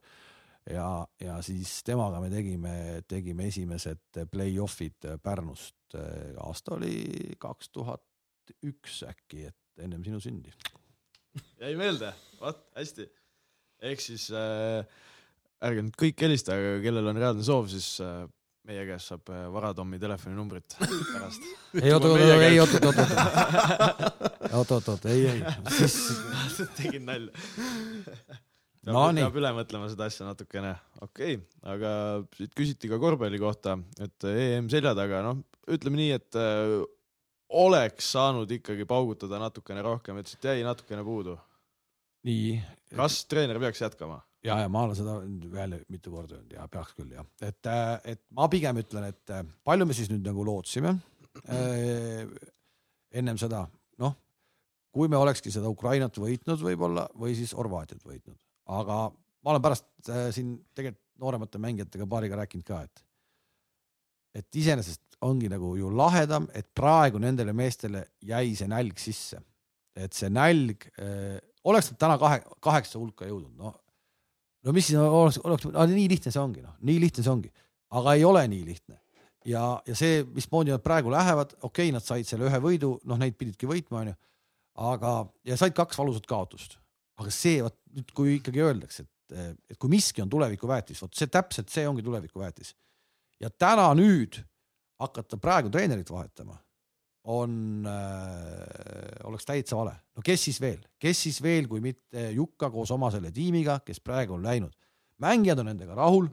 ja, ja siis temaga me tegime, tegime esimesed play-off'id Pärnust. aasta oli kaks tuhat üks äkki, et ennem sinu sündi. jäi meelde, vot hästi. ehk siis äh, ärge nüüd kõik helistage, aga kellel on reaalne soov, siis äh, meie käest saab äh, Varatommi telefoninumbrit pärast. ei oot, oot, oot, ei oot, oot, oot, oot, oot, oot, ei, ei, siis <laughs> tegin nalja. No peab, nii. peab üle mõtlema seda asja natukene, okei okay., aga siit küsiti ka korvpalli kohta, et EM selja taga, noh, ütleme nii, et äh, oleks saanud ikkagi paugutada natukene rohkem, et siit jäi natukene puudu. nii. kas treener peaks jätkama? ja, ja ma olen seda veel mitu korda öelnud ja peaks küll jah, et, et ma pigem ütlen, et äh, palju me siis nüüd nagu lootsime äh, ennem seda, noh, kui me olekski seda Ukrainat võitnud võib-olla või siis Horvaatiat võitnud, aga ma olen pärast äh, siin tegelikult nooremate mängijatega paariga rääkinud ka, et et iseenesest ongi nagu ju lahedam, et praegu nendele meestele jäi see nälg sisse, et see nälg äh, oleks nad täna kahe, kaheksa hulka jõudnud, no no mis siis oleks, oleks, nii lihtne see ongi, noh, nii lihtne see ongi, aga ei ole nii lihtne. ja, ja see, mismoodi nad praegu lähevad, okei okay,, nad said selle ühe võidu, noh, neid pididki võitma, onju, aga, ja said kaks valusat kaotust. aga see, vot nüüd, kui ikkagi öeldakse, et, et kui miski on tulevikuväetis, vot see täpselt see ongi tulevikuväetis. ja täna nüüd hakata praegu treenerit vahetama on äh,, oleks täitsa vale. no kes siis veel, kes siis veel, kui mitte Jukka koos oma selle tiimiga, kes praegu on läinud. mängijad on nendega rahul,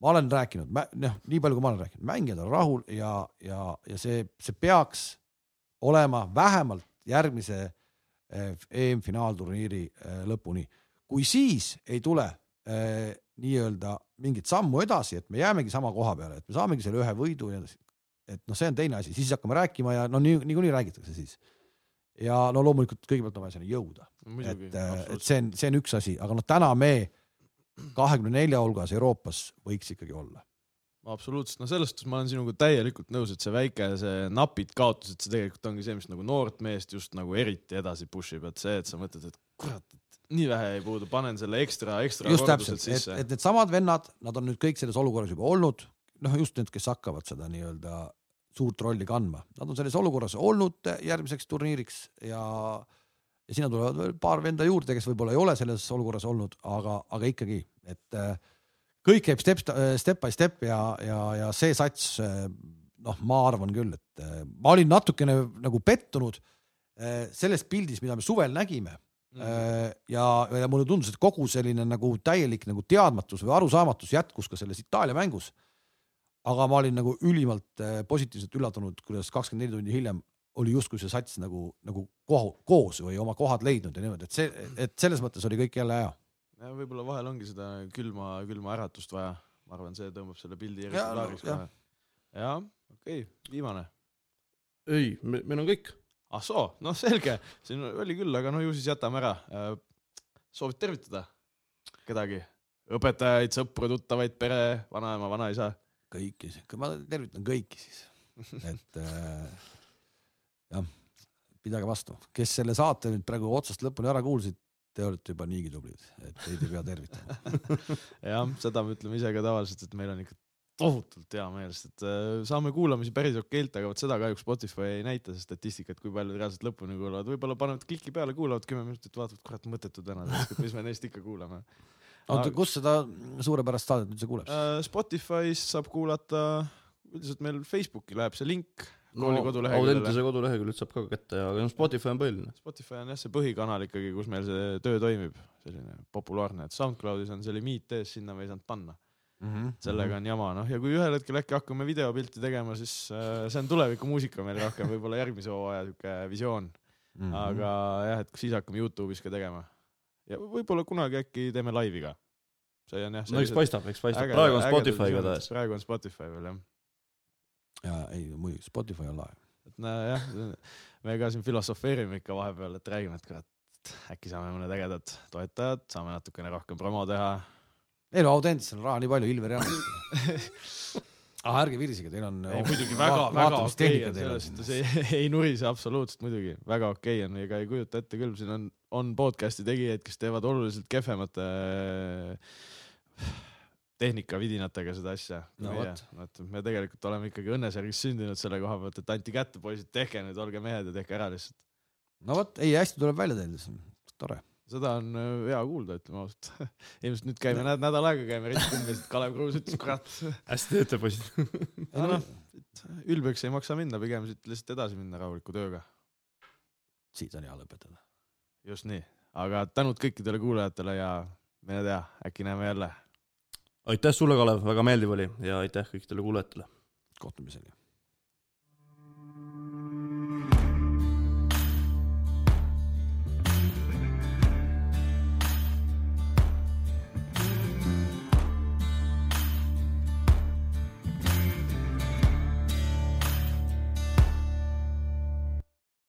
ma olen rääkinud, noh, nii palju, kui ma olen rääkinud, mängijad on rahul ja, ja, ja see, see peaks olema vähemalt järgmise eh, EM-finaalturniiri eh, lõpuni. kui siis ei tule eh, nii-öelda mingit sammu edasi, et me jäämegi sama koha peale, et me saamegi selle ühe võidu ja et noh, see on teine asi, siis hakkame rääkima ja no nii, niikuinii räägitakse siis. ja no loomulikult kõigepealt on vaja sinna jõuda, muidugi et, et see on, see on üks asi, aga noh, täna me kahekümne nelja hulgas Euroopas võiks ikkagi olla. absoluutselt, no selles suhtes ma olen sinuga täielikult nõus, et see väike, see napid kaotused, see tegelikult ongi see, mis nagu noort meest just nagu eriti edasi push ib, et see, et sa mõtled, et kurat, nii vähe jäi puudu, panen selle ekstra, ekstra just täpselt, et, et needsamad vennad, nad on nüüd kõik selles olukorras juba olnud, noh, just need, kes hakkavad seda nii-öelda suurt rolli kandma, nad on selles olukorras olnud järgmiseks turniiriks ja ja sinna tulevad veel paar venda juurde, kes võib-olla ei ole selles olukorras olnud, aga, aga ikkagi, et äh, kõik käib step, step by step ja, ja, ja see sats, noh, ma arvan küll, et äh, ma olin natukene nagu pettunud äh, selles pildis, mida me suvel nägime mm. ja, ja mulle tundus, et kogu selline nagu täielik nagu teadmatus või arusaamatus jätkus ka selles Itaalia mängus. Aga ma olin nagu ülimalt äh, positiivselt üllatunud, kuidas kakskümmend neli tundi hiljem oli justkui see sats nagu, nagu kohu, koos või oma kohad leidnud ja niimoodi, et see, et selles mõttes oli kõik jälle hea. ja võib-olla vahel ongi seda külma, külma äratust vaja, ma arvan, see tõmbab selle pildi eriti klaariks jah. kohe. jah, okei okay,, viimane. ei, meil on kõik. ah soo, noh selge, siin oli küll, aga no ju siis jätame ära. soovid tervitada kedagi? õpetajaid, sõpru, tuttavaid, pere, vanaema, vanaisa? kõiki, ma tervitan kõiki siis, et äh, jah, pidage vastu, kes selle saate nüüd praegu otsast lõpuni ära kuulsid, te olete juba niigi tublid, et teid ei pea tervitama. <laughs> jah, seda me ütleme ise ka tavaliselt, et meil on ikka tohutult hea meel, sest et äh, saame kuulamisi päris okeilt, aga vot seda kahjuks Spotify ei näita, see statistikat, kui paljud reaalselt lõpuni kuulavad, võib-olla panevad kliki peale, kuulavad kümme minutit, vaatavad, kurat mõttetud täna, mis me neist ikka kuulame. oota, kus seda suurepärast saadet üldse kuuleb? Äh, Spotify's saab kuulata, üldiselt meil Facebooki läheb see link no kooli koduleheküljele Audentese. koduleheküljelt saab ka kätte, aga noh, Spotify on põhiline. Spotify on jah see põhikanal ikkagi, kus meil see töö toimib, selline populaarne, et SoundCloudis on see limiit ees, sinna me ei saanud panna. Mhm. sellega on jama, noh ja kui ühel hetkel äkki hakkame videopilti tegema, siis äh, see on tulevikumuusika meil rohkem, võib-olla järgmise hooaja siuke visioon, Mhm. aga jah, et siis hakkame Youtube'is ka tegema. Ja võib-olla kunagi äkki teeme laivi ka. see on jah. no eks paistab, eks paistab, praegu on Spotify igatahes. praegu on Spotify veel jah, ja ei muidugi Spotify on lahe. et nojah, me ka siin filosofeerime ikka vahepeal, et räägime, et kurat, äkki saame mõned ägedad toetajad, saame natukene rohkem promo teha. ei no Audentesel on raha nii palju, Ilver Jaanus. <laughs> ah ärge virisege, teil on. ei muidugi väga, väga okei on selles suhtes, ei, ei nurise absoluutselt muidugi, väga okei on, ega ei kujuta ette küll, siin on, on podcast'i tegijaid, kes teevad oluliselt kehvemate tehnikavidinatega seda asja. No vot., vot me tegelikult oleme ikkagi õnnesärgis sündinud selle koha pealt, et anti kätte poisid, tehke nüüd, olge mehed ja tehke ära lihtsalt. no vot, ei hästi tuleb välja teil, tore. Seda on äh, hea kuulda, ütleme ausalt. <laughs> ilmselt nüüd käime näed nädal aega käime et Kalev Kruus ütles, kurat. hästi teete, poisid. <laughs> aga noh, ülbeks ei maksa minna, pigem siit lihtsalt edasi minna rahuliku tööga. siit on hea lõpetada. just nii, aga tänud kõikidele kuulajatele ja mine tea, äkki näeme jälle aitäh sulle, Kalev, väga meeldiv oli ja aitäh kõikidele kuulajatele. kohtumiseni.